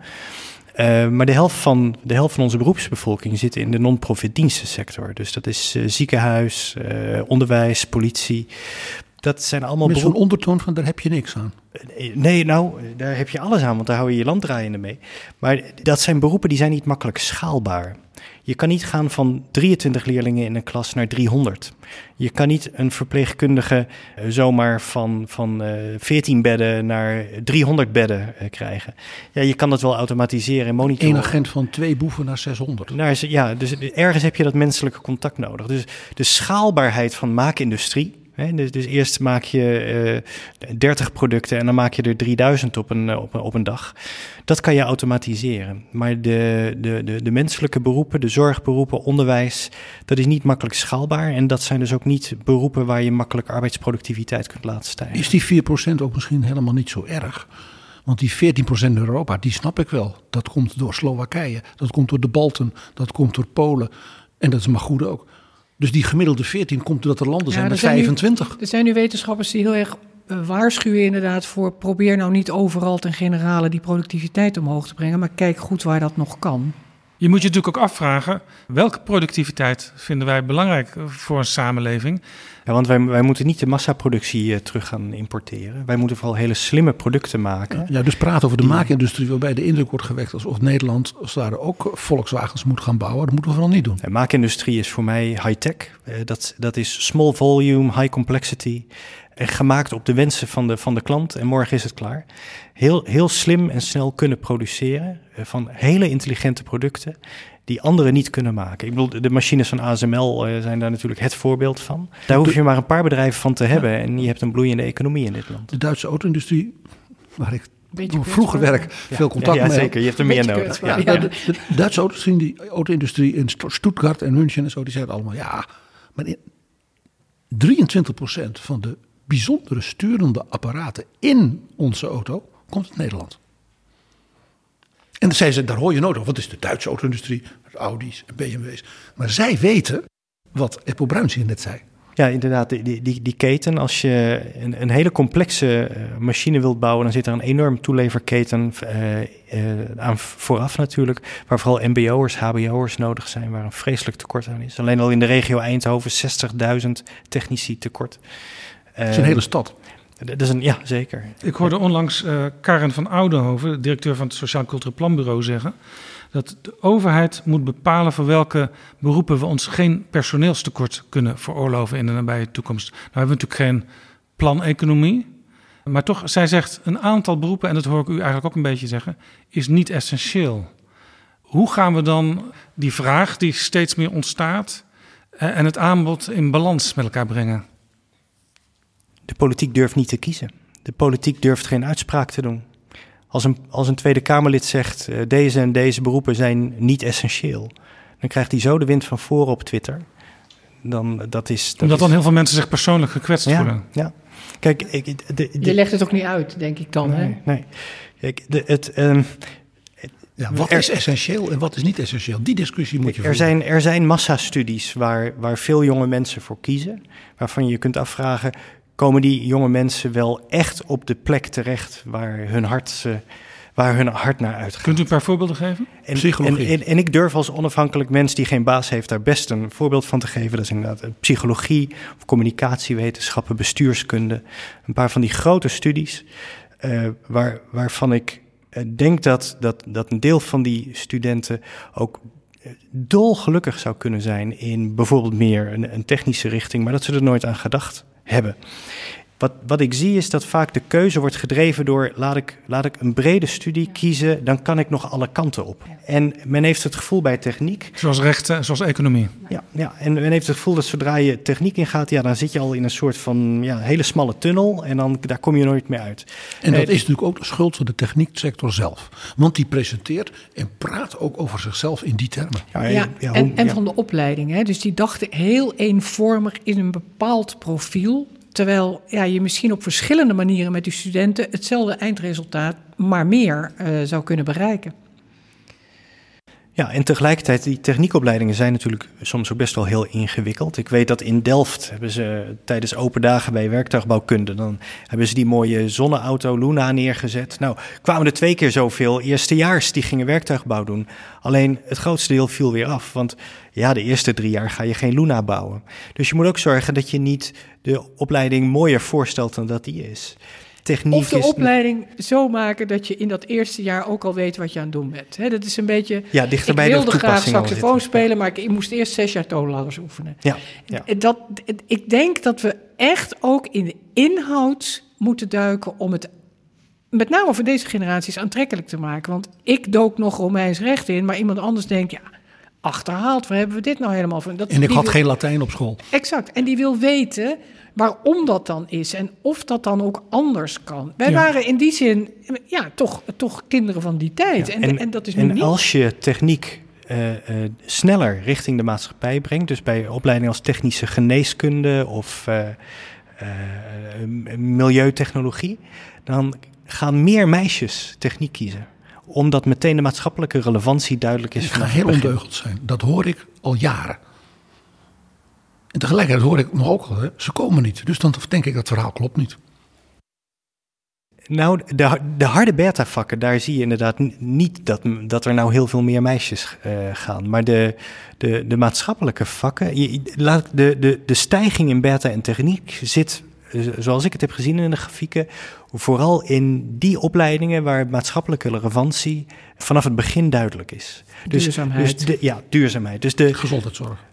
Uh, maar de helft, van, de helft van onze beroepsbevolking zit in de non-profit dienstensector. Dus dat is uh, ziekenhuis, uh, onderwijs, politie. Dat zijn allemaal Met zo'n ondertoon van daar heb je niks aan. Nee, nou, daar heb je alles aan, want daar hou je je land draaiende mee. Maar dat zijn beroepen die zijn niet makkelijk schaalbaar. Je kan niet gaan van 23 leerlingen in een klas naar 300. Je kan niet een verpleegkundige eh, zomaar van, van eh 14 bedden naar 300 bedden eh, krijgen. Ja, je kan dat wel automatiseren en monitoren. Eén agent van twee boeven naar 600. Naar, ja, dus ergens heb je dat menselijke contact nodig. Dus de schaalbaarheid van maakindustrie. Dus, dus eerst maak je eh 30 producten en dan maak je er 3000 op een, eh, op, een- op een dag. Dat kan je automatiseren. Maar de, de, de, de menselijke beroepen, de zorgberoepen, onderwijs, dat is niet makkelijk schaalbaar. En dat zijn dus ook niet beroepen waar je makkelijk arbeidsproductiviteit kunt laten stijgen. Is die 4% ook misschien helemaal niet zo erg? Want die 14% in Europa, die snap ik wel. Dat komt door Slowakije, dat komt door de Balten, dat komt door Polen. En dat is maar goed ook. Dus die gemiddelde 14 komt doordat er landen zijn met zijn nu- 25. er zijn nu wetenschappers die heel erg eh, waarschuwen inderdaad voor... probeer nou niet overal ten generale die productiviteit omhoog te brengen... maar kijk goed waar dat nog kan. Je moet je natuurlijk ook afvragen, welke productiviteit vinden wij belangrijk voor een samenleving? Ja, want wij, wij moeten niet de massaproductie eh, terug gaan importeren. Wij moeten vooral hele slimme producten maken. Ja, dus praten over de maakindustrie waarbij de indruk wordt gewekt alsof Nederland als ware ook Volkswagens moet gaan bouwen. Dat moeten we vooral niet doen. De maakindustrie is voor mij high-tech. Eh, dat, dat is small volume, high complexity. Gemaakt op de wensen van de, van de klant. En morgen is het klaar. Heel, heel slim en snel kunnen produceren. eh, van hele intelligente producten. Die anderen niet kunnen maken. Ik bedoel, de machines van ASML eh, zijn daar natuurlijk het voorbeeld van. Daar hoef je maar een paar bedrijven van te hebben. En je hebt een bloeiende economie in dit land. De Duitse auto-industrie, waar ik Beetje vroeger werk, veel contact ja, ja, mee zeker. Je hebt er meer Beetje nodig. Ja. Ja, de, de Duitse auto-industrie, die auto-industrie in Stuttgart en München en zo, die zeiden allemaal ja, maar in 23% van de bijzondere sturende apparaten in onze auto komt uit Nederland. En dan zeiden ze, daar hoor je nooit over, het is de Duitse auto-industrie, Audi's en BMW's. Maar zij weten wat Eppo Bruins hier net zei. Ja, inderdaad, die, die, die, die keten. Als je een, een hele complexe eh, machine wilt bouwen, dan zit er een enorm toeleverketen eh, eh, aan vooraf natuurlijk. Waar vooral MBO'ers, HBO'ers nodig zijn, waar een vreselijk tekort aan is. Alleen al in de regio Eindhoven 60.000 technici tekort. Het is een hele stad. Dat is een, ja, zeker. Ik hoorde onlangs eh, Karen van Oudenhoven, directeur van het Sociaal Cultureel Planbureau, zeggen dat de overheid moet bepalen voor welke beroepen we ons geen personeelstekort kunnen veroorloven in de nabije toekomst. Nou hebben we natuurlijk geen planeconomie, maar toch, zij zegt een aantal beroepen, en dat hoor ik u eigenlijk ook een beetje zeggen, is niet essentieel. Hoe gaan we dan die vraag die steeds meer ontstaat eh, en het aanbod in balans met elkaar brengen? De politiek durft niet te kiezen. De politiek durft geen uitspraak te doen. Als een, als een Tweede Kamerlid zegt, eh, deze en deze beroepen zijn niet essentieel, dan krijgt hij zo de wind van voren op Twitter. Dan, dat is, dat Omdat is- dan heel veel mensen zich persoonlijk gekwetst ja, voelen. ja. Kijk, ik, de, de, Je legt het ook niet uit, denk ik dan. Hè? nee, nee. Kijk, de, het, ehm, Ja, wat Er- is essentieel en wat is niet essentieel? Die discussie moet je er, voeren. zijn, er zijn massastudies waar, waar veel jonge mensen voor kiezen, waarvan je je kunt afvragen, komen die jonge mensen wel echt op de plek terecht waar hun hart, eh, waar hun hart naar uitgaat? Kunt u een paar voorbeelden geven? En, Psychologie. En, en, en ik durf als onafhankelijk mens die geen baas heeft daar best een voorbeeld van te geven. Dat is inderdaad eh, psychologie, of communicatiewetenschappen, bestuurskunde. Een paar van die grote studies eh, waar, waarvan ik eh, denk dat, dat, dat een deel van die studenten ook dolgelukkig zou kunnen zijn in bijvoorbeeld meer een, een technische richting, maar dat ze er nooit aan gedacht hebben. Wat, wat ik zie is dat vaak de keuze wordt gedreven door laat ik, laat ik een brede studie kiezen, dan kan ik nog alle kanten op. En men heeft het gevoel bij techniek, Zoals rechten, zoals economie. ja, ja, en men heeft het gevoel dat zodra je techniek ingaat, ja, dan zit je al in een soort van ja, hele smalle tunnel en dan, daar kom je nooit meer uit. En dat Eh, is natuurlijk ook de schuld van de technieksector zelf. Want die presenteert en praat ook over zichzelf in die termen. Ja, Ja, ja, en, hoe- en ja. van de opleiding. Hè? Dus die dachten heel eenvormig in een bepaald profiel. Terwijl ja, je misschien op verschillende manieren met die studenten hetzelfde eindresultaat, maar meer eh, zou kunnen bereiken. Ja, en tegelijkertijd, die techniekopleidingen zijn natuurlijk soms ook best wel heel ingewikkeld. Ik weet dat in Delft hebben ze tijdens open dagen bij werktuigbouwkunde, dan hebben ze die mooie zonneauto Luna neergezet. Nou, kwamen er twee keer zoveel eerstejaars die gingen werktuigbouw doen. Alleen het grootste deel viel weer af, want ja, de eerste drie jaar ga je geen Luna bouwen. Dus je moet ook zorgen dat je niet de opleiding mooier voorstelt dan dat die is techniek of de opleiding zo maken dat je in dat eerste jaar ook al weet wat je aan het doen bent. He, dat is een beetje. Ja, dichter bij ik wilde graag saxofoon spelen, maar ik, moest eerst zes jaar toonladders oefenen. Ja, ja. Dat, ik denk dat we echt ook in de inhoud moeten duiken om het met name voor deze generaties aantrekkelijk te maken. Want ik dook nog Romeins recht in, maar iemand anders denkt, ja, achterhaald, waar hebben we dit nou helemaal van? Dat, en ik had geen Latijn op school. Exact. En die wil weten waarom dat dan is en of dat dan ook anders kan. Wij waren in die zin ja, toch, toch kinderen van die tijd. en, en, dat is nu en niet. als je techniek uh, uh, sneller richting de maatschappij brengt, dus bij opleidingen als technische geneeskunde of uh, milieutechnologie, dan gaan meer meisjes techniek kiezen omdat meteen de maatschappelijke relevantie duidelijk is. Het gaat heel ondeugend zijn. Dat hoor ik al jaren. En tegelijkertijd hoor ik nog ook al, ze komen niet. Dus dan denk ik dat het verhaal klopt niet. Nou, de, de harde beta-vakken, daar zie je inderdaad niet dat, dat er nou heel veel meer meisjes uh, gaan. Maar de, de, de maatschappelijke vakken, de, de, de stijging in beta en techniek zit, eh, zoals ik het heb gezien in de grafieken, vooral in die opleidingen waar maatschappelijke relevantie vanaf het begin duidelijk is. Dus, duurzaamheid. Dus de, ja, duurzaamheid. Dus de, Gezondheidszorg.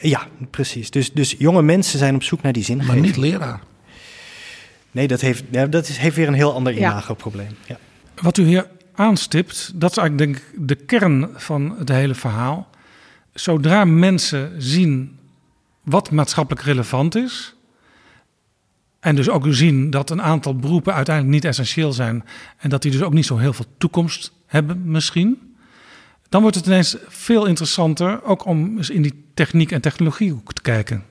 Ja, precies. Dus, dus jonge mensen zijn op zoek naar die zingeving. Maar niet leraar. Nee, dat heeft, ja, dat is, heeft weer een heel ander imagoprobleem. Ja. Wat u hier aanstipt, dat is eigenlijk denk ik de kern van het hele verhaal. Zodra mensen zien wat maatschappelijk relevant is, en dus ook zien dat een aantal beroepen uiteindelijk niet essentieel zijn. En dat die dus ook niet zo heel veel toekomst hebben misschien. Dan wordt het ineens veel interessanter ook om eens in die techniek en technologiehoek te kijken.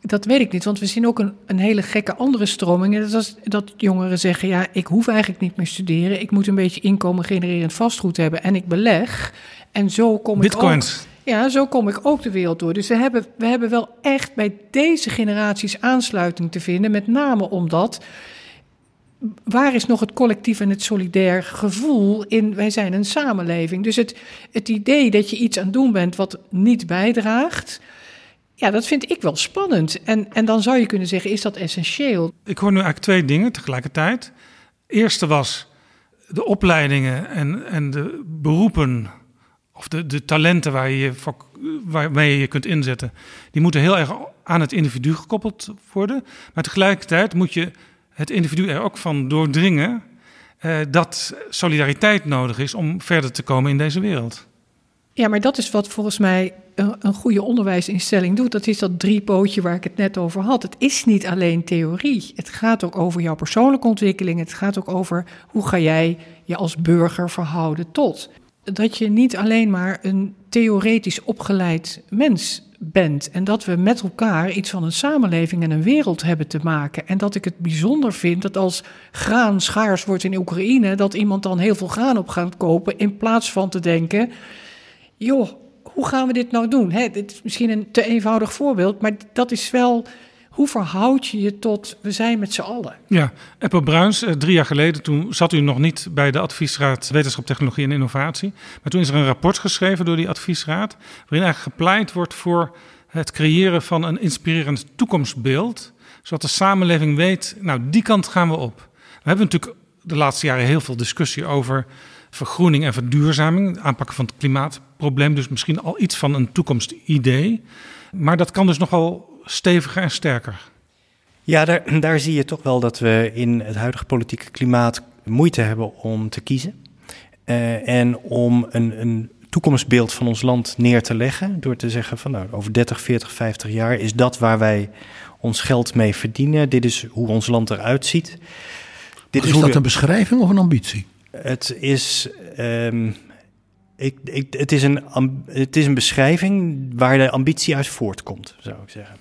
Dat weet ik niet, want we zien ook een, een hele gekke andere stroming. Dat is dat jongeren zeggen, ja, ik hoef eigenlijk niet meer studeren. Ik moet een beetje inkomen genererend vastgoed hebben en ik beleg. En zo kom Bitcoins. ik ook... Ja, zo kom ik ook de wereld door. Dus we hebben, we hebben wel echt bij deze generaties aansluiting te vinden. Met name omdat. Waar is nog het collectief en het solidair gevoel in wij zijn een samenleving? Dus het, het idee dat je iets aan het doen bent wat niet bijdraagt. Ja, dat vind ik wel spannend. En, en dan zou je kunnen zeggen, is dat essentieel? Ik hoor nu eigenlijk twee dingen tegelijkertijd. Eerste was de opleidingen en, en de beroepen of de, de talenten waar je, waarmee je je kunt inzetten, die moeten heel erg aan het individu gekoppeld worden. Maar tegelijkertijd moet je het individu er ook van doordringen eh, dat solidariteit nodig is om verder te komen in deze wereld. Ja, maar dat is wat volgens mij een, een goede onderwijsinstelling doet. Dat is dat driepootje waar ik het net over had. Het is niet alleen theorie. Het gaat ook over jouw persoonlijke ontwikkeling. Het gaat ook over hoe ga jij je als burger verhouden tot dat je niet alleen maar een theoretisch opgeleid mens bent. En dat we met elkaar iets van een samenleving en een wereld hebben te maken. En dat ik het bijzonder vind dat als graan schaars wordt in Oekraïne, dat iemand dan heel veel graan op gaat kopen. In plaats van te denken: joh, hoe gaan we dit nou doen? Hè, dit is misschien een te eenvoudig voorbeeld, maar dat is wel hoe verhoud je je tot we zijn met z'n allen? Ja, Eppo Bruins, eh, drie jaar geleden, toen zat u nog niet bij de Adviesraad Wetenschap, Technologie en Innovatie. Maar toen is er een rapport geschreven door die adviesraad, waarin eigenlijk gepleit wordt voor het creëren van een inspirerend toekomstbeeld, zodat de samenleving weet, nou, die kant gaan we op. We hebben natuurlijk de laatste jaren heel veel discussie over vergroening en verduurzaming, aanpakken van het klimaatprobleem, dus misschien al iets van een toekomstidee. Maar dat kan dus nogal steviger en sterker. Ja, daar, daar zie je toch wel dat we in het huidige politieke klimaat moeite hebben om te kiezen. Uh, en om een, een toekomstbeeld van ons land neer te leggen. Door te zeggen van nou, over 30, 40, 50 jaar is dat waar wij ons geld mee verdienen. Dit is hoe ons land eruit ziet. Dit is, is dat een beschrijving of een ambitie? Het is um, ik, ik, het, is een, het is een beschrijving waar de ambitie uit voortkomt, zou ik zeggen.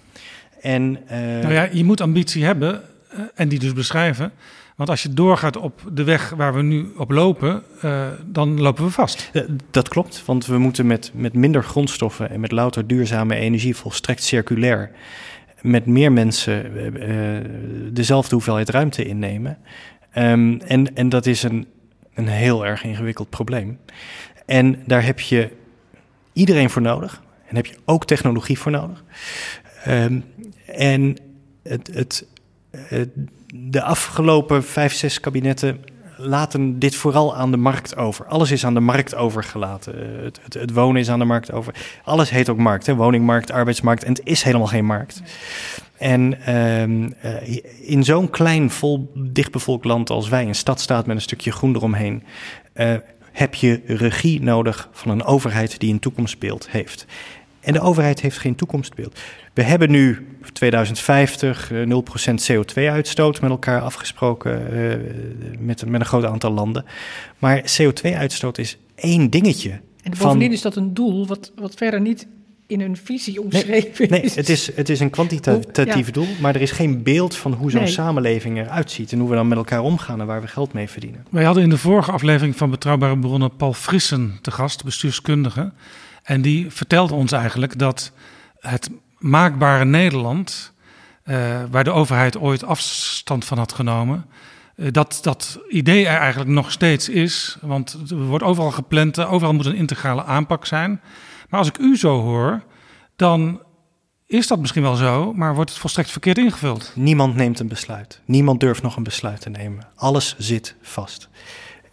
En, nou ja, je moet ambitie hebben uh, en die dus beschrijven. Want als je doorgaat op de weg waar we nu op lopen, uh, dan lopen we vast. Dat klopt, want we moeten met, met minder grondstoffen en met louter duurzame energie volstrekt circulair met meer mensen uh, dezelfde hoeveelheid ruimte innemen. Um, en, en dat is een, een heel erg ingewikkeld probleem. En daar heb je iedereen voor nodig. En heb je ook technologie voor nodig. Um, en het, het, de afgelopen vijf, zes kabinetten laten dit vooral aan de markt over. Alles is aan de markt overgelaten. Eh, het, het, het wonen is aan de markt over. Alles heet ook markt, hè? woningmarkt, arbeidsmarkt. En het is helemaal geen markt. En um, uh, in zo'n klein, vol, dichtbevolkt land als wij, een stad staat met een stukje groen eromheen, uh, heb je regie nodig van een overheid die een toekomstbeeld heeft. En de overheid heeft geen toekomstbeeld. We hebben nu 2050 0% CO2-uitstoot met elkaar afgesproken uh, met, met een groot aantal landen. Maar CO2-uitstoot is één dingetje. En bovendien is dat een doel wat, wat verder niet in een visie omschreven nee, nee, het is. Het is een kwantitatief doel, maar er is geen beeld van hoe zo'n nee. samenleving eruit ziet en hoe we dan met elkaar omgaan en waar we geld mee verdienen. Wij hadden in de vorige aflevering van Betrouwbare Bronnen Paul Frissen te gast, bestuurskundige. En die vertelde ons eigenlijk dat het maakbare Nederland, uh, waar de overheid ooit afstand van had genomen, uh, dat dat idee er eigenlijk nog steeds is. Want er wordt overal gepland, overal moet een integrale aanpak zijn. Maar als ik u zo hoor, dan is dat misschien wel zo, maar wordt het volstrekt verkeerd ingevuld? Niemand neemt een besluit. Niemand durft nog een besluit te nemen. Alles zit vast.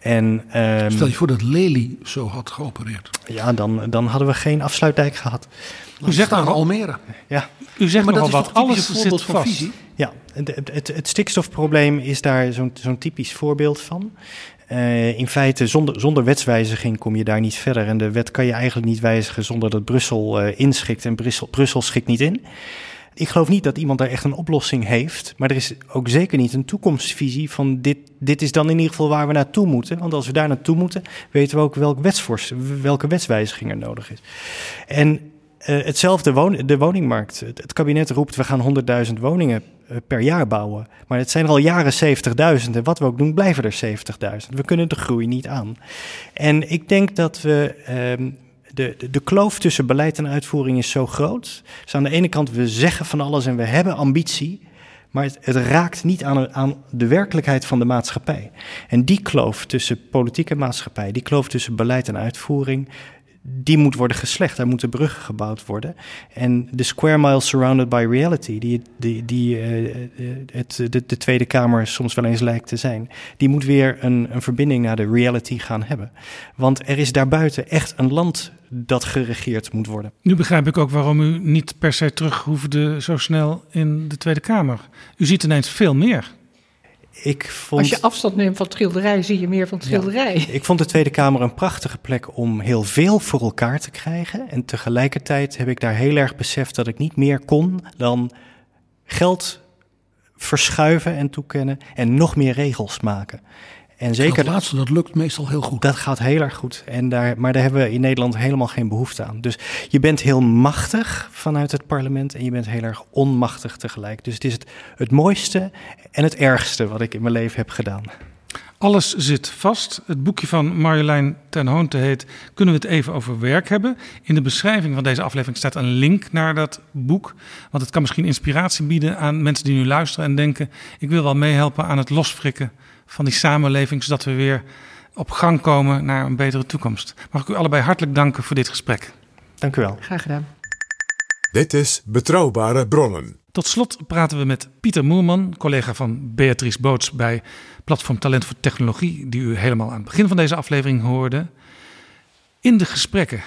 En, um, Stel je voor dat Lely zo had geopereerd. Ja, dan, dan hadden we geen afsluitdijk gehad. U zegt aan Almere. Ja. U zegt maar nogal dat wat, alles zit vast. Visie? Ja, het, het, het, stikstofprobleem is daar zo'n zo'n typisch voorbeeld van. Uh, in feite, zonder, zonder wetswijziging kom je daar niet verder. En de wet kan je eigenlijk niet wijzigen zonder dat Brussel uh, inschikt. En Brussel, Brussel schikt niet in. Ik geloof niet dat iemand daar echt een oplossing heeft. Maar er is ook zeker niet een toekomstvisie van dit, dit is dan in ieder geval waar we naartoe moeten. Want als we daar naartoe moeten, weten we ook welk welke wetswijziging er nodig is. En uh, hetzelfde won de woningmarkt. Het, kabinet roept we gaan 100.000 woningen uh, per jaar bouwen. Maar het zijn er al jaren 70.000 en wat we ook doen blijven er 70.000. We kunnen de groei niet aan. En ik denk dat we uh, de, de, kloof tussen beleid en uitvoering is zo groot. Dus aan de ene kant, we zeggen van alles en we hebben ambitie. Maar het, het raakt niet aan, aan, de werkelijkheid van de maatschappij. En die kloof tussen politiek en maatschappij, die kloof tussen beleid en uitvoering, die moet worden geslecht. Daar moeten bruggen gebouwd worden. En de square mile surrounded by reality, die, die, die uh, het, de, de, Tweede Kamer soms wel eens lijkt te zijn, die moet weer een, een verbinding naar de reality gaan hebben. Want er is daarbuiten echt een land dat geregeerd moet worden. Nu begrijp ik ook waarom u niet per se terug hoefde zo snel in de Tweede Kamer. U ziet ineens veel meer. Ik vond, Als je afstand neemt van schilderij, zie je meer van schilderij. Ja, ik vond de Tweede Kamer een prachtige plek om heel veel voor elkaar te krijgen. En tegelijkertijd heb ik daar heel erg beseft dat ik niet meer kon dan geld verschuiven en toekennen en nog meer regels maken. En zeker dat laatste, dat lukt meestal heel goed. Dat gaat heel erg goed. En daar, maar daar hebben we in Nederland helemaal geen behoefte aan. Dus je bent heel machtig vanuit het parlement en je bent heel erg onmachtig tegelijk. Dus het is het, het mooiste en het ergste wat ik in mijn leven heb gedaan. Alles zit vast. Het boekje van Marjolein ten Hoonte heet Kunnen we het even over werk hebben? In de beschrijving van deze aflevering staat een link naar dat boek. Want het kan misschien inspiratie bieden aan mensen die nu luisteren en denken... ik wil wel meehelpen aan het losfrikken van die samenleving, zodat we weer op gang komen naar een betere toekomst. Mag ik u allebei hartelijk danken voor dit gesprek. Dank u wel. Graag gedaan. Dit is Betrouwbare Bronnen. Tot slot praten we met Pieter Moerman, collega van Beatrice Boots bij Platform Talent voor Technologie, die u helemaal aan het begin van deze aflevering hoorde. In de gesprekken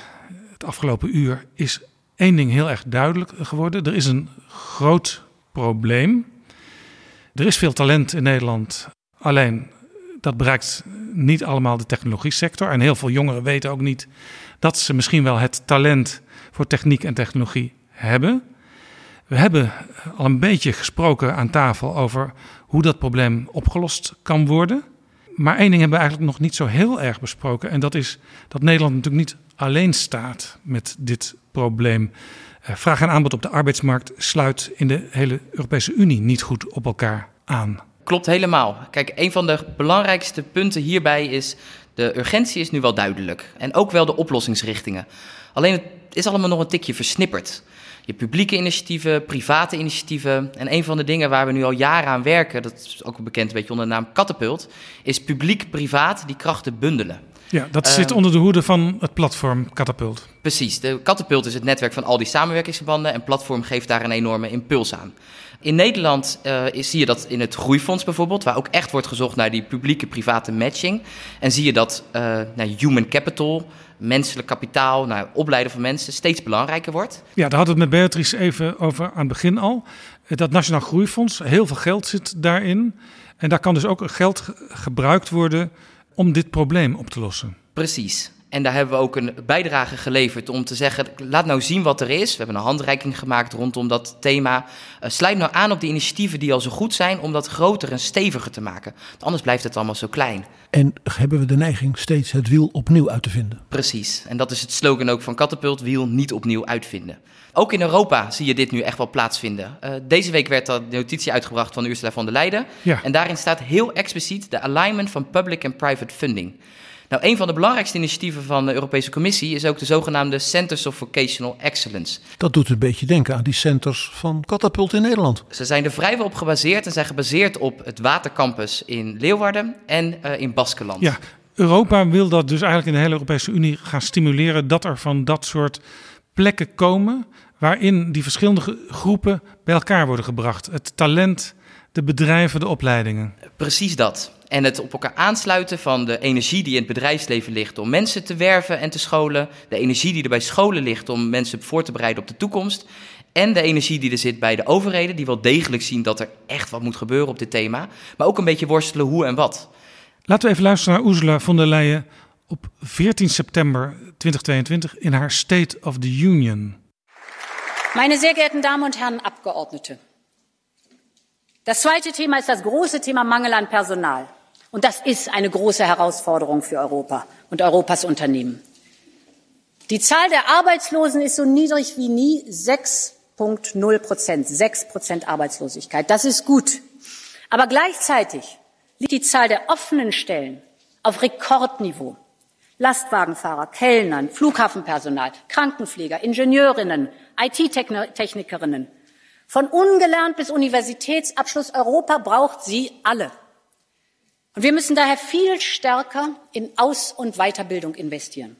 het afgelopen uur is één ding heel erg duidelijk geworden. Er is een groot probleem. Er is veel talent in Nederland Alleen dat bereikt niet allemaal de technologie sector. En heel veel jongeren weten ook niet dat ze misschien wel het talent voor techniek en technologie hebben. We hebben al een beetje gesproken aan tafel over hoe dat probleem opgelost kan worden. Maar één ding hebben we eigenlijk nog niet zo heel erg besproken. En dat is dat Nederland natuurlijk niet alleen staat met dit probleem. Eh, vraag en aanbod op de arbeidsmarkt sluit in de hele Europese Unie niet goed op elkaar aan. Klopt helemaal. Kijk, een van de belangrijkste punten hierbij is... de urgentie is nu wel duidelijk. En ook wel de oplossingsrichtingen. Alleen het is allemaal nog een tikje versnipperd. Je publieke initiatieven, private initiatieven. En een van de dingen waar we nu al jaren aan werken... dat is ook bekend een beetje onder de naam Catapult... is publiek-privaat die krachten bundelen. Ja, dat zit Ehm, onder de hoede van het platform Catapult. Precies. De Catapult is het netwerk van al die samenwerkingsverbanden en Platform geeft daar een enorme impuls aan. In Nederland eh, zie je dat in het Groeifonds bijvoorbeeld, waar ook echt wordt gezocht naar die publieke-private matching. En zie je dat eh, naar human capital, menselijk kapitaal, naar opleiden van mensen steeds belangrijker wordt. Ja, daar hadden we het met Beatrice even over aan het begin al. Eh, Dat Nationaal Groeifonds, heel veel geld zit daarin. En daar kan dus ook geld ge- gebruikt worden om dit probleem op te lossen. Precies. En daar hebben we ook een bijdrage geleverd om te zeggen: laat nou zien wat er is. We hebben een handreiking gemaakt rondom dat thema. Eh, sluit nou aan op die initiatieven die al zo goed zijn om dat groter en steviger te maken. Want anders blijft het allemaal zo klein. En hebben we de neiging steeds het wiel opnieuw uit te vinden. Precies. En dat is het slogan ook van Catapult: wiel niet opnieuw uitvinden. Ook in Europa zie je dit nu echt wel plaatsvinden. Eh, deze week werd dat notitie uitgebracht van Ursula von der Leyen. Ja. En daarin staat heel expliciet de alignment van public en private funding. Nou, een van de belangrijkste initiatieven van de Europese Commissie is ook de zogenaamde Centers of Vocational Excellence. Dat doet een beetje denken aan die centers van Catapult in Nederland. Ze zijn er vrijwel op gebaseerd en zijn gebaseerd op het Watercampus in Leeuwarden en eh, in Baskeland. Ja, Europa wil dat dus eigenlijk in de hele Europese Unie gaan stimuleren dat er van dat soort plekken komen waarin die verschillende groepen bij elkaar worden gebracht. Het talent, de bedrijven, de opleidingen. Precies dat. En het op elkaar aansluiten van de energie die in het bedrijfsleven ligt om mensen te werven en te scholen, de energie die er bij scholen ligt om mensen voor te bereiden op de toekomst, en de energie die er zit bij de overheden, die wel degelijk zien dat er echt wat moet gebeuren op dit thema, maar ook een beetje worstelen hoe en wat. Laten we even luisteren naar Ursula von der Leyen op 14 september 2022 in haar State of the Union. Meine sehr geehrten Damen und Herren Abgeordnete, das zweite Thema ist das große Thema Mangel an Personal. Und das ist eine große Herausforderung für Europa und Europas Unternehmen. Die Zahl der Arbeitslosen ist so niedrig wie nie, 6,0 Prozent, 6 Prozent Arbeitslosigkeit. Das ist gut. Aber gleichzeitig liegt die Zahl der offenen Stellen auf Rekordniveau. Lastwagenfahrer, Kellnern, Flughafenpersonal, Krankenpfleger, Ingenieurinnen, IT-Technikerinnen. Von ungelernt bis Universitätsabschluss Europa braucht sie alle. Und wir müssen daher viel stärker in Aus- und Weiterbildung investieren.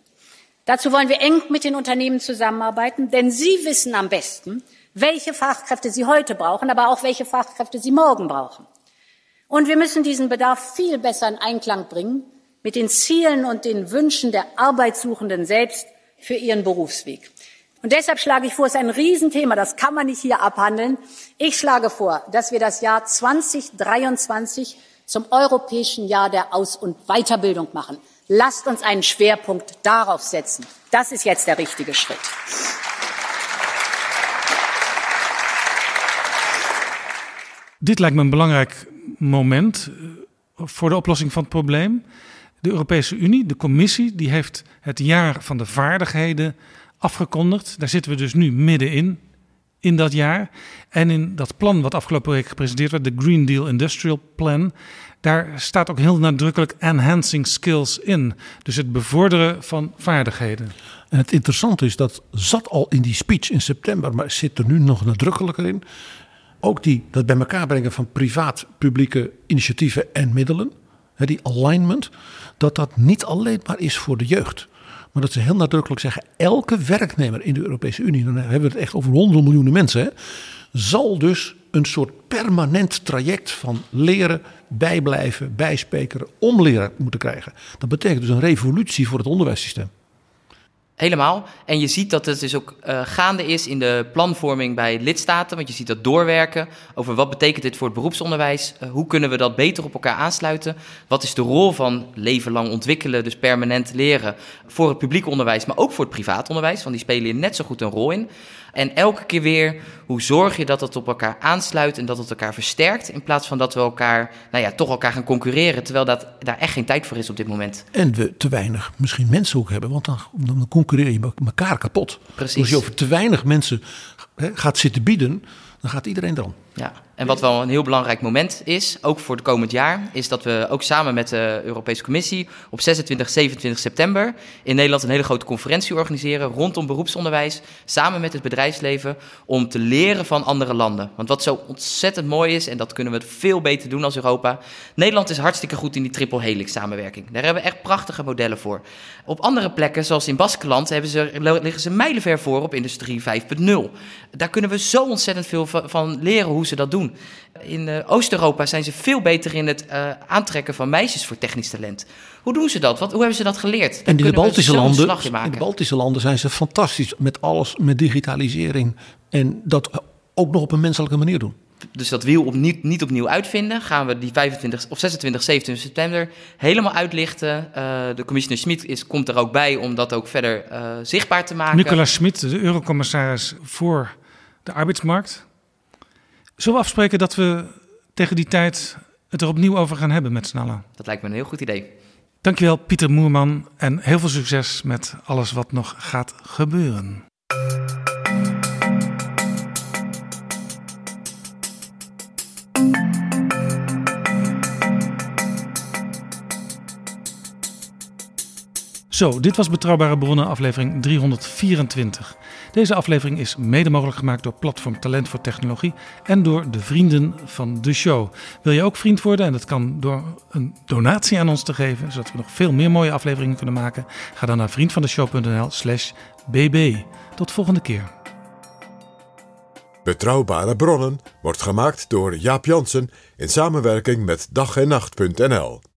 Dazu wollen wir eng mit den Unternehmen zusammenarbeiten, denn sie wissen am besten, welche Fachkräfte sie heute brauchen, aber auch welche Fachkräfte sie morgen brauchen. Und wir müssen diesen Bedarf viel besser in Einklang bringen mit den Zielen und den Wünschen der Arbeitssuchenden selbst für ihren Berufsweg. Und deshalb schlage ich vor, es ist ein Riesenthema, das kann man nicht hier abhandeln. Ich schlage vor, dass wir das Jahr 2023 zum europäischen Jahr der Aus- und Weiterbildung machen. Lasst uns einen Schwerpunkt darauf setzen. Das ist jetzt der richtige Schritt. Dit lijkt me een belangrijk moment eh, voor de oplossing van het probleem. De Europese Unie, de Commissie, die heeft het jaar van de vaardigheden afgekondigd. Daar zitten we dus nu middenin, in dat jaar. En in dat plan wat afgelopen week gepresenteerd werd, de Green Deal Industrial Plan, daar staat ook heel nadrukkelijk enhancing skills in. Dus het bevorderen van vaardigheden. En het interessante is dat zat al in die speech in september, maar zit er nu nog nadrukkelijker in. Ook die, dat bij elkaar brengen van privaat-publieke initiatieven en middelen, die alignment, dat dat niet alleen maar is voor de jeugd. Maar dat ze heel nadrukkelijk zeggen, elke werknemer in de Europese Unie, dan hebben we het echt over honderden miljoenen mensen, hè, zal dus een soort permanent traject van leren, bijblijven, bijspekeren, omleren moeten krijgen. Dat betekent dus een revolutie voor het onderwijssysteem. Helemaal. En je ziet dat het dus ook uh, gaande is in de planvorming bij lidstaten. Want je ziet dat doorwerken over wat betekent dit voor het beroepsonderwijs. Uh, hoe kunnen we dat beter op elkaar aansluiten? Wat is de rol van leven lang ontwikkelen, dus permanent leren voor het publiek onderwijs, maar ook voor het privaat onderwijs? Want die spelen hier net zo goed een rol in. En elke keer weer, hoe zorg je dat het op elkaar aansluit en dat het elkaar versterkt, in plaats van dat we elkaar, nou ja, toch elkaar gaan concurreren, terwijl dat, daar echt geen tijd voor is op dit moment. En we te weinig misschien mensen ook hebben, want dan, dan concurreer je elkaar kapot. Precies. Als je over te weinig mensen gaat zitten bieden, dan gaat iedereen dan. Ja, en wat wel een heel belangrijk moment is, ook voor het komend jaar, is dat we ook samen met de Europese Commissie op 26, 27 september in Nederland een hele grote conferentie organiseren rondom beroepsonderwijs, samen met het bedrijfsleven, om te leren van andere landen. Want wat zo ontzettend mooi is, en dat kunnen we veel beter doen als Europa, Nederland is hartstikke goed in die triple helix samenwerking. Daar hebben we echt prachtige modellen voor. Op andere plekken, zoals in Baskeland, hebben ze, liggen ze mijlenver voor op industrie 5.0. Daar kunnen we zo ontzettend veel van leren hoe ze dat doen. In uh, Oost-Europa zijn ze veel beter in het uh, aantrekken van meisjes voor technisch talent. Hoe doen ze dat? Wat, hoe hebben ze dat geleerd? En in de, Baltische landen, in de Baltische landen zijn ze fantastisch met alles, met digitalisering. En dat ook nog op een menselijke manier doen. Dus dat wiel op niet, niet opnieuw uitvinden, gaan we die 25 of 26, 27 september helemaal uitlichten. Uh, de commissioner Schmid is, komt er ook bij om dat ook verder zichtbaar te maken. Nicolas Schmid, de eurocommissaris voor de arbeidsmarkt. Zullen we afspreken dat we tegen die tijd het er opnieuw over gaan hebben met z'n allen? Dat lijkt me een heel goed idee. Dankjewel Pieter Moerman en heel veel succes met alles wat nog gaat gebeuren. Zo, dit was Betrouwbare Bronnen, aflevering 324. Deze aflevering is mede mogelijk gemaakt door Platform Talent voor Technologie en door de vrienden van de show. Wil je ook vriend worden? En dat kan door een donatie aan ons te geven, zodat we nog veel meer mooie afleveringen kunnen maken. Ga dan naar vriendvandeshow.nl/slash bb. Tot volgende keer. Betrouwbare bronnen wordt gemaakt door Jaap Jansen in samenwerking met dag en nacht.nl.